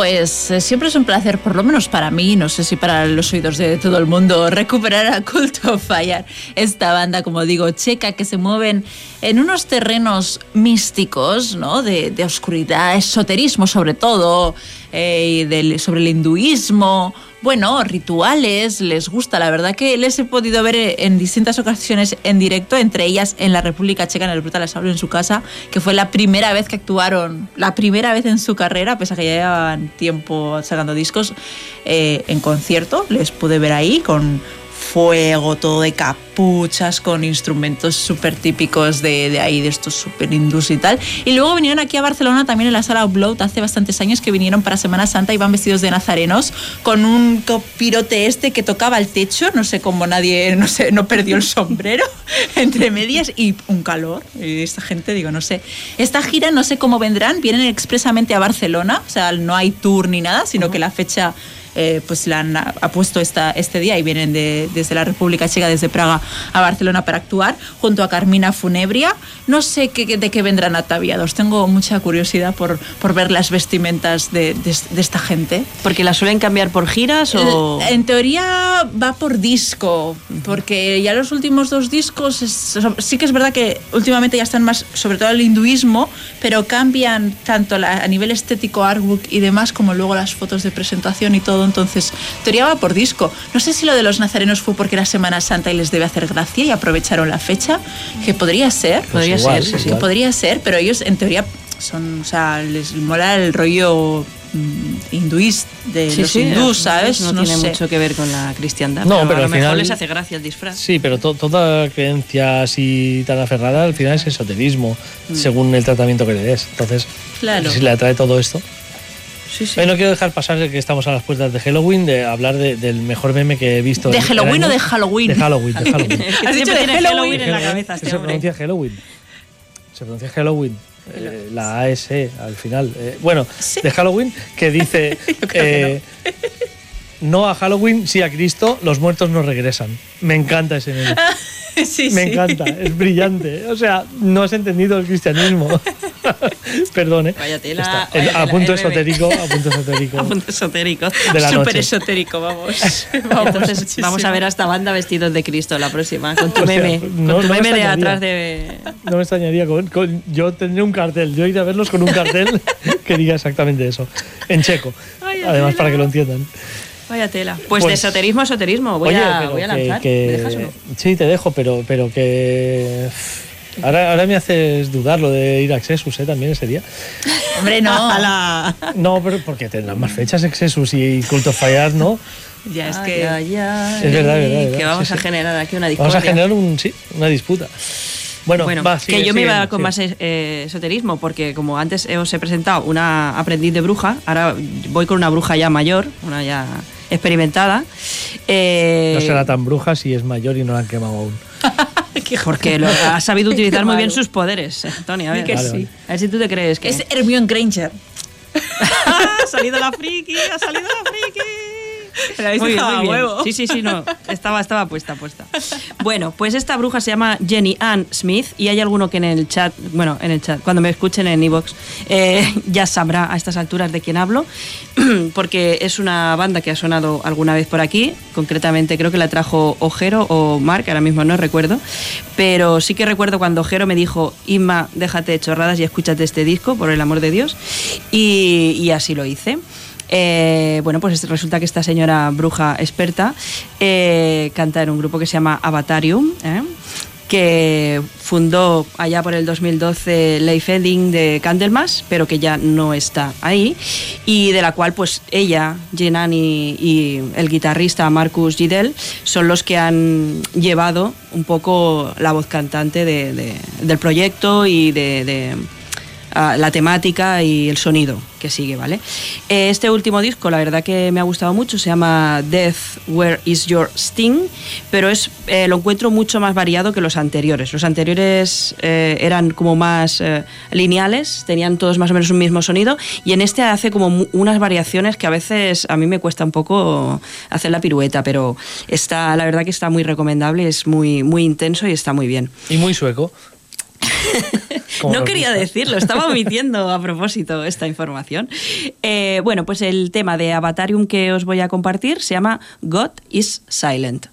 Pues eh, siempre es un placer, por lo menos para mí, no sé si para los oídos de todo el mundo, recuperar a Cult of Fire, esta banda, como digo, checa, que se mueven en unos terrenos místicos, ¿no? De, de oscuridad, esoterismo sobre todo, eh, y sobre el hinduismo, bueno, rituales, les gusta. La verdad que les he podido ver eh, en distintas ocasiones en directo, entre ellas en la República Checa, en el Brutal Assault en su casa, que fue la primera vez que actuaron, la primera vez en su carrera, pese a que ya llevaban tiempo sacando discos, eh, en concierto. Les pude ver ahí con fuego, todo de capuchas, con instrumentos súper típicos de, de ahí, de estos súper hindús y tal. Y luego vinieron aquí a Barcelona también en la sala Upload hace bastantes años que vinieron para Semana Santa y van vestidos de nazarenos con un copirote este que tocaba el techo, no sé cómo nadie, no sé, no perdió el sombrero entre medias y un calor. Y esta gente, digo, no sé. Esta gira no sé cómo vendrán, vienen expresamente a Barcelona, o sea, no hay tour ni nada, sino que la fecha eh, pues la han ha puesto esta, este día y vienen de- desde la República Checa, desde Praga a Barcelona para actuar, junto a Carmina Funebria. No sé qué- de qué vendrán ataviados, tengo mucha curiosidad por, por ver las vestimentas de, de- de esta gente. Porque la suelen cambiar por giras o. En teoría va por disco, porque ya los últimos dos discos es- sí que es verdad que últimamente ya están más, sobre todo el hinduismo, pero cambian tanto la- a nivel estético, artbook y demás, como luego las fotos de presentación y todo. Entonces, en teoría va por disco. No sé si lo de los nazarenos fue porque era Semana Santa y les debe hacer gracia y aprovecharon la fecha, que podría ser, podría Pues igual, ser, sí, sí, igual. podría ser, pero ellos en teoría son, o sea, les mola el rollo mm, hinduís de Sí, los sí, hindús, ¿sabes? No, tiene mucho que ver con la cristiandad. No, pero a lo al mejor final- les hace gracia el disfraz. Sí, pero to- toda creencia así tan aferrada al final es esoterismo, Mm. según el tratamiento que le des. Entonces, Claro. si le atrae todo esto. Sí, sí. Hoy no quiero dejar pasar que estamos a las puertas de Halloween, de hablar de- del mejor meme que he visto. ¿De en Halloween o de Halloween? De Halloween, de Halloween. Que Has dicho de tiene Halloween Halloween en la cabeza Se este hombre. pronuncia Halloween. Se pronuncia Halloween. eh, la ASE al final. Eh, bueno, Sí. de Halloween que dice eh, no. A Halloween, sí a Cristo, los muertos no regresan. Me encanta ese meme. sí, Me sí. encanta, es brillante. O sea, no has entendido el cristianismo. Perdón, ¿eh? Vaya tela, Está, vaya tela, a punto esotérico, a punto esotérico. A punto esotérico. de la Súper esotérico, vamos. vamos Entonces muchísimo. vamos a ver a esta banda vestidos de Cristo la próxima, con tu O sea, meme, no- con tu no me de extrañaría. atrás de... No me extrañaría. Con, con- yo tendría un cartel. Yo iré a verlos con un cartel que diga exactamente eso. En checo. Además, tela. para que lo entiendan. Vaya tela. Pues, de Pues- esoterismo a esoterismo, voy, Oye, a, voy a lanzar. que- ¿Me dejas o no? Sí, te dejo, pero, pero que. Ahora, ahora me haces dudar lo de ir a Exesus, ¿eh? También ese día. Hombre, no. No, pero porque tendrán más fechas Exesus y Culto Fallar, ¿no? Ya es que. ay, ay, Es verdad, es verdad, es Que verdad, vamos sí, a sí. generar aquí una discordia. Vamos a generar un, sí, una disputa. Bueno, Bueno, va, que sigue, yo me iba con sigue. más eh, esoterismo, porque como antes os he presentado una aprendiz de bruja, ahora voy con una bruja ya mayor, una ya experimentada. Eh, No será tan bruja si es mayor y no la han quemado aún. Porque lo, ha sabido utilizar muy bien sus poderes, eh, Tony. A ver, que Vale, sí. vale. a ver si tú te crees que. Es Hermione Granger. ha salido la friki, ha salido la friki. La habéis Muy bien, muy a bien. huevo. Sí, sí, sí, no. Estaba, estaba puesta, puesta. Bueno, pues esta bruja se llama Jenny Ann Smith y hay alguno que en el chat, bueno, en el chat, cuando me escuchen en Evox, eh, ya sabrá a estas alturas de quién hablo, porque es una banda que ha sonado alguna vez por aquí, concretamente creo que la trajo Ojero o Mark, ahora mismo no recuerdo, pero sí que recuerdo cuando Ojero me dijo, Inma, déjate de chorradas y escúchate este disco, por el amor de Dios, y, y así lo hice. Eh, bueno, pues resulta que esta señora bruja experta eh, canta en un grupo que se llama Avatarium, ¿eh? que fundó allá por el 2012 Leif Edding de Candlemas, pero que ya no está ahí, y de la cual pues ella, Jenan y, y el guitarrista Marcus Gidel son los que han llevado un poco la voz cantante de- de- del proyecto y de la temática y el sonido que sigue, ¿vale? Eh, Este último disco, la verdad que me ha gustado mucho, se llama Death, Where is Your Sting, pero es, eh, lo encuentro mucho más variado que los anteriores. Los anteriores eh, eran como más lineales, tenían todos más o menos un mismo sonido, y en este hace como unas variaciones que a veces a mí me cuesta un poco hacer la pirueta, pero está, la verdad que está muy recomendable, es muy, muy intenso y está muy bien. Y muy sueco. No quería gusta. decirlo, estaba omitiendo a propósito esta información. Eh, bueno, pues el tema de Avatarium que os voy a compartir se llama God is. Silent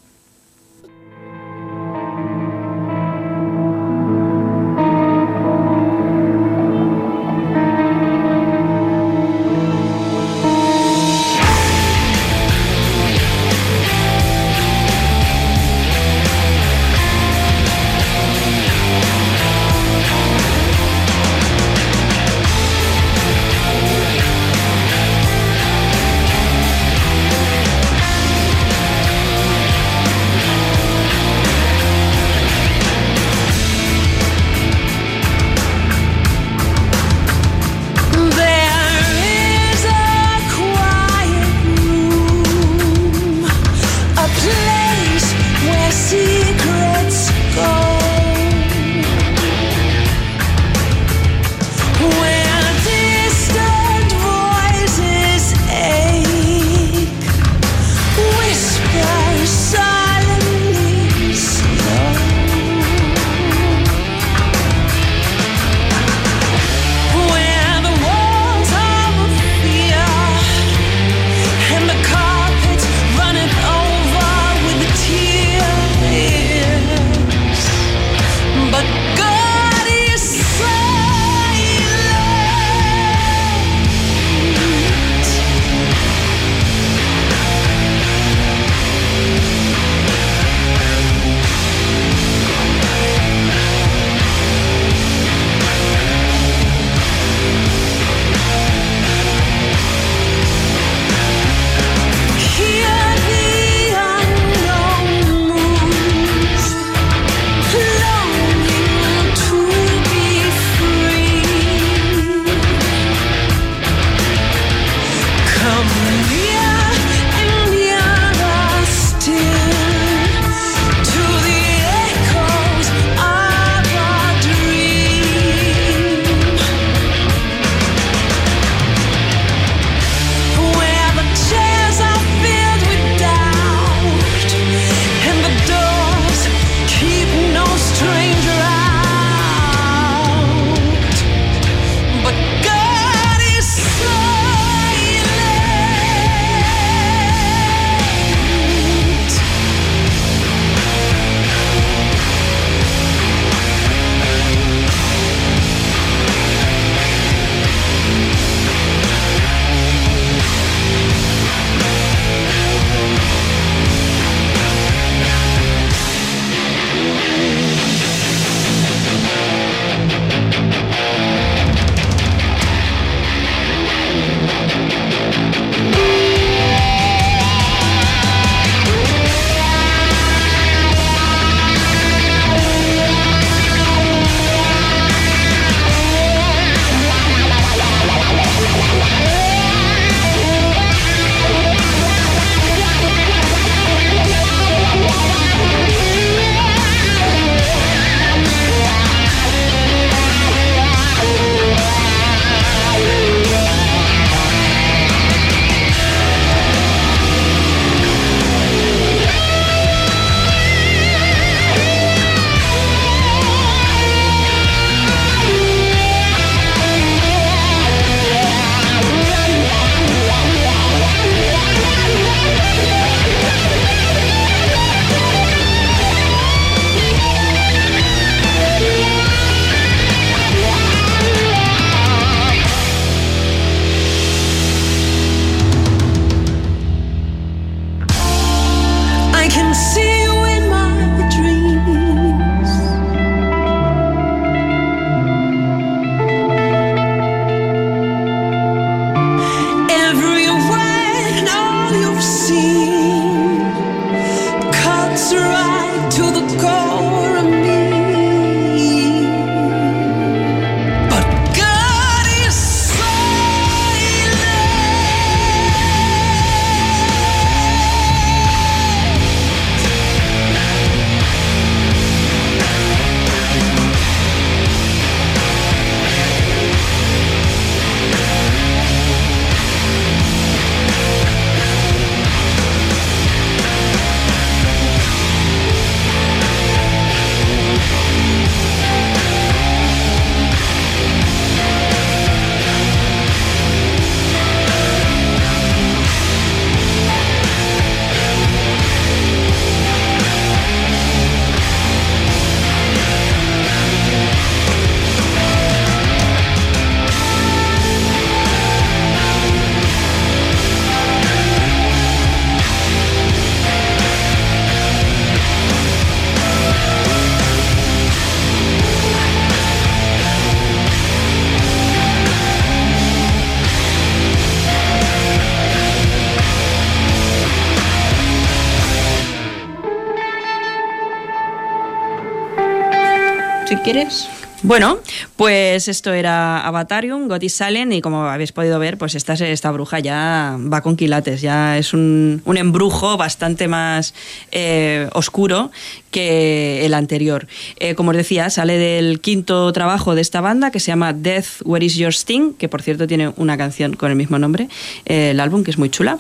quieres. Bueno, pues esto era Avatarium, God is Silent, y como habéis podido ver, pues esta, esta bruja ya va con quilates, ya es un, un embrujo bastante más eh, oscuro que el anterior. Eh, como os decía, sale del quinto trabajo de esta banda que se llama Death, Where is Your Sting, que por cierto tiene una canción con el mismo nombre, eh, el álbum, que es muy chula.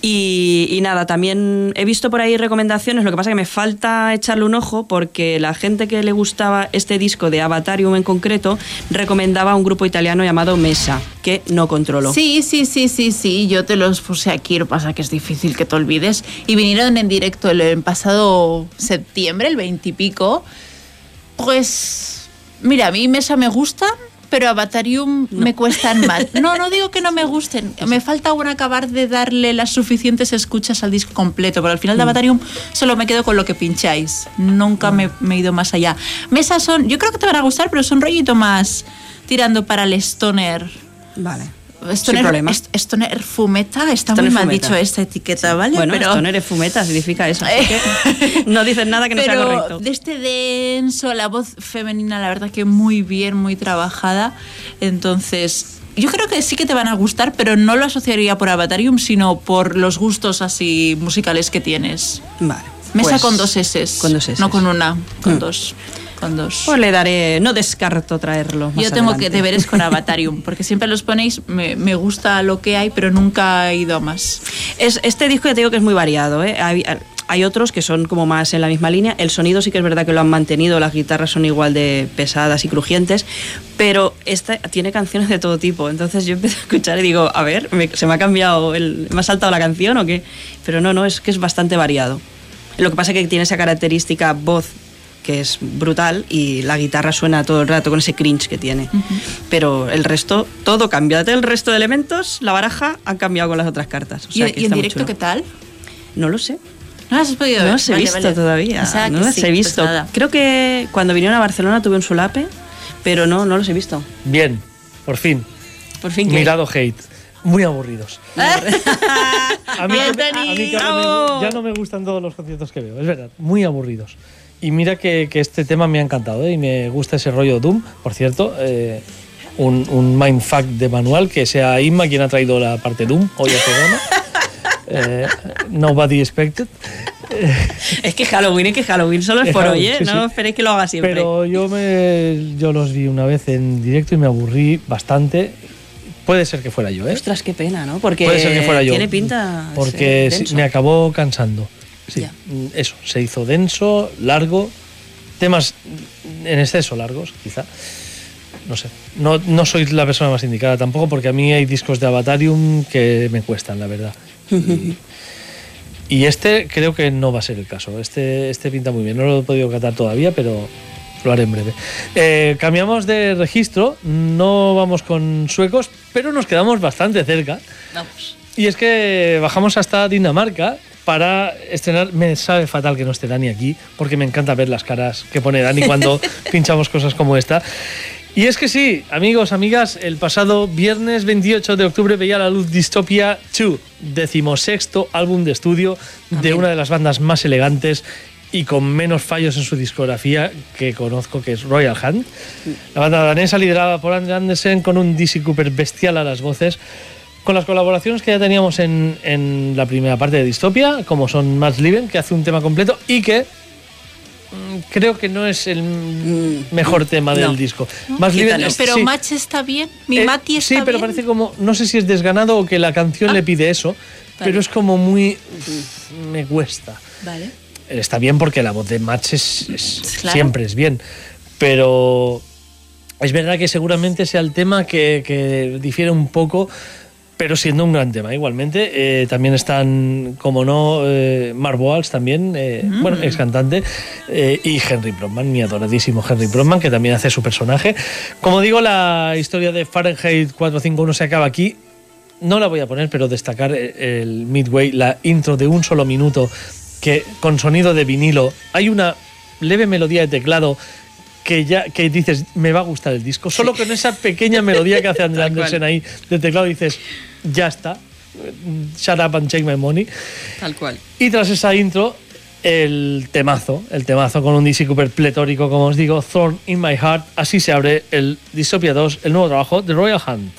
Y, nada, también he visto por ahí recomendaciones, lo que pasa que me falta echarle un ojo porque la gente que le gustaba este disco de Avatarium en concreto recomendaba un grupo italiano llamado Mesa, que no controlo. Sí, sí, sí, sí, sí. Yo te los puse aquí. Lo pasa que es difícil que te olvides. Y vinieron en directo el, pasado septiembre, el 20 y pico. Pues, mira, a mí Mesa me gustan, pero Avatarium me cuestan más. No, no digo que no me gusten. Me falta aún acabar de darle las suficientes escuchas al disco completo. Pero al final de Avatarium solo me quedo con lo que pincháis. Nunca me, me he ido más allá. Mesa son, yo creo que te van a gustar, pero son rollito más tirando para el stoner. Vale. Stoner, problema. est- Stoner fumeta, está Stoner muy mal fumeta. dicho esta etiqueta, ¿vale? Bueno, pero esto no eres fumeta, significa eso. así que no dices nada que no sea pero correcto. de este denso, la voz femenina, la verdad que muy bien, muy trabajada. Entonces, yo creo que sí que te van a gustar, pero no lo asociaría por Avatarium, sino por los gustos así musicales que tienes. Vale. Mesa pues- con dos S. Con dos S. No con una, con Mm. dos. Con dos. Pues le daré, no descarto traerlo. Yo tengo que adelante. deberes con Avatarium, porque siempre los ponéis, me, me gusta lo que hay, pero nunca he ido a más. Es, este disco ya te digo que es muy variado. ¿eh? Hay, hay otros que son como más en la misma línea. El sonido sí que es verdad que lo han mantenido, las guitarras son igual de pesadas y crujientes, pero esta tiene canciones de todo tipo. Entonces yo empecé a escuchar y digo, a ver, me- ¿se me ha cambiado, el, me ha saltado la canción o qué? Pero no, no, es que es bastante variado. Lo que pasa es que tiene esa característica voz que es brutal y la guitarra suena todo el rato con ese cringe que tiene. Pero el resto, todo cambia. El resto de elementos, la baraja, han cambiado con las otras cartas. O sea, ¿Y, que y en directo chulo. qué tal? No lo sé. ¿No las has podido No ver? los he Vale, visto vale. todavía. Pensaba no que los sí, he pues visto. nada. Creo que cuando vinieron a Barcelona tuve un solape, pero no, no los he visto. Bien, por fin. Por fin. Mi lado hate. Muy aburridos. A mí, a mí me- bravo. ya no me gustan todos los conciertos que veo, es verdad, muy aburridos. Y mira que, que este tema me ha encantado ¿eh? y me gusta ese rollo Doom. Por cierto, eh, un, un mindfuck de manual que sea Inma quien ha traído la parte Doom hoy al programa. Eh, nobody expected. Es que Halloween, es que Halloween solo es Es por hoy, ¿eh? sí, No sí. esperéis que lo haga siempre. Pero yo, me, yo los vi una vez en directo y me aburrí bastante. Puede ser que fuera yo, ¿eh? Ostras, qué pena, ¿no? Porque Puede ser que fuera yo. tiene pinta. Porque me acabó cansando. Sí, mm, eso, se hizo denso, largo, temas en exceso largos, quizá. No sé, no, no soy la persona más indicada tampoco porque a mí hay discos de Avatarium que me cuestan, la verdad. Y, y este creo que no va a ser el caso. Este, este pinta muy bien, no lo he podido catar todavía, pero lo haré en breve. Eh, cambiamos de registro, no vamos con suecos, pero nos quedamos bastante cerca. Vamos. Y es que bajamos hasta Dinamarca para estrenar. Me sabe fatal que no esté Dani aquí, porque me encanta ver las caras que pone Dani cuando pinchamos cosas como esta. Y es que sí, amigos, amigas, el pasado viernes 28 de octubre veía la luz Dystopia 2, decimosexto álbum de estudio de una de las bandas más elegantes y con menos fallos en su discografía que conozco, que es Royal Hunt. La banda danesa liderada por Andre Andersen con un Dizzy Cooper bestial a las voces, con las colaboraciones que ya teníamos en, en la primera parte de Dystopia, como son Matt Liven, que hace un tema completo y que mm, creo que no es el mejor tema del no. disco. Es- Pero sí, Match está bien, mi eh, Mati está Sí, pero bien. parece como, no sé si es desganado o que la canción le pide eso, pero es como muy... me cuesta. Vale. Está bien porque la voz de Match es, es- Claro. siempre es bien, pero es verdad que seguramente sea el tema que, que difiere un poco, pero siendo un gran tema igualmente. Eh, también están, como no, eh, Mark Boals también, eh, bueno, ex cantante, eh, y Henry Bromman, mi adoradísimo Henry Bromman, que también hace su personaje. Como digo, la historia de Fahrenheit 451 se acaba aquí. No la voy a poner, pero destacar el, midway, la intro de un solo minuto, que con sonido de vinilo, hay una leve melodía de teclado que ya que dices, me va a gustar el disco. Solo con esa pequeña melodía que hace André. Andersen ahí de teclado dices, ya está. Shut up and take my money. Tal cual. Y tras esa intro, el temazo, el temazo con un DC Cooper pletórico, como os digo, Thorn in My Heart. Así se abre el Dystopia 2, el nuevo trabajo de Royal Hunt.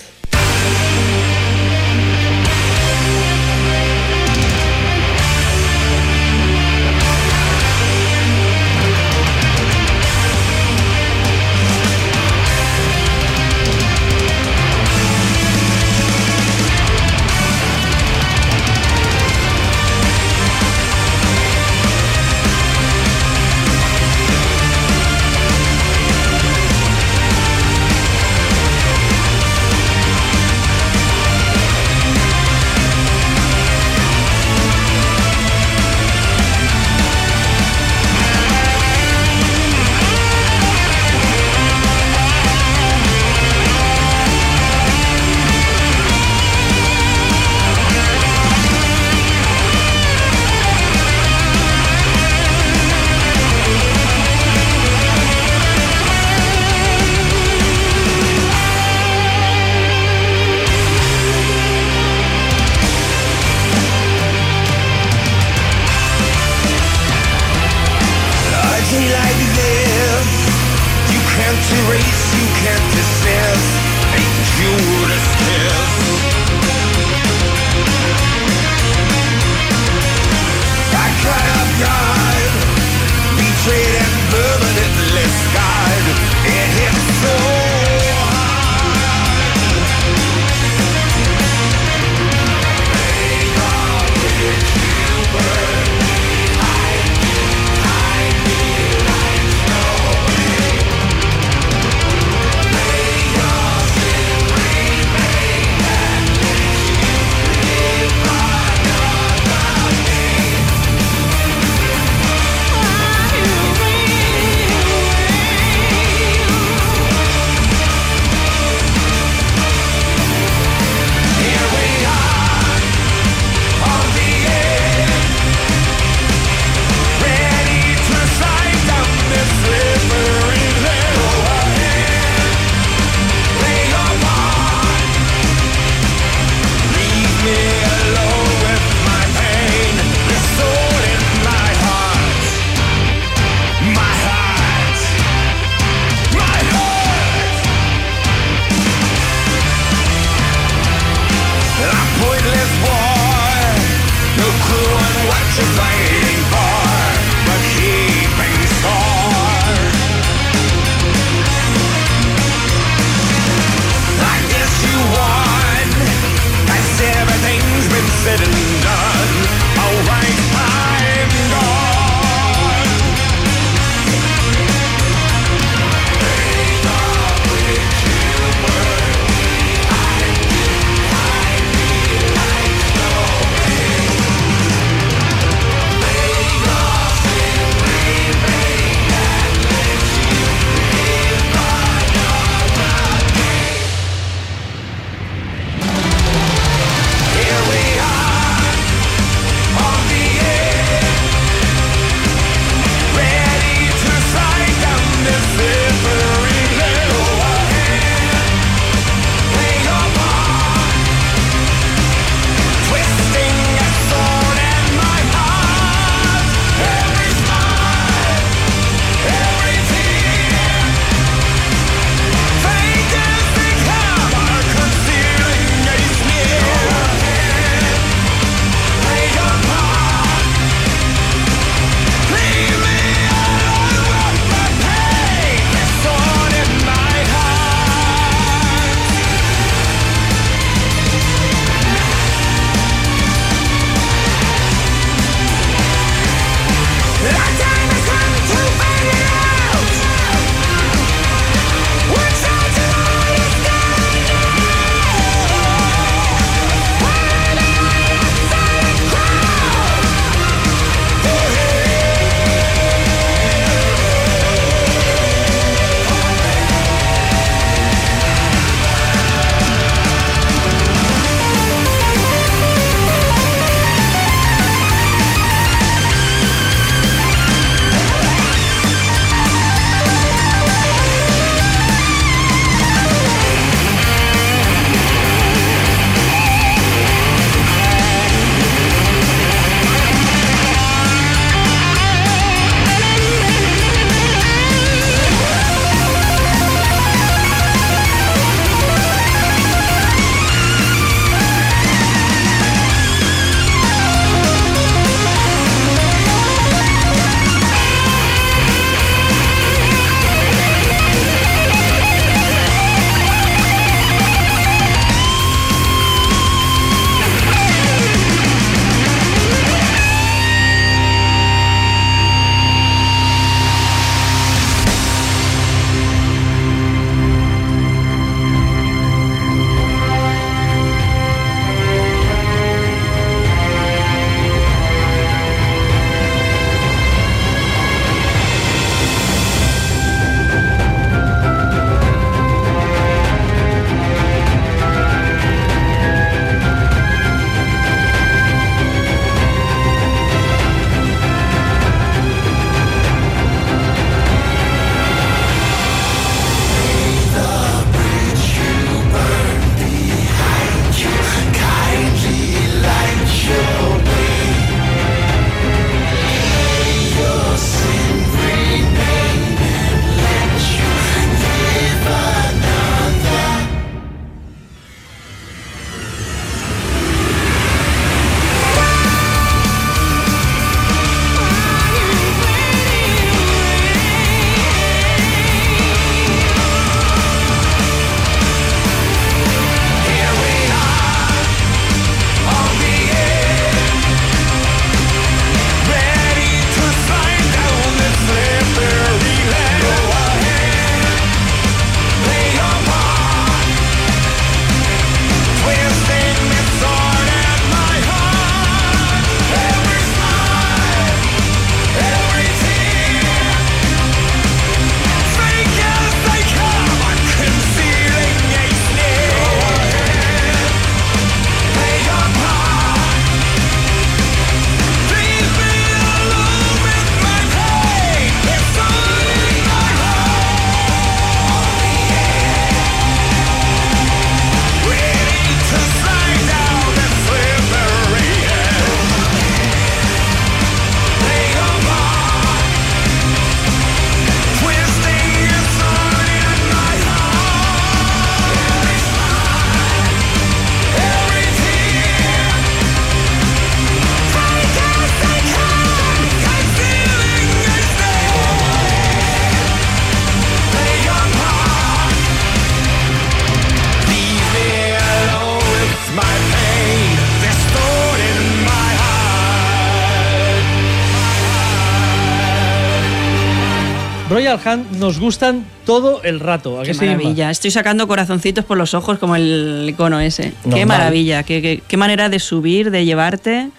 Royal Hunt nos gustan todo el rato. ¿A Qué maravilla. Estoy sacando corazoncitos por los ojos como el icono ese. Qué maravilla. Qué, qué- qué manera de subir, de llevarte,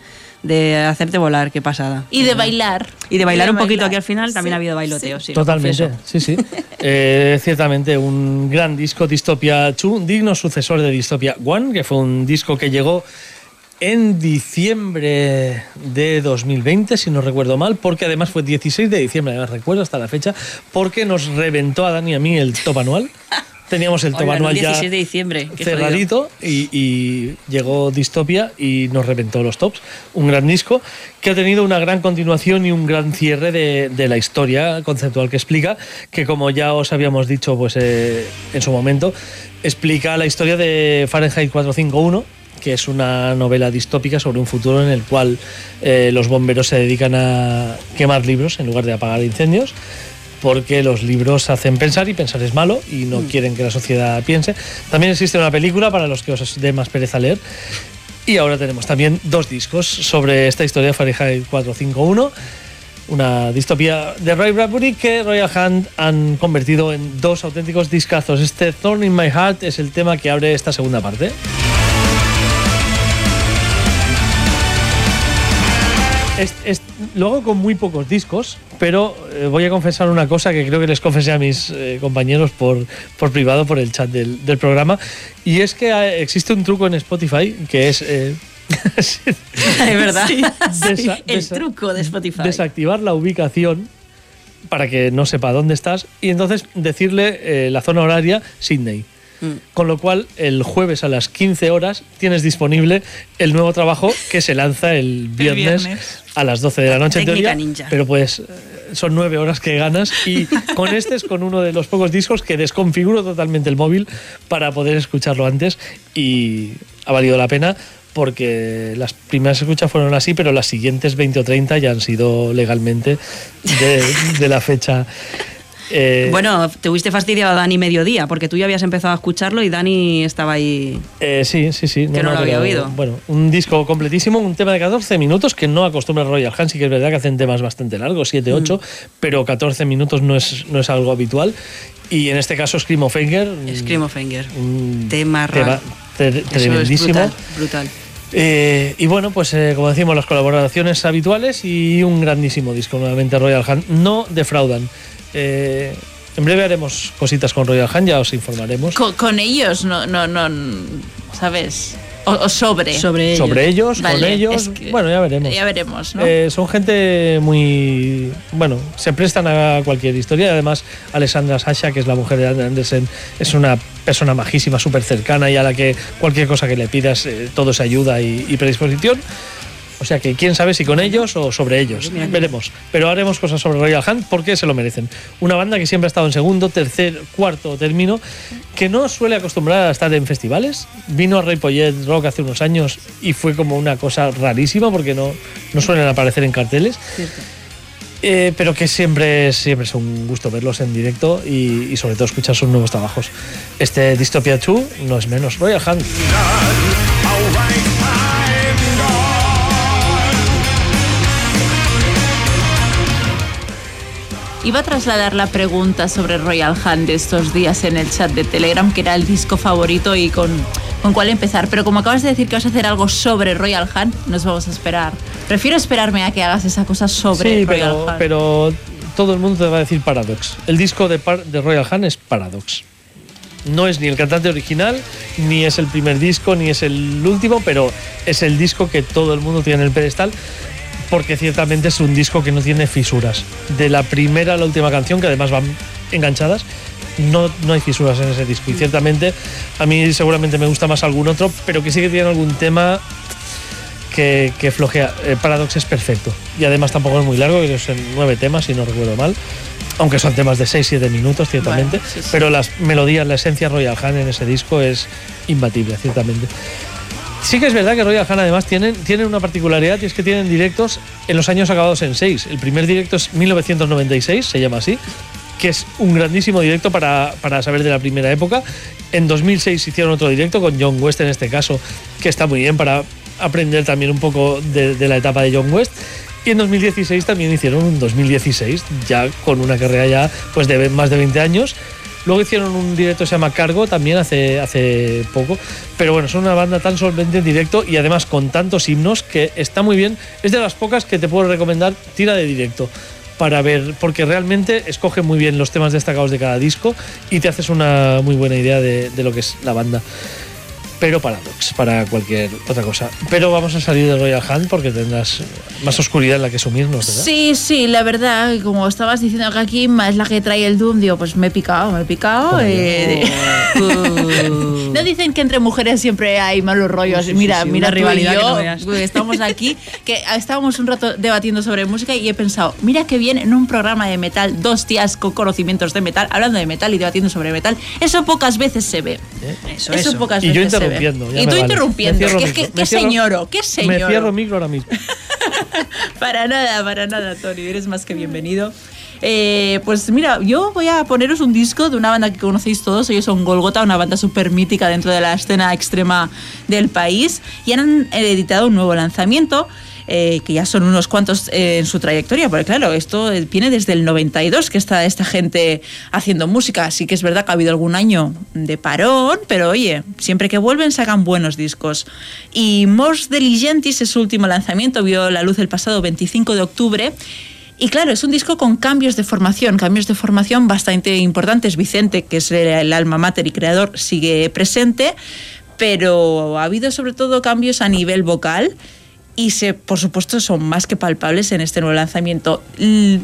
de hacerte volar. Qué pasada. Y de bailar. Y de bailar Y un poquito aquí al final también Sí, ha habido bailoteo, sí. sí. lo Totalmente, sí, sí. Eh, ciertamente un gran disco, Dystopia 2, un digno sucesor de Dystopia 1, que fue un disco que llegó en diciembre de 2020, si no recuerdo mal, porque además fue 16 de diciembre, además recuerdo hasta la fecha, porque nos reventó a Dani y a mí el top anual. Teníamos el top Oigan, anual ya 16 de diciembre. cerradito y, y llegó Dystopia y nos reventó los tops. Un gran disco que ha tenido una gran continuación y un gran cierre de, de la historia conceptual que explica, que como ya os habíamos dicho pues, eh, en su momento, explica la historia de Fahrenheit 451 que es una novela distópica sobre un futuro en el cual eh, los bomberos se dedican a quemar libros en lugar de apagar incendios porque los libros hacen pensar y pensar es malo y no quieren que la sociedad piense. También existe una película para los que os dé más pereza leer. Y ahora tenemos también dos discos sobre esta historia, Fahrenheit 451, una distopía de Ray Bradbury que Royal Hunt han convertido en dos auténticos discazos. Este Thorn in My Heart es el tema que abre esta segunda parte. Es- es- lo hago con muy pocos discos, pero eh, voy a confesar una cosa que creo que les confesé a mis eh, compañeros por, por privado, por el chat del, del programa, y es que eh, existe un truco en Spotify que es... eh, Es verdad. Desa- el desa- truco de Spotify. desactivar la ubicación para que no sepa dónde estás y entonces decirle eh, la zona horaria Sydney. Mm. Con lo cual, el jueves a las 15 horas tienes disponible el nuevo trabajo que se lanza el viernes, viernes. a las 12 de la noche en teoría. ninja. Pero pues eh, son nueve horas que ganas y con este es con uno de los pocos discos que desconfiguro totalmente el móvil para poder escucharlo antes y ha valido la pena porque las primeras escuchas fueron así, pero las siguientes 20 o 30 ya han sido legalmente de, de la fecha. Eh, Bueno, te hubiste fastidiado a Dani mediodía, porque tú ya habías empezado a escucharlo y Dani estaba ahí. Eh, sí, sí, sí. Que no lo había pero, oído. Bueno, un disco completísimo, un tema de 14 minutos que no acostumbra Royal Hans, sí que es verdad que hacen temas bastante largos, 7, 8, Mm. pero 14 minutos no es, no es algo habitual. Y en este caso, Scream of Anger. Scream of Anger. un Tema tema tremendísimo. brutal, brutal. Eh, y bueno, pues eh, como decimos, las colaboraciones habituales y un grandísimo disco nuevamente Royal Hunt. No defraudan. Eh, en breve haremos cositas con Royal Hunt, ya os informaremos. Con, con ellos, no, no, no, ¿sabes? O, o sobre. Sobre ellos. Sobre ellos, con ellos. es que- bueno, ya veremos. Ya veremos, ¿no? Eh, son gente muy. Bueno, se prestan a cualquier historia. y Además, Alessandra Sasha, que es la mujer de Andersen, es una persona majísima, súper cercana y a la que cualquier cosa que le pidas, eh, todo es ayuda y, y predisposición. O sea que quién sabe si con ellos o sobre ellos. Veremos. Pero haremos cosas sobre Royal Hunt porque se lo merecen. Una banda que siempre ha estado en segundo, tercer, cuarto término, que no suele acostumbrar a estar en festivales. Vino a Ripollet Rock hace unos años y fue como una cosa rarísima porque no, no suelen aparecer en carteles. Eh, pero que siempre, siempre es un gusto verlos en directo y, y sobre todo escuchar sus nuevos trabajos. Este Dystopia 2 no es menos. Royal Hunt. Iba a trasladar la pregunta sobre Royal Hunt de estos días en el chat de Telegram, que era el disco favorito y con, con cuál empezar. Pero como acabas de decir que vas a hacer algo sobre Royal Hunt, nos vamos a esperar. Prefiero esperarme a que hagas esa cosa sobre sí, Royal pero, Hunt. pero todo el mundo te va a decir Paradox. El disco de, Par- de Royal Hunt es Paradox. No es ni el cantante original, ni es el primer disco, ni es el último, pero es el disco que todo el mundo tiene en el pedestal, porque ciertamente es un disco que no tiene fisuras. De la primera a la última canción, que además van enganchadas, no, no hay fisuras en ese disco. Y ciertamente a mí seguramente me gusta más algún otro, pero que sí que tiene algún tema que, que flojea. Eh, Paradox es perfecto. Y además tampoco es muy largo, que son nueve temas, si no recuerdo mal. Aunque son temas de 6-7 minutos, ciertamente. Bueno, sí, sí. Pero las melodías, la esencia Royal Hunt en ese disco es imbatible, ciertamente. Sí que es verdad que Royal Hunt además tienen, tienen una particularidad y es que tienen directos en los años acabados en 6. El primer directo es 1996, se llama así, que es un grandísimo directo para, para saber de la primera época. En 2006 hicieron otro directo con John West en este caso, que está muy bien para aprender también un poco de, de la etapa de John West. Y en 2016 también hicieron un 2016, ya con una carrera ya pues de más de 20 años. Luego hicieron un directo que se llama Cargo también hace, hace poco. Pero bueno, son una banda tan solvente en directo y además con tantos himnos que está muy bien. Es de las pocas que te puedo recomendar, tira de directo para ver, porque realmente escoge muy bien los temas destacados de cada disco y te haces una muy buena idea de, de lo que es la banda. Pero para Docs, para cualquier otra cosa. Pero vamos a salir de Royal Hunt porque tendrás más oscuridad en la que sumirnos, ¿verdad? Sí, sí, la verdad, como estabas diciendo que aquí es la que trae el Doom, digo, pues me he picado, me he picado. Joder. eh, no dicen que entre mujeres siempre hay malos rollos. Sí, sí, mira, sí, mira tú y rivalidad que yo, no estamos aquí, que estábamos un rato debatiendo sobre música y he pensado, mira que bien en un programa de metal, dos tías con conocimientos de metal, hablando de metal y debatiendo sobre metal. Eso pocas veces se ve. Eso, Eso, eso. pocas Y yo veces se ve. Interrumpiendo. ya Y tú vale. interrumpiendo. Micro, me qué cierro- señoro, qué señoro. Me cierro micro ahora mismo. Para nada, para nada, Tony. Eres más que bienvenido. Eh, pues mira, yo voy a poneros un disco de una banda que conocéis todos. Ellos son Golgota, una banda súper mítica dentro de la escena extrema del país. Y han editado un nuevo lanzamiento. Eh, que ya son unos cuantos eh, en su trayectoria, porque claro, esto eh, viene desde el 92 que está esta gente haciendo música, así que es verdad que ha habido algún año de parón, pero oye, siempre que vuelven sacan buenos discos. Y Mors Diligentis es su último lanzamiento, vio la luz el pasado 25 de octubre. Y claro, es un disco con cambios de formación, cambios de formación bastante importantes. Vicente, que es el, el alma mater y creador, sigue presente, pero ha habido sobre todo cambios a nivel vocal y se, por supuesto son más que palpables en este nuevo lanzamiento.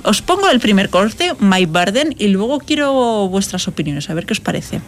Os pongo el primer corte, My Burden, y luego quiero vuestras opiniones, a ver qué os parece.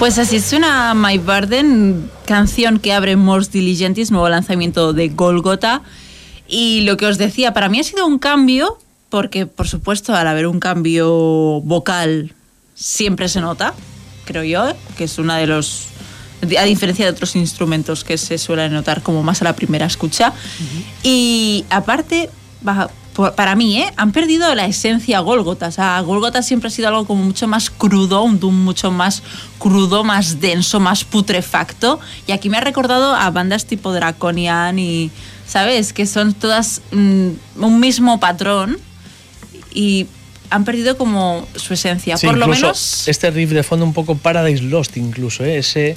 Pues así suena My Burden, canción que abre Mors Diligentis, nuevo lanzamiento de Golgota. Y lo que os decía, para mí ha sido un cambio, porque por supuesto al haber un cambio vocal siempre se nota, creo yo, que es una de los a diferencia de otros instrumentos que se suelen notar como más a la primera escucha. Y aparte, baja- para mí, ¿eh? han perdido la esencia Golgota. O sea, Golgota siempre ha sido algo como mucho más crudo, un doom mucho más crudo, más denso, más putrefacto. Y aquí me ha recordado a bandas tipo Draconian y, ¿sabes? Que son todas mm, un mismo patrón y han perdido como su esencia. Sí, por lo menos... Este riff de fondo un poco Paradise Lost, incluso, ¿eh? Ese,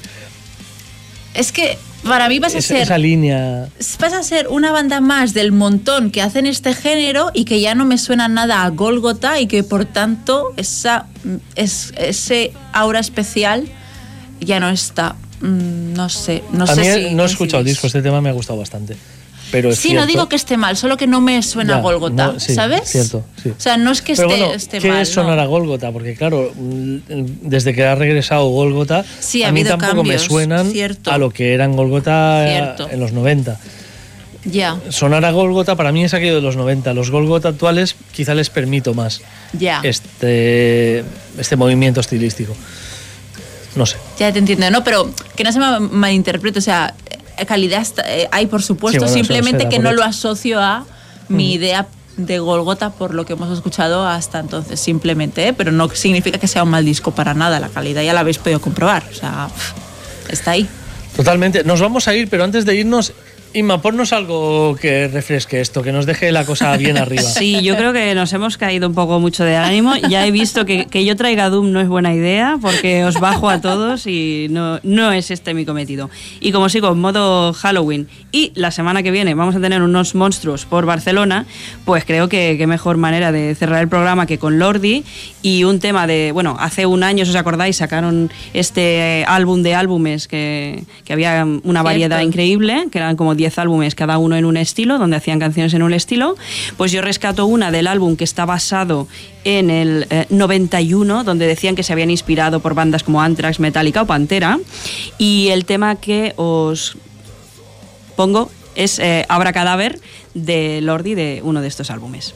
Es que para mí vas a ser esa línea. vas a ser una banda más del montón que hacen este género y que ya no me suena nada a Golgota y que por tanto esa es, ese aura especial ya no está. Mm, No sé, no a sé mí si no he escuchado el coincidís. disco, este tema me ha gustado bastante. Pero es Sí, no digo que esté mal, solo que no me suena Ya, a Golgota, no, sí, ¿sabes? Cierto, sí. O sea, no es que Pero esté, bueno, esté ¿qué mal. es sonar no. a Golgota? Porque claro, mm, desde que ha regresado Golgota, Sí, ha a mí tampoco me suenan cierto. a lo que eran Golgota eh, Cierto. en los 90. Ya, Sonar a Golgota para mí es aquello de los 90. Los Golgota actuales quizá les permito más ya. este, este movimiento estilístico. No sé. Ya te entiendo, ¿no? Pero que no se me malinterprete, o sea, calidad eh, hay por supuesto, Sí, bueno, eso simplemente que no lo asocio a mi idea de Golgota por lo que hemos escuchado hasta entonces, simplemente, ¿eh? pero no significa que sea un mal disco para nada, la calidad ya la habéis podido comprobar, o sea, está ahí. Totalmente. Nos vamos a ir, pero antes de irnos, Inma, ponnos algo que refresque esto, que nos deje la cosa bien arriba. Sí, yo creo que nos hemos caído un poco mucho de ánimo. Ya he visto que, que yo traiga Doom no es buena idea porque os bajo a todos y no, no es este mi cometido. Y como sigo en modo Halloween y la semana que viene vamos a tener unos monstruos por Barcelona, pues creo que qué mejor manera de cerrar el programa que con Lordi y un tema de, bueno, hace un año, si os acordáis, sacaron este eh, álbum de álbumes que, que había una variedad Cierto. increíble, que eran como 10 álbumes, cada uno en un estilo, donde hacían canciones en un estilo. Pues yo rescato una del álbum que está basado en el eh, 91, donde decían que se habían inspirado por bandas como Anthrax, Metallica o Pantera. Y el tema que os pongo es eh, Abra Cadáver de Lordi de uno de estos álbumes.